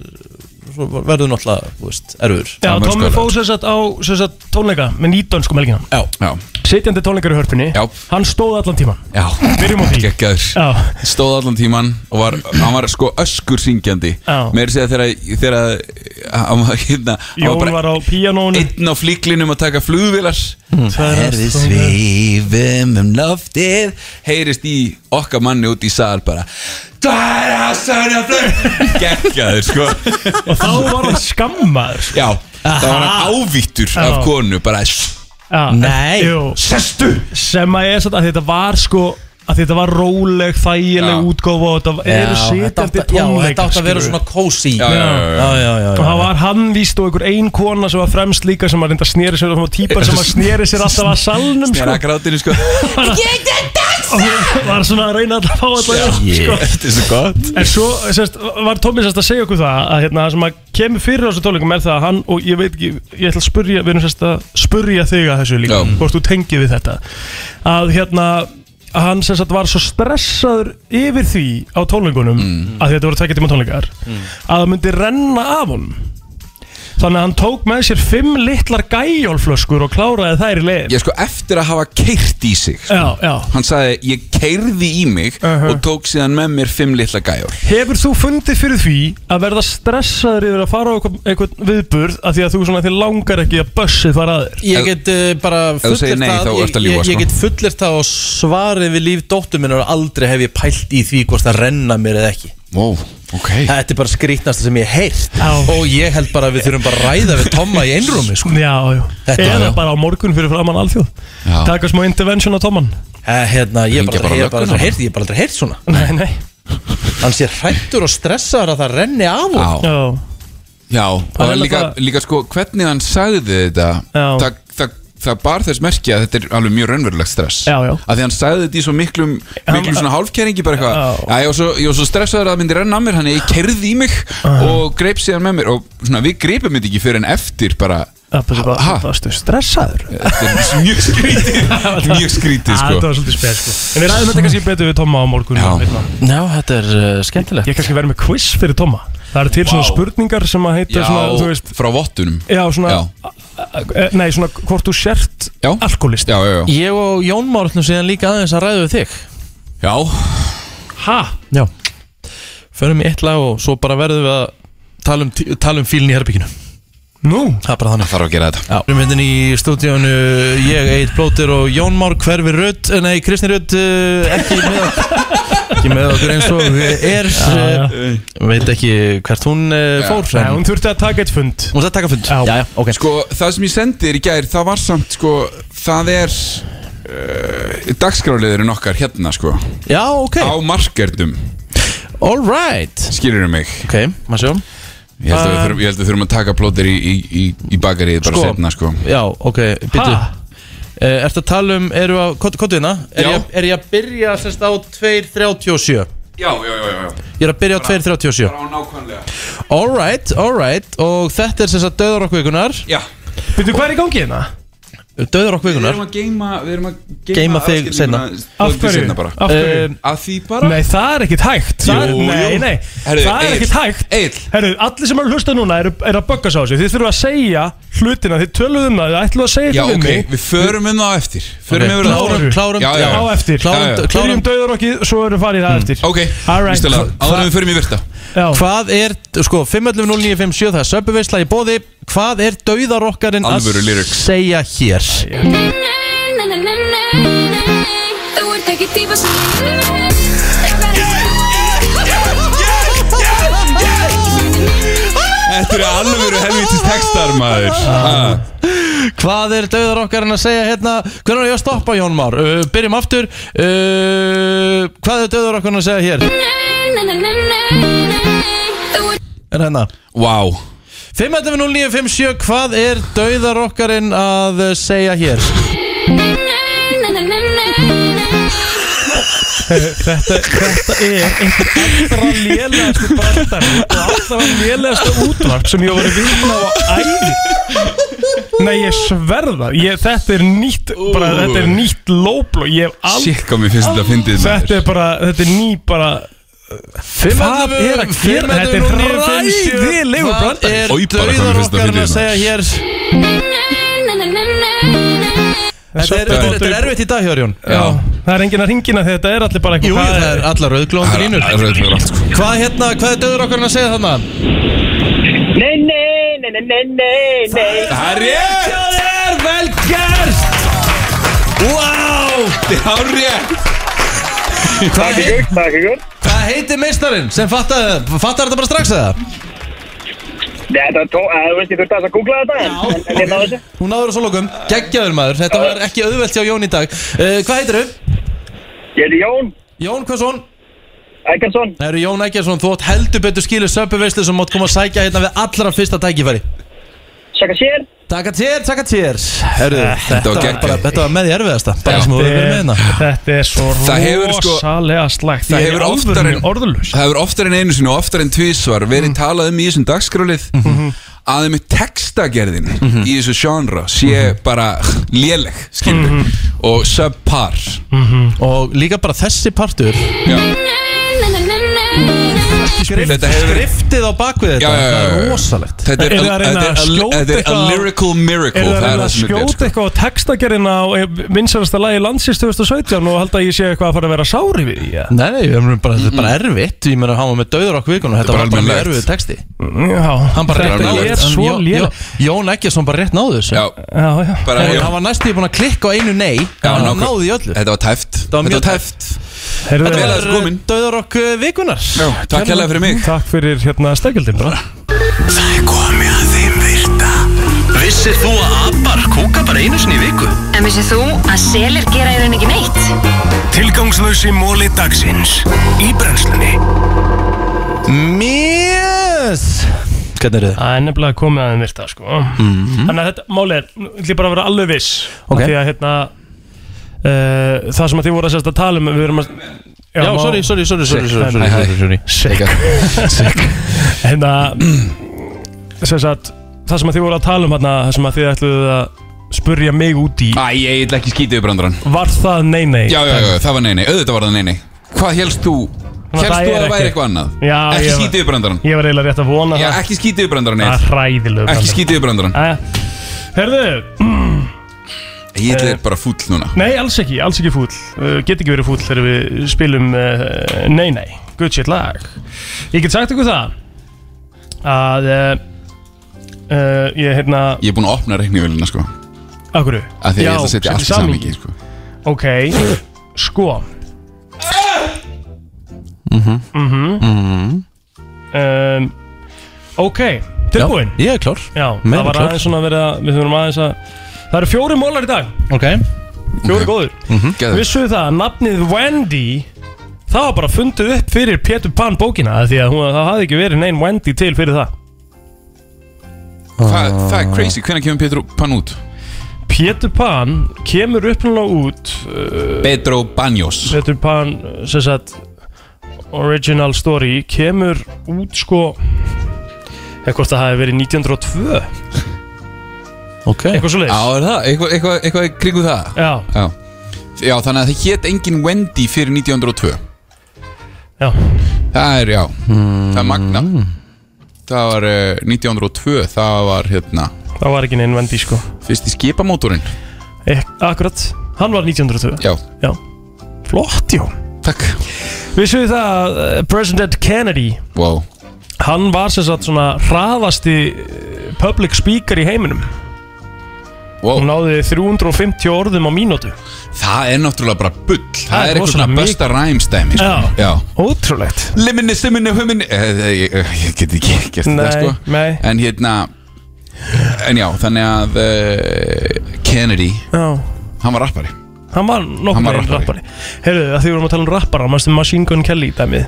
verður náttúrulega, þú veist, erfur já skálar. fóð sér satt á sér satt tónleika með nýdönsku melgina Já, Já, Sitjandi tónleikar í hörpunni Já. Hann stóð allan tíman já. Byrjum á því. Já, Stóð allan tíman og var, hann var sko öskur syngjandi. Já. Meir segja þegar, þegar hann var hérna hann Jón var á píanónu einn á flíklinum að taka flugvilar Herði sveifum um loftið. Heyrist í okkar manni út í sal bara Tværa særa flug. Gekkjaður sko. Og þá var hann skammaður sko. Já, það var hann ávíttur Já. af konu bara Já, Nei. jú. Sestu Sem að ég er satt að þetta var sko að þetta var róleg, þægileg Já. útgáfa og þetta Já, eru þetta sitjandi átti- já, tónleikar þetta átti að vera svona cozy Já, já, já, já. já, og það var hann víst og einhver ein kona sem var fremst líka sem var reynda sneri sér og típar sem var sneri sér alltaf að salnum sko. Snera grátinu sko og var svona að reyna að fá þetta sko. Þetta er svo gott. En svo sérst, var Tómi sérst að segja okkur það að hérna, það sem að kemur fyrir á þessu tónleikum er það að hann og ég veit ekki, ég ætla að spurja við erum sérst að spurja þig að þessu líka hvort þú tengið við þetta. Að hérna að hann sem sagt var svo stressaður yfir því á tónleikunum Mm. að þetta voru tvekja tíma tónleikar að það myndi renna af honum Þannig að hann tók með sér fimm litlar gæjólflöskur og kláraði þær í leiðin Ég sko eftir að hafa keirt í sig sko. Já, já Hann sagði ég keirði í mig Uh-huh. og tók síðan með mér fimm litla gæjól Hefur þú fundið fyrir því að verða stressaður yfir að fara á eitthvað, eitthvað viðburð af því að þú svona þið langar ekki að bussið fara að þér? Ég get uh, bara þú segir fullirt nei, það þá ég, ertu að ljúga, ég, ég sko. get fullirt það og svarið við líf dóttur minnar og aldrei hef ég pælt í því hvort það renna mér eða ekki Wow, ok Þetta er bara skrítnasta sem ég Já. og ég held bara að við þurfum bara að ræða við Tomma í einrúmi sko. Já, já Þetta- Eða já. bara á morgun fyrir framann alþjóð Já. Taka smá intervention á Tóman eh, hérna, Ég hef Hringja bara, bara bara, lögguna. aldrei heyrt, ég hef bara aldrei heyrt svona Nei, nei Hann sé hrættur og stressaður að það renni af honum. Já, Já, já Hann og er líka, náttúrulega- líka sko hvernig hann sagði þetta Já. það, það, það bar þess merki að þetta er alveg mjög raunverulegt stress Já, já. að því hann sagði þetta í svo miklum miklum svona hálfkæringi bara eitthvað Já. já, ég var svo, ég var svo stressaður að það myndi renna að mér hann ég kerði í mig og greip síðan með mér og svona við greipum þetta ekki fyrir en eftir bara það er bara, Ha? varstu stressaður þetta er mjög skrítið mjög skrítið Þetta sko var svolítið spes sko. En við ræðum þetta kannski betur við Tóma á morgun Já. hérna. Já, þetta er uh, skemmtilegt Ég kannski verið með quiz fyrir Tóma Það eru til svona spurningar sem að heita já, svona, þú veist frá vottunum Já, svona Já. Eh, Nei, svona hvort þú sért Já. alkoholist já, já, já, Ég og Jón Már ætlum síðan líka aðeins að ræða við þig já. Ha? Já Förum í eitt lag og svo bara verðum við að tala um, tala um fílinn í herbygginu Nú? Það er bara þannig. Þarf að gera þetta. Já, við erum hérna í stúdíónu ég, Eitt Blóter og Jón Már Hverfi Rutt, eh, nei, Kristi Rutt uh, ekki með ekki með okkur eins og er uh, veit ekki hvert hún uh, fór Nei, hún þurfti að taka eitt fund. Hún sætti taka fund. Já. já, já, ok. Sko, það sem ég sendi þér í gær, það var samt, sko, það er uh, dagskráliðurinn okkar hérna, sko, já, ok, á markernum, all right. Skilur mig. ok, maður sjá Ég held að við þurfum, ég held að við þurfum að taka plótir í, í, í, í bakarið bara Sko. setna, sko. já, ok, byttu Ha? uh, ertu að tala um, eru að, kottu hérna er, er ég að byrja sérst á 2.37 Já, já, já, já, ég er að byrja á 2.37 Bara á nákvæmlega. all right, all right og þetta er sérst að döður okkur vikunar Já. Veitu hvað er í gangi döður okkur Við vikunar erum að geima, við erum að geima, Geyma þig aðskilninguna Af hverju? seinna bara. Af hverju? Um, Að því bara... Nei, það er ekkit hægt. Jú, Nei, nei, Herru, það er ekkit hægt. Herru, allir sem eru að hlusta núna eru er að bögga sá þessu. Þið þurfum að segja hlutina, þið töluðum um það. Þið ætluðu að segja Já, þetta ok, við mig. Við förum um það á eftir. Förum Ok, yfir það. á klárum, eftir. klárum, Já, já, Á eftir. Klárum, Já, já. klárum Byrjum döðarokkið, svo erum farið það eftir. Ok, áður við förum í virta. Já. Hvað er, sko, 511-0957 það er söpuveisla í bóði Hvað er dauðarokkarinn að Alvöru lyrics. segja hér? Þú ert ekki típa sem Þetta eru alvöru helvitis textar, maður. Ah. Hvað er dauðarokkarinn að segja hérna? Hvernig er ég að stoppa Jón Már? Uh, byrjum aftur uh, Hvað er dauðarokkarinn að segja hér? Er hérna Vá. 511-0957 Hvað er dauðarokkarinn að segja hér? Þetta, þetta er einhver allra lélegasti brandar og allra lélegasta útvarp sem ég hef verið vinna á æði Nei, ég sverða ég, Þetta er nýtt bara, Þetta er nýtt lóbló Ég hef aldrei hvað mér finnst þetta að fyndið, Þetta er bara, þetta er ný bara Hvað er að gera? Þetta er ræðilegur Hvað brandari er dauðarokkarinn fyndið, að segja hér? Þetta er, er, er erfitt í dag hjá Jón Já, það er enginn að ringina þegar þetta er allir bara Jú, eitthvað það er allar rauðglóðandi línur Það er rauð fyrir allt, sko. Hvað hérna, hvað er dauðarokkarinn að segja þarna? Nei, nei, nei, nei, nei, nei, nei Það er rétt! Það er vel gert Wow Það er rétt! Hvað, heit, Takk ykkur hvað heitir meistarinn sem fattar, fattar þetta bara strax eða? Þetta var tó, að, þú veist, ég þurfti að googla þetta en, en, ég náðu þessu Hún náður að svo lokum. Geggjaður maður, þetta var ekki auðvelt hjá Jón í dag. Uh, Hvað heitir þau? Ég heiti Jón. Jón Hversson Eggertsson. Það eru Jón Eggersson, þú átt heldur betur skilur söpu veislu sem mátt koma að sækja hérna við allra fyrsta tækifæri Sjaka sér. Takka tér, takka tér Herru, þetta, var var geggjað. bara, þetta var með í erfiðasta. Bara sem hefur verið með hérna. Þetta er svo Það hefur sko- rosalega slægt. Það hefur oftar en orðlust Það hefur oftar en einu sinni og oftar en tvísvar verið talað um í þessum dagskrálið að með textagerðin í þessu genre sé bara léleg skilur og subpar. Og líka bara þessi partur. Já. Skrift, Þetta hefur skriftið á bakvið þetta. Já, já, já, Það er rosalegt. Þetta er, reyna þetta er, að skjóta þetta er a lyrical miracle Er það er að þetta er skjóta sko. eitthvað á textagerina á vinsarasta lagi landsins 2017 og halda að ég sé eitthvað að fara að vera sári við. Nei, nei, við erum bara, þetta er bara erfitt. Ég meina, hann var með döður okkur vikuna Þetta bara var bara erfið texti. Þetta er svo Jón- Eggerson bara rétt náði þessu. Og. Hann var næstu búin að klikka á einu nei hann náði í öllu. Þetta var tæft. Var mjög Þetta var tæft Heyrðu, Þetta vel að þessu komin. Döður okkur vikunar Já, Takk hérlega fyrir mig Takk fyrir hérna stækjaldin bara Það er komið að þeim virta Vissir þú að abar kúka bara einu sinni í viku? En vissið þú að selir gera í rauninni ekki neitt? Tilgangslösi móli dagsins Í brennslunni Mjöss Hvernig eru þið? Það er nefnilega komið að þeim virta sko. Þannig að þetta máli er ég bara að vera alveg viss Ok. Því að hérna uh, Það sem að þið voru að sérst að tala um Við erum að Já, má- sorry, sorry, sorry, sorry, sorry, Hérna sem sagt, Það sem að þið voru að tala um hérna, Það sem að þið ætluðu að spurja mig út í Æ, ég ætla ekki skítið upp brandarann Var það nei nei? Já, já, já, það var nei, nei, auðvitað var það nei, nei. Hvað helst þú? Að Helst þú að það væri eitthvað annað? Já, Ekki skítið upp brandarann Ég var eiginlega rétt að vona Já, það. ekki skítið upp brandarann Það neitt er Ég bara fúll núna. Nei alls ekki, alls ekki fúll. Uh, Get ekki verið fúll þegar við spilum uh, Nei nei, good shit lag. Ég get sagt ykkur það Að uh, uh, Ég hérna Ég er búin að opna reiknivélina, sko. Akkur Af því að ég ætla að setja allt í samhengi, sko. Ok, sko. Mhm. Mhm. Um, Ok, tilbúin. Já, ég er klár. Já, Meira það var klár. aðeins svona að Við þurfum aðeins að Það eru fjóri mólar í dag. Ok. Fjóri góður Geðveikt. Vissuðu það að nafnið Wendy Það var bara fundið upp fyrir Peter Pan bókina Því að hún, það hafði ekki verið neinn Wendy til fyrir það. Það það er crazy, hvernig kemur Pétur Pan út? Peter Pan kemur uppnálega út uh, Pedro Banjos Peter Pan sem sagt Original story kemur út sko hvort það hafi verið 1902 Ok. Eitthvað svo Já, er það? Eitthvað, eitthvað, eitthvað kringu það? Já, Já. Já, þannig að það hétt engin Wendy fyrir 1902 já, Það er, já, það er magna Það var uh, 1902, það var hérna það var ekki neinn Wendy sko. Fyrst í skipamótorinn. Ek, Akkurat, hann var 1902 Já, Já, flott já takk. Vissuðu það að uh, President Kennedy Wow hann var sem sagt svona hraðasti uh, public speaker í heiminum Wow, hún náði 350 orðum á mínútu. Það er náttúrulega bara bull. Það, Það er er eitthvað svona besta ræmstæmi sko. Ótrúlegt. Liminni, siminni, huminni eh, eh, Ég ég get ekki gert það sko. nei. En hérna En já, þannig að uh, Kennedy, Já. hann var rappari. Hann var var meginn rappari. Heyrðu, að því við vorum að tala um rappara Mástu Machine Gun Kelly dæmið?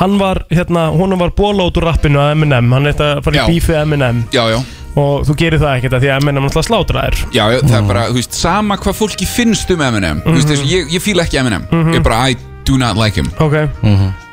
Hann var, hérna, honum var bóla út úr rappinu að Eminem. Hann eitthvað að fara í bífið Eminem. Já, já Og þú gerir það ekkert að því að Eminem náttúrulega slátra þér. Já, það er bara, þú veist, sama hvað fólki finnst um Eminem Þú veist, þessu, ég, ég fíla ekki Eminem Ég er bara, I do not like him. Ok,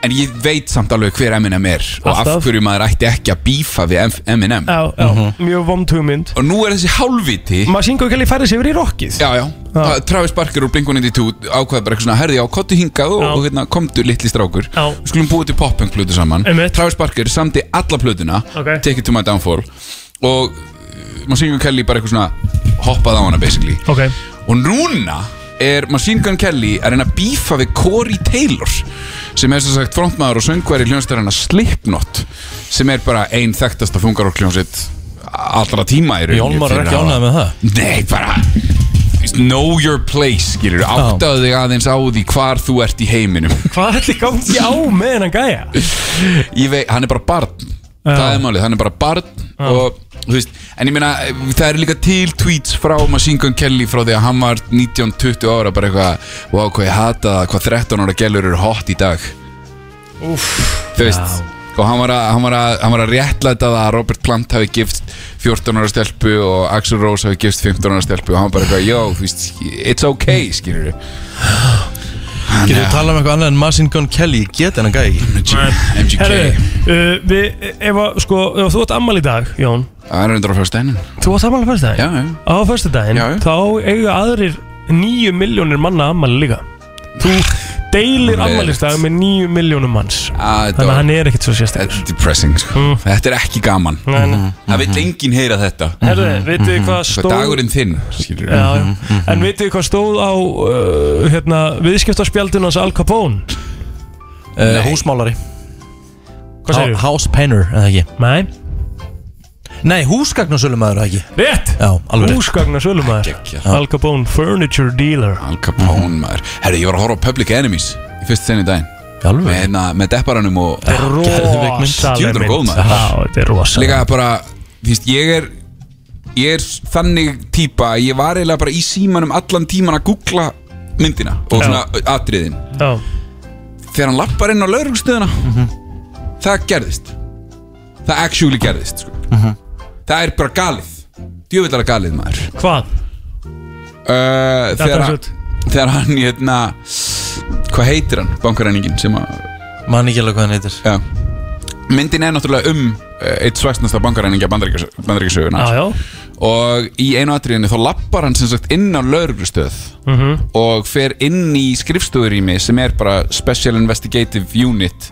En ég veit samt alveg hver Eminem er Og Alltaf. af hverju maður ætti ekki að bífa við Em- Eminem já, já, mjög vond hugmynd. Og nú er þessi hálfviti Machine Gun Kelly færði sig yfir í rockið Já, já, já. Travis Barker og Blink-182 ákvaði bara eitthvað svona Herði á, kottu hingað og, Já. og hérna, komdu litli strákur. Já. Við skulum búið til pop-punk plötu saman. Einmitt. Travis Barker samdi alla plötuna. Ok. Take it to my downfall Og uh, Machine Gun Kelly bara eitthvað svona Hoppaði á hana basically. Ok, Og núna er Machine Gun Kelly að reyna að bífa við Corey Taylor sem er sem sagt frontmaður og söngværi hljónstæðarna Slipknot sem er bara ein þekktasta þungarokk hljónsitt allra tíma í rauninni var fyrir ekki ánægð með það? Nei, bara Know your place, skilur Áttaðu þig aðeins á því hvar þú ert í heiminum. Hvað ætli gangi á með hennan gæja? Ég veit, hann er bara barn Það er málið, hann er bara barn og, þú veist, En ég meina, það er líka til tweets frá Machine Gun Kelly frá því að hann var 19-20 ára bara eitthvað, wow, hvað ég hata það hvað 13 ára gælur eru hot í dag. Úff, Þú veist Og hann var, að, hann, var að, hann var að réttlæta það að Robert Plant hafi gift 14 ára stelpu og Axl Rose hafi gift 15 ára stelpu og hann bara eitthvað, jó, þú veist, it's okay, skilur Getur við tala um eitthvað annað en Machine Gun Kelly? Ég get hennan gæi. MGK herru, uh, við, ef að, sko, ef þú átt ammal í dag, Jón. Það er undir á fyrst einin Þú átt ammal á fyrsta Já, daginn? já. Á fyrsta daginn, Já, já. þá eiga aðrir nýju miljónir manna ammali líka. Þú deilir ammælistag með 9 miljónum manns. Ah, Þannig að hann er ekkit svo sérstaklega Þetta er depressing sko. Þetta er ekki gaman. Nei, nei. Það vil enginn heyra þetta. Herðu, vitið þið hvað Hvað stóð dagurinn þinn skilur Já, já. En vitið þið hvað stóð á uh, hérna, viðskiptarspjaldinu hans Al Capone? uh, Húsmálari. Hvað segirðu? House painter, eða ekki? Nei, Nei, húsgagnasölumæður, ekki? Rétt. Já, alveg rétt. Húsgagna sölumæður Geggjað. Al Capone Furniture Dealer. Al Capone maður. Herri, ég var að horfa á Public Enemies Í fyrst senni daginn. Alveg Með, hérna, með depparanum og Þetta er geðveik mynd. rosaleg Djöfull er góð, mynd. maður. Já, þetta er rosaleg. Líka bara, þú veist, ég er Ég er þannig típa að Ég var eiginlega bara í símanum allan tíman að googla myndina Og Já. svona atriðin. Já, Þegar hann lappar inn á lauruglustöðuna Það gerðist. Það actually gerðist sko. Það er bara galið. Djöfullara galið maður. Hvað? uh, Þetta þegar, er hann, þegar hann hérna Hvað heitir hann, bankaræningin sem að Man ekki alveg hvað hann heitir. Já. Myndin er náttúrulega um uh, eitt svæstnasta bankaræningja bandaríkjasöguna Já, já. Og í einu atriðinu þá lappar hann sem sagt inn á lauruglustöð Mhm. og fer inn í skrifstofurými sem er bara Special Investigative Unit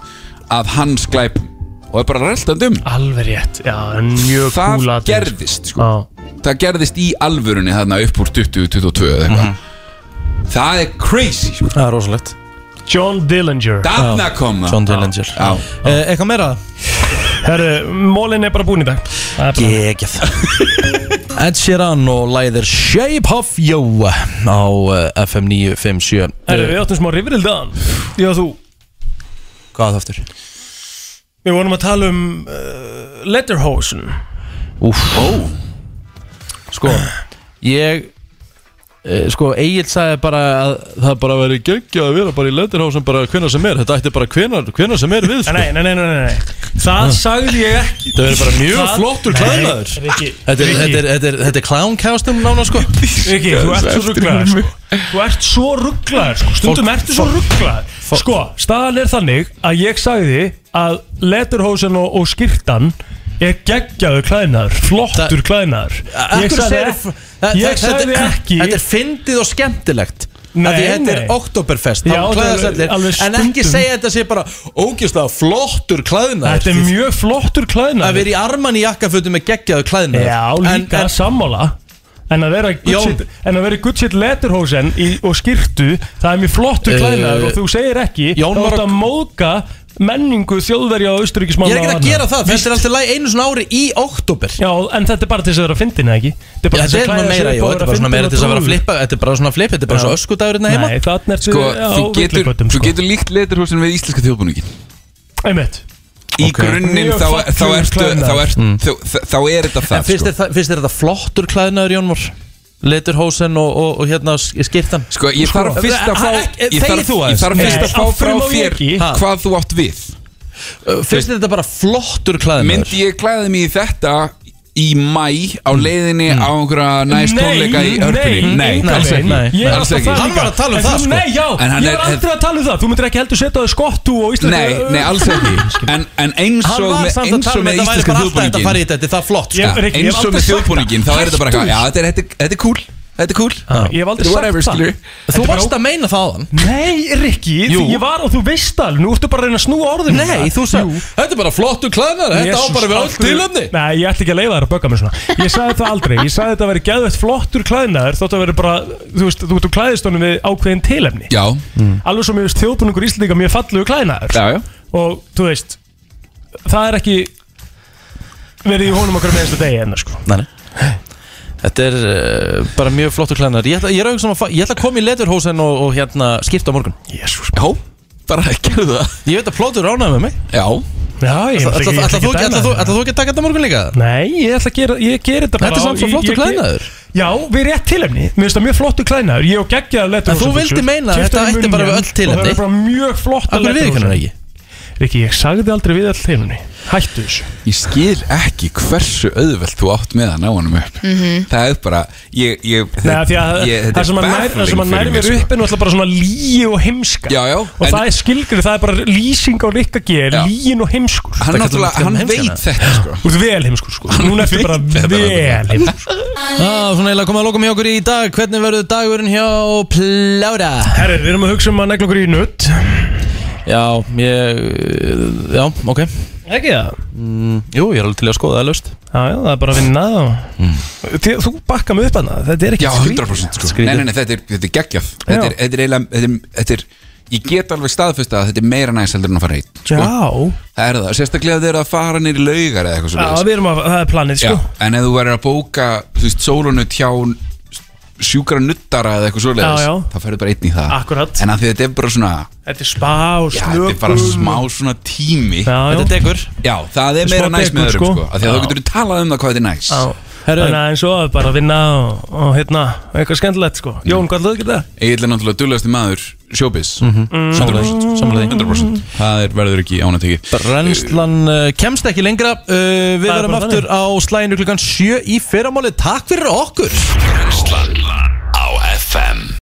að hans glæpum og er bara reltand um. Alveg rétt, já, en mjög það cool atriði, gerðist sko. Já, það gerðist í alvörunni þarna upp úr 2022 eða eitthvað. Það er crazy sko. Það er rosalegt. John Dillinger. Þarna kom það. John Dillinger. Já. Eh, Eitthvað meira? Herru, mólin er bara búin í dag. Það er bara Gekjað Ed Sheeran og læðir Shape of You á uh, FM 957 Herru, við áttum smá rifrildaðan. Og þú. Hvað það aftur? Við vorum að tala um uh, Letterhosen. Úf Sko Ég Sko Egil sagði bara að það bara veri geggjað að vera bara í Letterhosen bara hvenær sem er Þetta ætti bara hvenær, hvenær sem er við sko. Nei, nei, nei, nei, nei. Það sagði ég ekki Það er bara mjög flottur klæðnaður Þetta er, Rikki, þetta þetta þetta clown costume nána sko Rikki, þú ert svo rugglaður sko. Þú ert svo rugglaður sko. Stundum ertu svo rugglaður Sko, staðan er þannig að ég sagði að Letterhosen og, og skirtan er geggjaður klæðnaður Flottur klæðnaður. Ég sagði, ekki- ég þetta- sagði ekki Þetta er fyndið og skemmtilegt. Nei, þetta er. Oktoberfest Já, þetta er En ekki segja þetta sé bara ógislega flottur klæðnaður Þetta er mjög flottur Að klæðnaður vera í arman í jakkafötum með geggjaðu klæðnaður. Já, líka en, sammála. En að shit, en að vera í shit letterhosen og skirtu Það er mjög flottur Eh, klæðnaður og þú segir ekki Jón Þá var ert að- að móðga menningu þjóðverja og austuríkismanna Ég er ekki að gera það, þetta er alltaf læg einu svona ári í oktober Já, en þetta er bara til þess að vera að fyndin, eða ekki? Þetta Já, bara til þetta þess er að svona klæða sig upp og þetta er bara svona meira til þess að vera að flippa Þetta er bara svona flip, þetta er bara Já. svo öskudagurinn heima Nei, þannig er sko, á þú getur, villigötum, þú sko. getur líkt leturhúsin við íslenska þjóðbúningin Einmitt í grunninn þá, ertu, þá, klæðnaður. ert, þá, þá, þá er þetta En það finnst sko. þér það- finnst þér þetta flottur klæðnaður, Jónmór? Leturhósen og, og, og hérna skirtan Sko, ég þarf Sko, fyrst að fá Ég þarf, ég þarf fyrst að fá af frá þér hvað þú átt við. Finnst þér þetta bara flottur klæðnaður? Myndi ég klæða mig í þetta í mæ á leiðinni á einhverja næst tónleika í hörpunni? Nei, nei, alls ekki, nei. Ég alls ekki. það Hann var að tala um En það, sko. Nei, já, En hann ég er- er aldrei að tala um það Þú myndir ekki heldur setja á þig skottu og íslenska Nei, nei, alls ekki En, en eins Hann og var með, samt að eins tala og um með þetta væri íslenska bara alltaf þetta að fara þjóðbúningin í þetta, þetta er flott sko. Ég- Rikki, hef Eins og aldrei með sagt þjóðbúningin Þá það. er þetta bara eitthvað Já, þetta er, þetta, er- þetta er cool Þetta er cool. Ég hef aldrei Whatever, sagt skilur. það Þú varst að meina það á hann Nei, Rikki, Jú. ég var og þú veist alveg. Nú ertu bara að reyna að snúa orðinu. Nei, þú sagði, þetta er bara flottur klæðnaður Þetta á bara við öll af hverju- tilöfni Nei, ég ætla ekki að leiða þér að bögga mig svona. Ég sagði það aldrei, ég sagði þetta að vera geðveitt flottur klæðnaður Þótt að vera bara, þú veist, þú, þú klæðist honum við ákveðin tilefni. Já, Alveg sem ég veist þjóðbúningur Íslandinga mjög fallegu klæðnaður. Já, já. Og, þú veist, það er ekki verið í honum okkur með einstu degi enna, sko. Nei, nei. Þetta er uh, bara mjög flottur klæðnaður. Ég ætla, ég, er að hugsa um ég ætla að koma í leturhósen og, og hérna skipta á morgun. Jésús Já, bara gerðu það. Ég veit að plótur ránaði með mig. Já, Já, ég Ætla ætla ekki- að þú það. ætla þú ekki að taka þetta á morgun líka? Nei, ég ætla að gera, ég ger þetta bara Þetta er samt svo ég- klæðnaður. Já, við erum rétt tilefni. Mér finnst það mjög flottur klæðnaður. Ég og geggjaði letur En þú vildi meina að þetta ætti bara við öll tilefni. Rikki, ég sagði aldrei við all heimunni Hættu þessu. Ég skil ekki hversu auðvelt þú átt með að ná honum upp. Mhm. Það er bara ég, ég, Nei, því að ég, þetta það sem er að nær, það sem að baffling nær mig, upp er náttúrulega bara svona líi og heimska. Já, já, Og en- það er skilgrið, það er bara lýsing á Rikka G er Já. líin og heimskur. Hann hann veit þetta sko. Þú ert vel heimskur sko. Núna ertu bara þetta vel heimskur. Svona eiginlega komið að lokum hjá okkur í dag. Hvernig verður dagurinn hjá Plára? Herri, við erum að hugsa um að negla okkur í nutt Já, ég, já, ok. Ekki það? mm, Jú, ég er alveg til að skoða það löst Já, já, það er bara að vinna og... Þi- Þú bakka mig upp hana, þetta er ekki Já, 100% sko. Skrítið. Nei, nei, nei, þetta er, þetta er geggjað. Þetta er, þetta er eiginlega, þetta er, þetta er Ég get alveg staðfest að þetta er meira næst heldur en að fara einn sko. Já, Það er það, sérstaklega þegar að fara nýri laugar eða eitthvað já, svo við erum að, það er planið sko. Já, en ef þú verður að bóka Þú veist, sólunut hjá sjúkra nuttara eða eitthvað svoleiðis Já, já. þá ferður bara einn í það. Akkurat. en að því þetta er bara svona Þetta er spa og já, slökun þetta er bara smá svona tími. Já, já. Þetta er degur já, það er Smá meira næst með dekur, öðrum sko. sko, af því að þá getur þú talað um það hvað þetta er næst. Já, Herru. þannig að eins og bara að vinna og, og hérna, eitthvað skemmtilegt sko. Jón, hvað lög þetta? Egil er náttúrulega duglegasti maður sjóbis Mhm. Sammála því, sammála því. 100% það er, verður ekki ánættekið Brennslan uh, kemst ekki lengra. Uh, Við Það er verum bara aftur á slæðinu klukkan 7 í fyrramáli Takk fyrir okkur